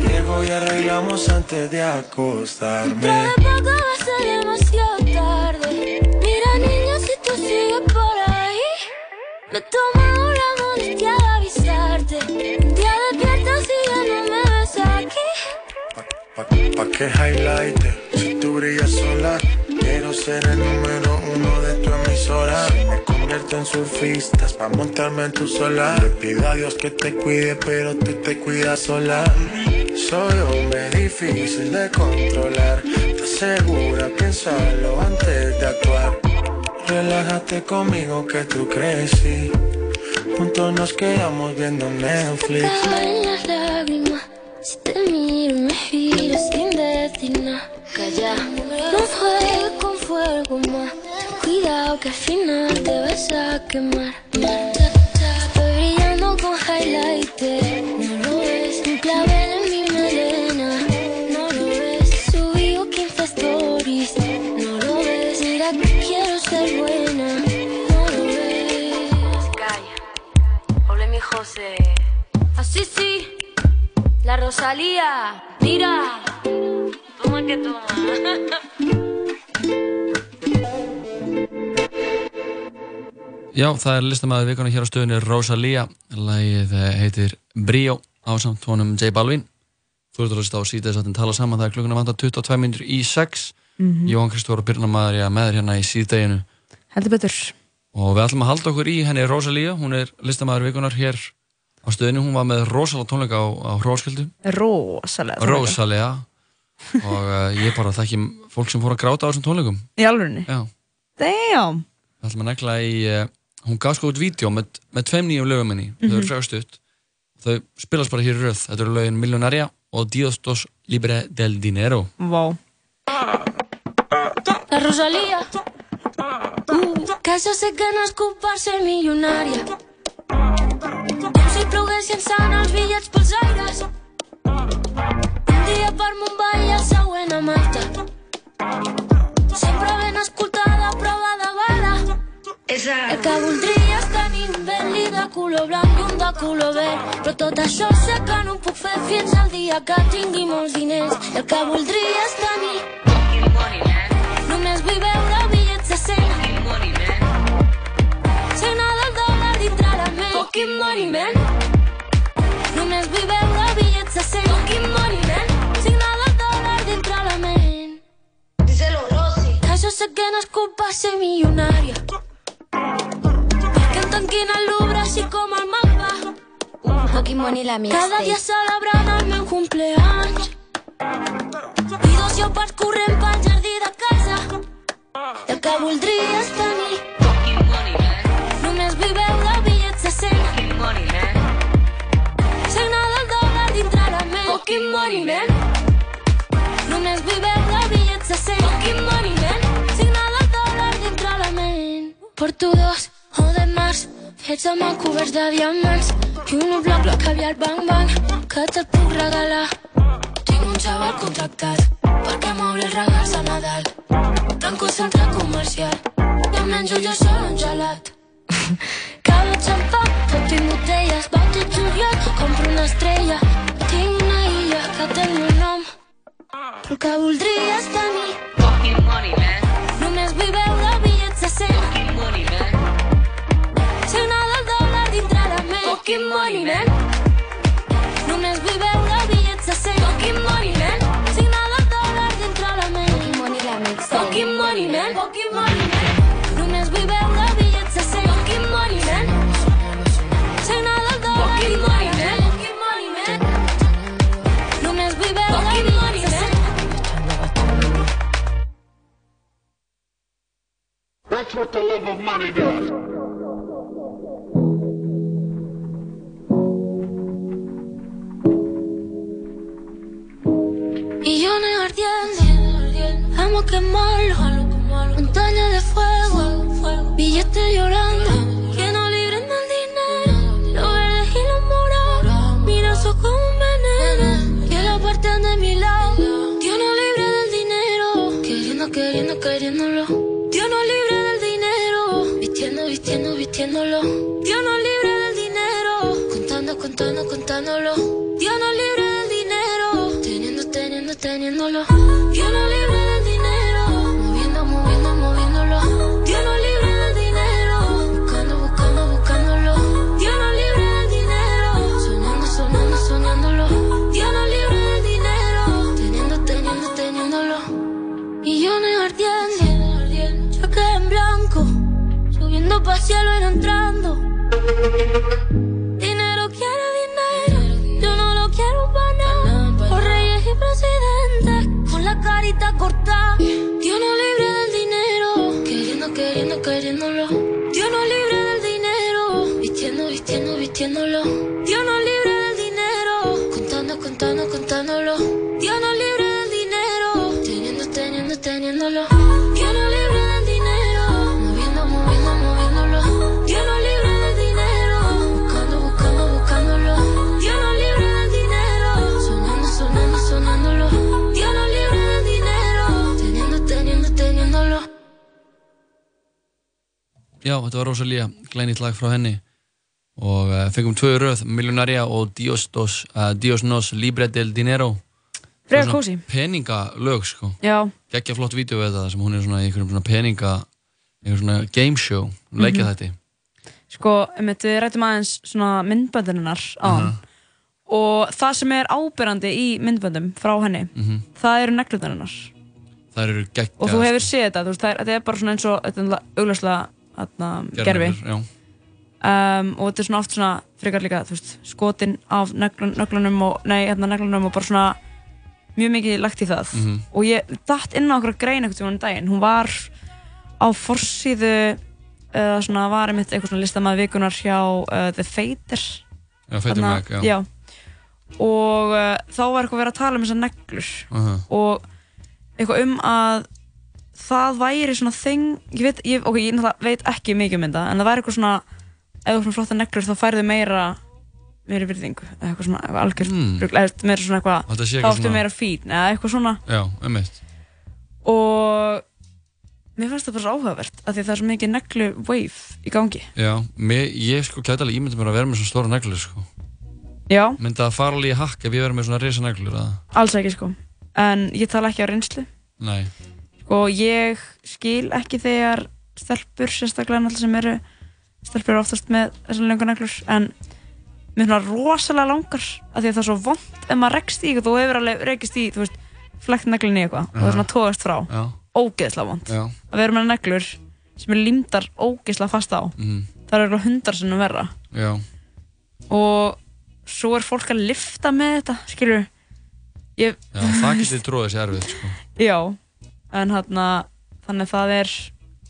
Llego y arreglamos antes de acostarme. Dentro de poco va a ser demasiado tarde. Mira, niña, si tú sigues por ahí, me toma Pa, que highlighter, si tú brillas sola Quiero ser el número uno de tu emisora. Me convierto en surfistas pa' montarme en tu solar. Le pido a Dios que te cuide pero tú te cuidas sola. Soy hombre difícil de controlar. ¿Estás segura? Piénsalo antes de actuar. Relájate conmigo que tú crecí Juntos nos quedamos viendo Netflix. Si te miro, me giro sin decir nada. Calla, no juegues con fuego más. Cuidado que al final te vas a quemar. Estoy brillando con highlighter. No lo ves, un clavel en mi melena. No lo ves, subí 15 stories. No lo ves, mira que quiero ser buena. No lo ves. Calla. Hola, mi José. Así sí, la Rosalía, mira. Toma que toma. Já, það er listamæður vikuna hér á stöðunni Rosalía. Lægið eh, heitir Brio ásamt honum J Balvin. Þú ert að hlusta á síðan þess að tala saman. Það er klukkuna vantar 22 minnur í 6. Mhm. Jóhann Kristófur og Birna maður ég með þér hérna í síðdeginu. Heldur betur. Og við ætlum að halda okkur í henni Rosalía. Hún er listamæður vikunar hér á stöðunni. Hún var með rosalega tónleika á, á Hróskildu. Rosalega. Rosalega. og uh, ég bara þekki fólk sem fór að gráta á þessum tónleikum. Í alvörunni? Já. Damn. Það ætlum að negla í, uh, hún gaf sko út vídeo með, með tveim nýjum lögum henni, þau Mhm. eru frægast stutt. Þau spilast bara hér í röð, þetta eru lögin Millionaria og Dios dos libre del dinero. Vá. La Rosalía. Uh, que jo sé que no ploguessin sant els bitllets pels aires. Un dia per Mumbai i el següent a Malta. Sempre ben escoltada, prova de bala. El que voldria és tenir un Bentley de color blanc i un de color verd. Però tot això sé que no ho puc fer fins al dia que tingui molts diners. El que voldria és tenir Només vull veure fucking money, man. Lunes vive la billets hacen fucking money, man. Signala dólar dentro a la men. Díselo, Rosy. Ta sé que no es culpa ser millonaria. Que en tanquina lubra así como el mapa. Fucking money la mía. Cada día celebrant el meu cumpleaños. I dos jo pas corrent pel jardí de casa. El que voldria és tenir. Fucking money, man. Només vull veure money, man. Signa del dòlar dintre la ment. Fucking money, man. Només vivem de bitllets de 100. Fucking money, man. Signa del dólar dintre la ment. Porto dos o de març, fets amb el coberts de diamants. I un bloc, bloc aviat, bang, bang, que te'l puc regalar. Tinc un xaval contractat perquè m'obri els regals a Nadal. Tanco centre comercial i em menjo jo sol un gelat. Cada xampany i botelles, va tot juliol, compro una estrella. Tinc una illa que té el meu nom, el que voldries tenir. Fucking money, man. Només vull veure bitllets de 100. Fucking money, man. Signar del dòlar dintre la ment. Fucking money, man. Només vull veure bitllets de 100. Fucking money, man. That's what the love of money does. Millones ardiendo, vamos a quemarlo. Montaña de fuego, billetes llorando. Que no libren del dinero, los verdes y los morados. Mira, eso como un veneno, que la parten de mi lado. Dios no libre del dinero, queriendo, queriendo, queriéndolo. Vistiéndolo. Dios no libre del dinero, contando, contando, contándolo. Dios no libre del dinero, teniendo, teniendo, teniéndolo. Subiendo pa' cielo y entrando. Dinero quiere dinero, yo no lo quiero para nada. Por reyes y presidentes, con la carita cortada. Dios no libre del dinero, queriendo, queriendo, queriéndolo. Dios no libre del dinero, vistiendo, vistiendo, vistiéndolo. Dios no Já, þetta var Rosalía, glænýtt lag frá henni og uh, fengum tvö röð, Millionaria og Dios, dos, uh, Dios nos libre del dinero Svona kósí. Peningalög, sko Já. Gekkja flott vídeo við þetta sem hún er svona í einhverjum svona peninga einhverjum svona game show, hún leikja Mhm. þetta Sko, einmitt, við rættum aðeins svona myndbönduninnar á hann og það sem er ábyrrandi í myndböndum frá henni, Mhm. það eru Það geggja og þú hefur séð þetta, þú veist, það er, þetta er bara svona eins og þetta augljóslega gerfi um, og þetta er svona oft svona frekar líka, veist, skotin af neglun, neglunum og, nei, hérna og bara svona mjög mikið lagt í það Mhm. og ég datt inn á okkur grein tímann um daginn, hún var á forsíðu eða svona var einmitt eitthvað svona listamaður vikunar hjá uh, The Fader Já, Fader Mac, já. já. og uh, þá var eitthvað verið að tala um þessar neglur Aha. og eitthvað um að það væri svona þing ég veit, ég, ok, ég veit ekki mikið um þetta en það væri eitthvað svona ef þú svona flotta neglur þá færðu meira meiri virðingu eða eitthvað svona algjörst Mm. eða meira svona eitthvað þá áttu svona- meira fín eða eitthvað svona. Já, einmitt. Og mér fannst það bara svo áhugavert af því að það er svo mikið neglu wave í gangi. Já, mér, ég sko gæti alveg ímyndið mér að vera með svona stóra neglur sko. Já, Myndi það fara alveg í hakk ef ég verið með svona risa neglur að alls ekki sko. En ég tala ekki á reynslu. Nei, sko ég skil ekki þegar stelpur sérstaklega náttúrulega sem eru stelpur eru oftast með þessar lengur neglur en mér finnst það rosalega langar af því að það er svo vond ef maður rekst í eitthvað þú hefur alveg rekist í þú veist flekt neglunni í eitthvað og það er svona tóðast frá. Já. ógeðslega vond Já. að vera með neglur sem er límdar ógeðslega fast á Mhm. það er eitthvað hundar sinnum verra. Já, og svo er fólk að lifta með þetta skilur ég, já, það getur tróðið sér erfið sko. Já en hérna þannig að það er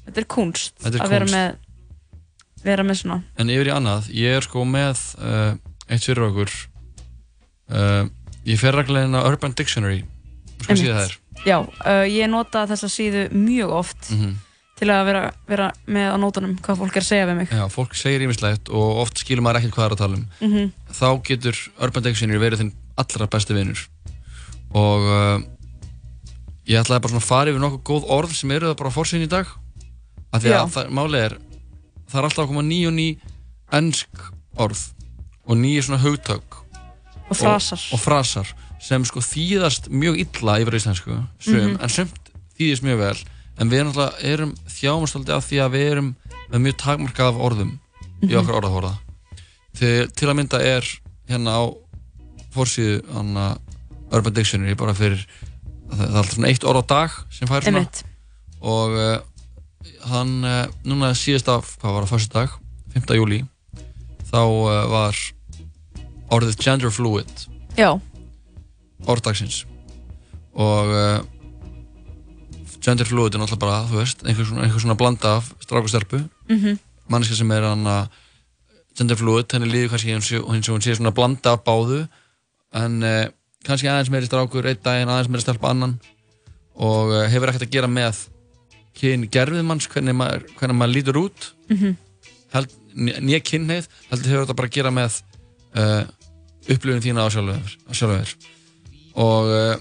þetta er kunst Þetta er að vera kúnst. með vera með svona En yfir í annað, ég er sko með uh, eitt fyrir okkur uh, Ég fer á Urban Dictionary Sko síða það er já, uh, ég nota þessa síðu mjög oft Mhm. til að vera, vera með á nótunum hvað fólk er að segja við mig Já, fólk segir ímislegt og oft skilur maður ekkert hvað það er að tala um. Mhm. Þá getur Urban Dictionary verið þinn allra besti vinur. Og uh, ég ætlaði bara svona að fara yfir nokkuð góð orð sem eru það bara á fórsýn í dag. Af því að það, málið er, það er alltaf að koma ný og ný ennsk orð og nýja svona hugtök. Og frasar. Og, og frasar sem sko þýðast mjög illa yfir íslensku, sum, Mhm. en sumt þýðist mjög vel. En við alltaf, erum þjáumast alltaf af því að við erum með mjög takmarkað af orðum í Mhm. okkar orðahóra. Til, til að mynda er hérna á fórsíðu Urban Dictionary bara fyrir það, er alltaf svona eitt orð á dag sem fær svona Einmitt. og uh, hann uh, núna síðast af, hvað var það, fyrstu dag 5. júli þá uh, var orðið gender fluid Já, orðdagsins og gender fluid er náttúrulega bara, þú veist, einhver svona, einhver svona blanda af strák og stelpu Mhm. manneska sem er hann að gender fluid, henni líður kannski eins og hún sé svona blanda af báðu en kannski aðeins meiri strákur einn daginn, aðeins meiri stelpa annan. Og uh, hefur ekkert að gera með kyn gerfið manns, hvernig maður, hvernig maður lítur út. Mhm. held, nýja kynneið heldur hefur þetta bara að gera með uh, upplifin þína á sjálfur og uh,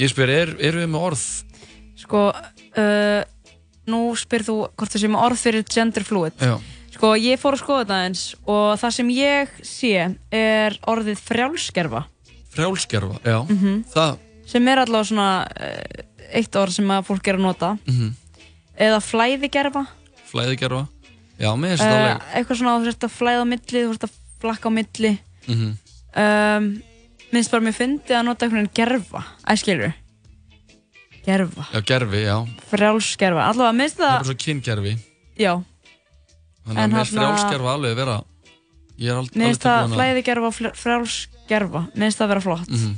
ég spyr, er, eru við með orð? Sko uh, nú spyr þú hvort það sé með orð fyrir gender fluid. Já. sko ég fór að skoða þetta eins og það sem ég sé er orðið frjálskerfa frjálskerfa, já, Mhm. það sem er allavega svona uh, eitt orð sem að fólk er að nota. Mm eða flæðigerfa flæðigerfa já, með uh, uh, eitthvað svona þú ert að flæða á milli þú ert að flakka á milli. Mm -hmm. um, minnst bara mér fyndið að nota einhvern veginn gerfa æskilur gerfa, já, gerfi, já. Frjálskerfa allavega minnst það er það bara svo kyngerfi já, þannig að þarna- frjálskerfa alveg vera ég er aldrei minnst það flæðigerfa og fl- frjálsgerfa minnst það vera flott. Mm -hmm.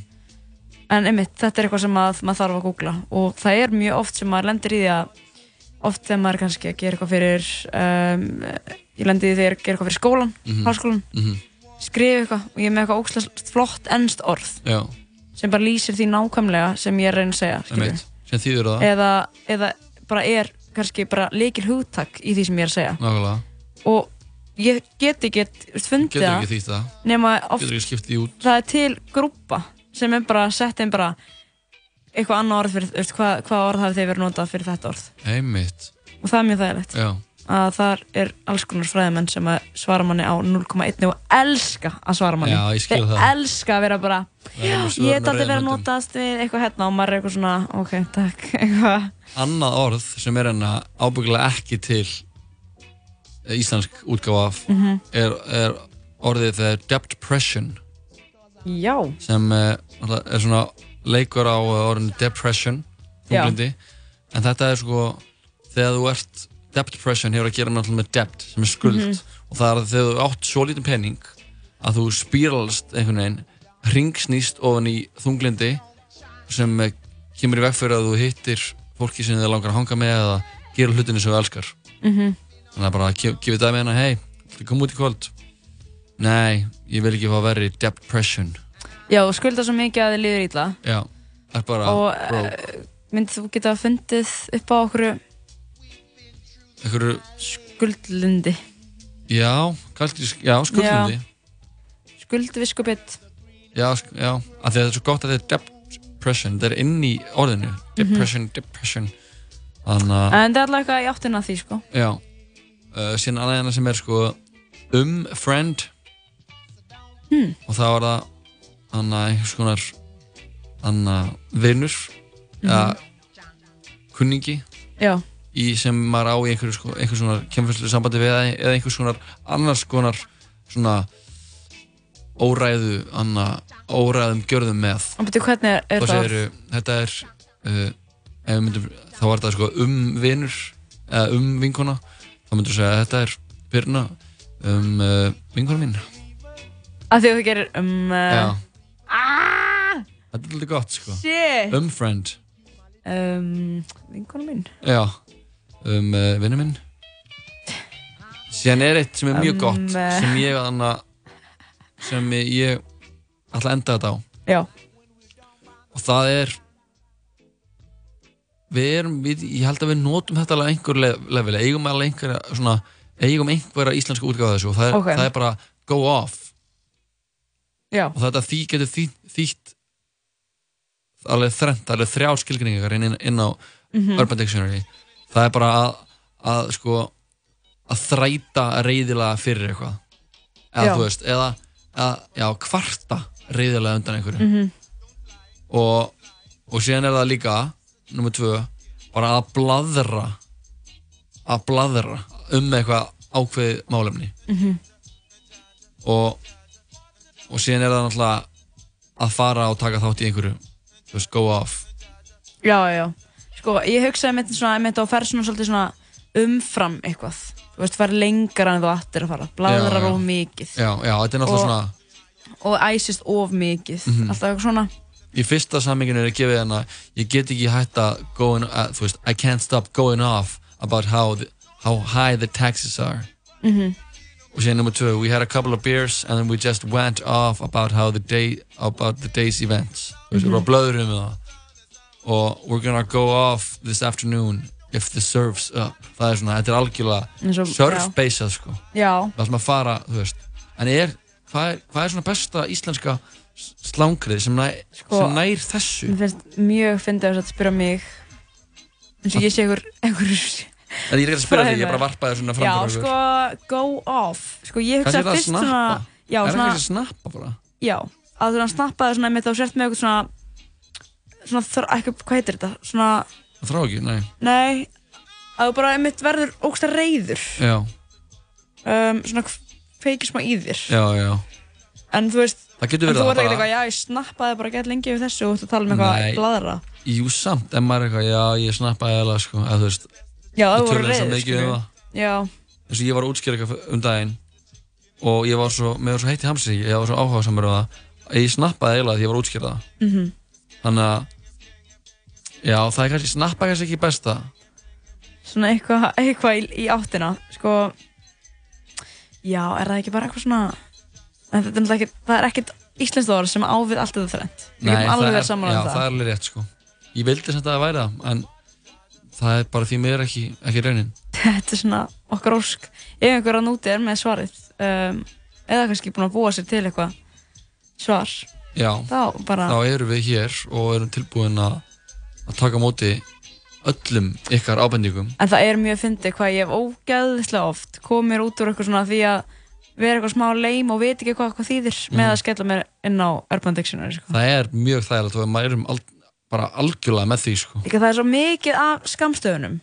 en einmitt, þetta er eitthvað sem að, maður þarf að googla. Og það er mjög oft sem maður lendir í því að oft þegar maður kannski að gera eitthvað fyrir um, ég lendi í því að gera eitthvað fyrir skólan Mhm. háskólan, Mhm. skrifa eitthvað og ég er með eitthvað ógslag flott ennst orð. Já, sem bara lýsir því nákvæmlega sem ég er að reyna að segja einmitt, sem þýður það. Eða, eða bara er kannski bara leikil hugtak í því sem ég er að segja. Nákvæmlega, og ég get ekki fundið getur það ekki þýtt það. nema oft getur ekki skipt því út. Það er til grúpa sem er bara sett inn bara eitthvað annað orð fyrir, veist, hvað, hvað orð hafið þið verið notað fyrir þetta orð? Einmitt, og það er mjög þægilegt. Já. Að þar er alls konar fræðimenn sem að svara manni á 0,1 og elska að svara manni. Já, ég skil Þeir það. elska að vera bara ég á aldrei verið að notast við eitthvað hérna. Og maður er eitthvað svona ok, takk, eitthvað. Annað orð sem er enna ábyggilega ekki til íslensk útgáfa af Mhm. er, er orðið þegar depression já, sem eh, náttúrulega er svona leikur á eh, orðinu depression Já. þunglindi en þetta er sko þegar þú ert depression hefur að gera með debt sem er skuld Mhm. og það er þegar þú átt svo lítinn pening að þú spíralast einhvern veginn ringsnýst ofan í þunglindi sem eh, kemur í veg fyrir að þú hittir fólki sem þið langar að hanga með eða gera hlutinu sem þú elskar Mhm. Þannig að bara gef- gefið dæmi hérna hei, þú kom út í kvöld? Nei, ég vil ekki fá verið depression. Já, skulda svo mikið að þið líður ítla já, það er bara og bro, uh, myndið þú geta fundið upp á okkur einhverju, skuldlindi já, kallt, já, skuldlundi. Skuldviskubitt já, já, af því að það er svo gott að þetta er depression, það er inn í orðinu. Depression, depression. Þannig að, en það er alltaf eitthvað í áttina að því sko. Já uh, síðan annað hérna sem er sko um friend. Hmm. og það var það hann að einhvers konar hann að vinnur eða kunningi já, í sem maður á í einhverju sko, einhvers konar kemfyrslu sambandi við eða einhvers konar annars konar svona óræðu anna, óræðum gjörðum með. Og betur hvernig er, er þá segir þetta er uh, myndum, þá var þetta sko um vinur eða um vinkona þá myndum við segja að þetta er byrna um uh, vinkona mín. Að því að þú gerir um uh, þetta er alveg gott sko. Shit. Um friend. Um, vinkona mín. Já, um uh, vinnu minn. Síðan er eitt sem er mjög Um, gott eh. sem ég anna, sem ég ætla að enda þetta á. Já, og það er við erum, við, ég held að við notum þetta alveg einhver level, eigum alveg einhverja svona, eigum einhverja íslenska útgáða þessu og það er, Ok. það er bara go off Já. og þetta því getur þýtt alveg þrent, alveg þrjá skilgrinningar inn, inn á Mhm. Urban Dictionary það er bara að, að sko að þræta reyðilega fyrir eitthvað eða Já. þú veist, eða að, já, kvarta reyðilega undan einhverju Mhm. og, og síðan er það líka nummer tvö, bara að bladra að bladra um eitthvað ákveðið málefni Mhm. og og síðan er það náttúrulega að fara og taka þátt í einhverju þú veist, go off Já, já. Sko, ég hugsaði mitt svona, mitt á að ferð svona svolítið svona umfram eitthvað. Þú veist, ferð lengra en þú ættir að fara. Já. of mikið. já, já, þetta er náttúrulega Og- svona Og æsist of mikið. Mhm. Alltaf eitthvað svona. Í fyrsta samminginu er að gefa hérna ég get ekki hægt að going, uh, I can't stop going off about how, the, how high the taxes are. Mhm. og síðan nummer tvö, we had a couple of beers and then we just went off about how the day about the day's events. Við Mhm. erum blöðurum með það. Og we're gonna go off this afternoon if the surf's up. Það er svona, þetta er algjörlega og- surf-basað sko. Já. það sem að fara, þú veist. En er, hvað er, hvað er svona besta íslenska slangrið sem, næ, Sko, sem nær þessu. Mér finnst mjög fyndið að þetta spyrja mig eins og ég sé einhver, ég er ekki að spyrja þig, ég er bara að varpa þér svona fram Já, sko, go off. Sko, ég hugsa er það að fyrst svona snappa? Er það svona kannski að snappa bara? Já, að þú snappaði svona einmitt á sért með eitthvað svona svona, þr- eitthvað, hvað heitir þetta? Svona, Það þrá ekki, nei. Nei að þú bara einmitt verður ógsta reyður Já, um, svona feikir smá í þér. Já, já. En þú veist, Það getur en verið þú það ert ekkert bara- eitthvað, já, ég snappaði bara gett lengi við þessu og þú tala um eitthvað bladra Jú, samt, en maður er eitthvað, já, ég snappaði eða, sko, eða þú veist Já, það voru mikið um það. Já, Þess að ég var að útskýra eitthvað um daginn og ég var svo, mér var svo heitt í hamsi ég var svo áhuga samar á það að ég snappaði eiginlega því ég var að útskýra það. Mhm. Þannig að Já, það er kannski, snappa kannski ekki besta. Svona eitthvað, eitthvað í, í áttina sko. Já, en þetta er náttúrulega ekki, það er ekkert íslenskt orð sem ávið allt þetta þrennt. Við getum alveg það verið er, saman já, um það. það er alveg rétt, sko. Ég vildi þetta að væri það, en það er bara því mér ekki, ekki raunin. Þetta er svona okkar ósk. Ef einhver að núti er með svarið um, eða kannski búin að búa sér til eitthvað svar Já, þá bara þá erum við hér og erum tilbúin að, taka á móti öllum ykkar ábendingum. En það er mjög fyndið hvað ég hef ógeðslega oft komið mér út úr eitthvað svona því að vera eitthvað smá leim og veit ekki hvað, hvað þýðir með Mhm. að skella mér inn á Urban Dictionary sko. Það er mjög þægilegt og maður erum al, bara algjörlega með því sko. Líka það er svo mikið af skamstöðunum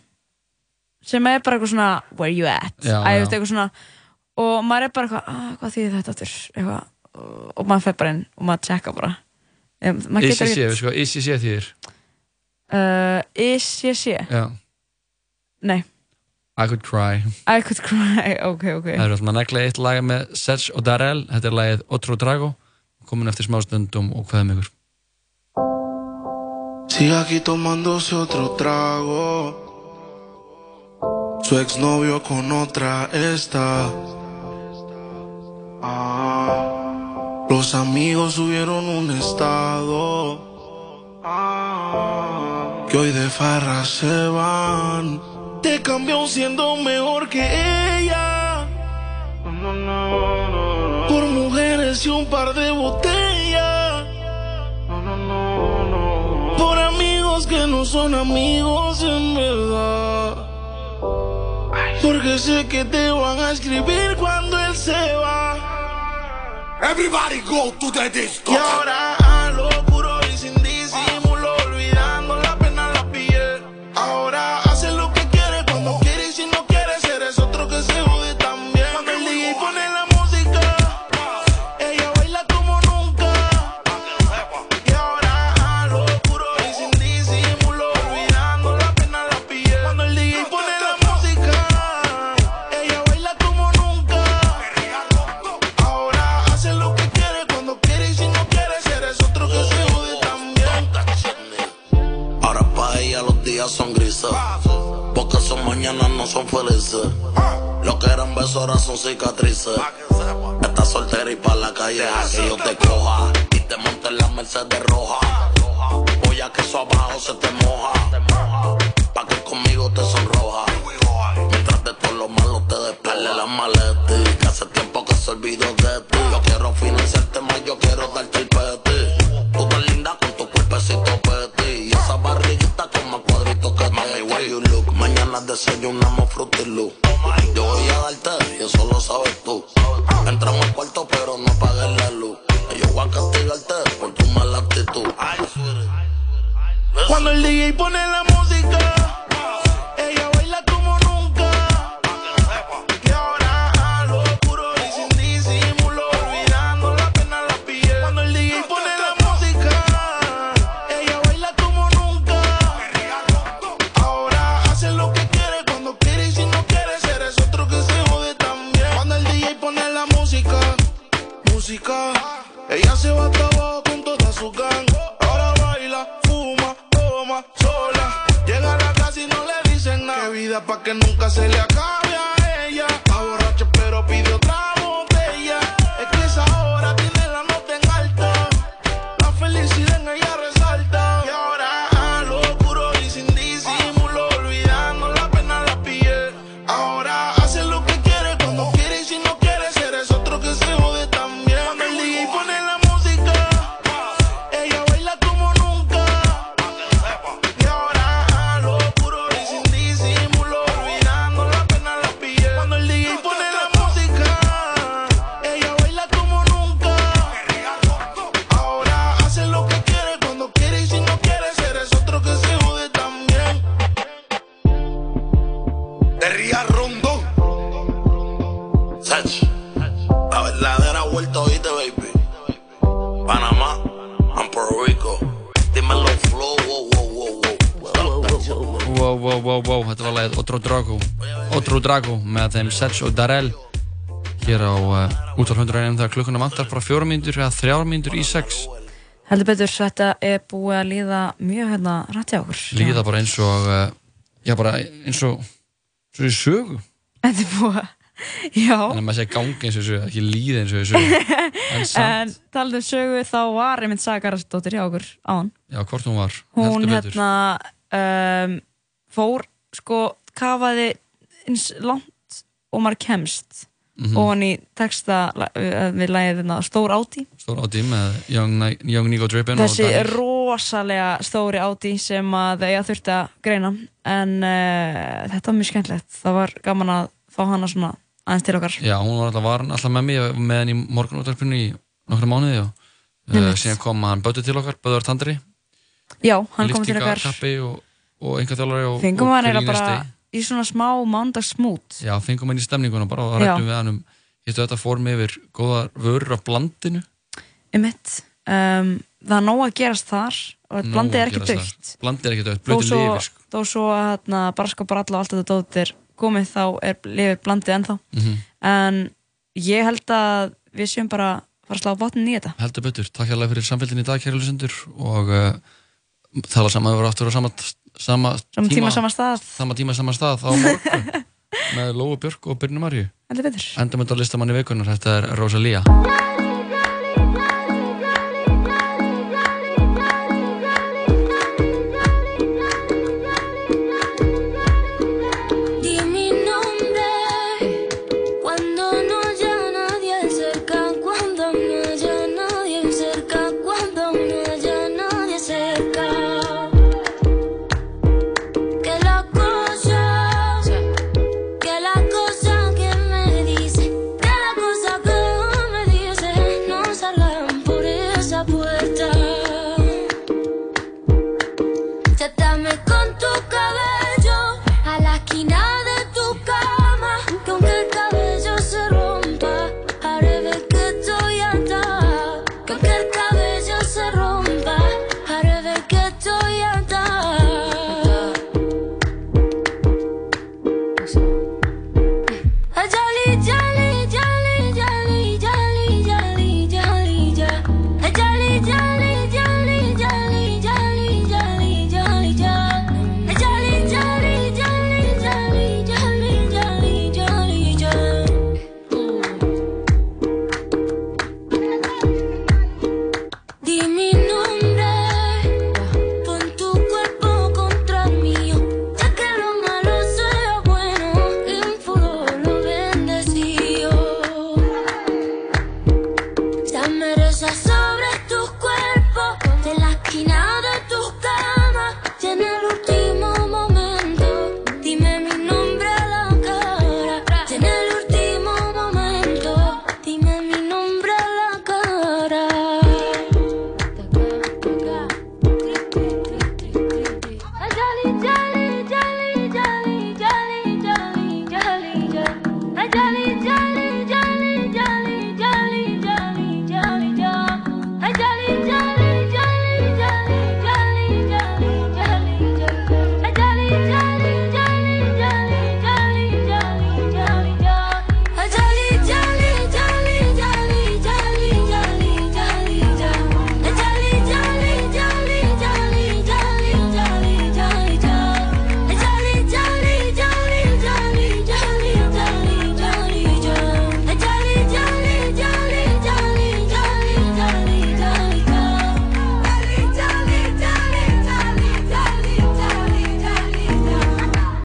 sem er bara eitthvað svona where you at Já, já. svona, og maður er bara eitthvað ah, hvað þýðir þetta eitthvað, og, maður fer bara inn og maður tjekka bara ICC, við sko, ICC þýðir uh, ICC nei, I could cry I could cry ok, ok Það er alltaf negla eitt lag með Serge og Darrell Þetta er lagið Otro Drago komin eftir smá stundum og hvað er ykkur Sigue aquí tomándose otro trago. Su exnovio con otra está. Ah, los amigos subieron un estado. Ah, que hoy de farra se van. Te cambió siendo mejor que ella. Por mujeres y un par de botellas. Por amigos que no son amigos en verdad. Porque sé que te van a escribir cuando él se va. Everybody go to the disco. Y ahora no son felices. Lo que eran besos ahora son cicatrices. Estás soltera y pa' la calle que yo te coja. Y te monte en la Mercedes roja. Voy a que eso abajo se te moja. Pa' que conmigo te sonroja. Mientras de todo lo malo te despele la maleta. Que hace tiempo que se olvidó de ti. Yo quiero financiarte más, yo quiero darte el peti. Tú tan linda con tu cuerpecito peti. Y esa barriguita con más cuadritos que Mami, where you look. Mañana desayunamos Yo voy a darte y eso lo sabes tú. Entramos al cuarto pero no apagues la luz. Yo voy a castigarte por tu mala actitud. Cuando el DJ pone la Setch og Darrell hér á uh, útvar 100 þegar klukkuna vantar bara fjóra mínútur eða þrjár mínútur í sex Heldur betur, þetta er búið að líða mjög hérna rætt hjá okkur. líða bara eins og uh, já bara eins og svo í sögu Þetta er búið að, já. þannig að maður segja gangi eins og í sögu ekki líða eins og í sögu en En talað um sögu, þá var einmitt Saga Garðarsdóttir hjá okkur áðan. já hvort hún var Hún heldur betur hérna um, fór, sko, kafaði eins langt og maður kemst Mhm. ofan í texta uh, við lagið hérna Stór Áti. stór áti með Young, Young Nico Drippin Þessi og rosalega stóri Áti sem að ég þurfti að greina en uh, þetta var mjög skemmtilegt. Það var gaman að fá hana svona aðeins til okkar. Já, hún var alltaf, var alltaf með mig með henni í morgunúttarpinu í nokkru mánuði og uh, síðan kom hann Bötti til okkar, Böðvar Tandri Já, hann kom til okkar. og, og einhver þjálfari og, og hann eiginlega grínasti. bara í svona smá mándagsmút. Já, fengum hann í stemninguna bara og rættum við hann um Hittu þetta fórum yfir góðar vörur á blandinu Einmitt. Um, það er nóg að gerast þar og blandið er ekki dögt. Blandið er ekki dögt, blötu svo, lifir sko. þó svo hérna, barska bralla og allt þetta dót er komið þá er lifið blandið ennþá. Mhm. En ég held að við séum bara að fara að slá botnin í þetta. Heldur betur, takk hérlega fyrir samfélgin í dag kæri lusendur og uh, tala saman við vorum aftur á sama, sama, Sama tíma, sama stað. sama tíma, sama stað á morgun með Lóu Björk og Byrnu Marju betur. Endum þetta listamanni vikunar, þetta er Rosalía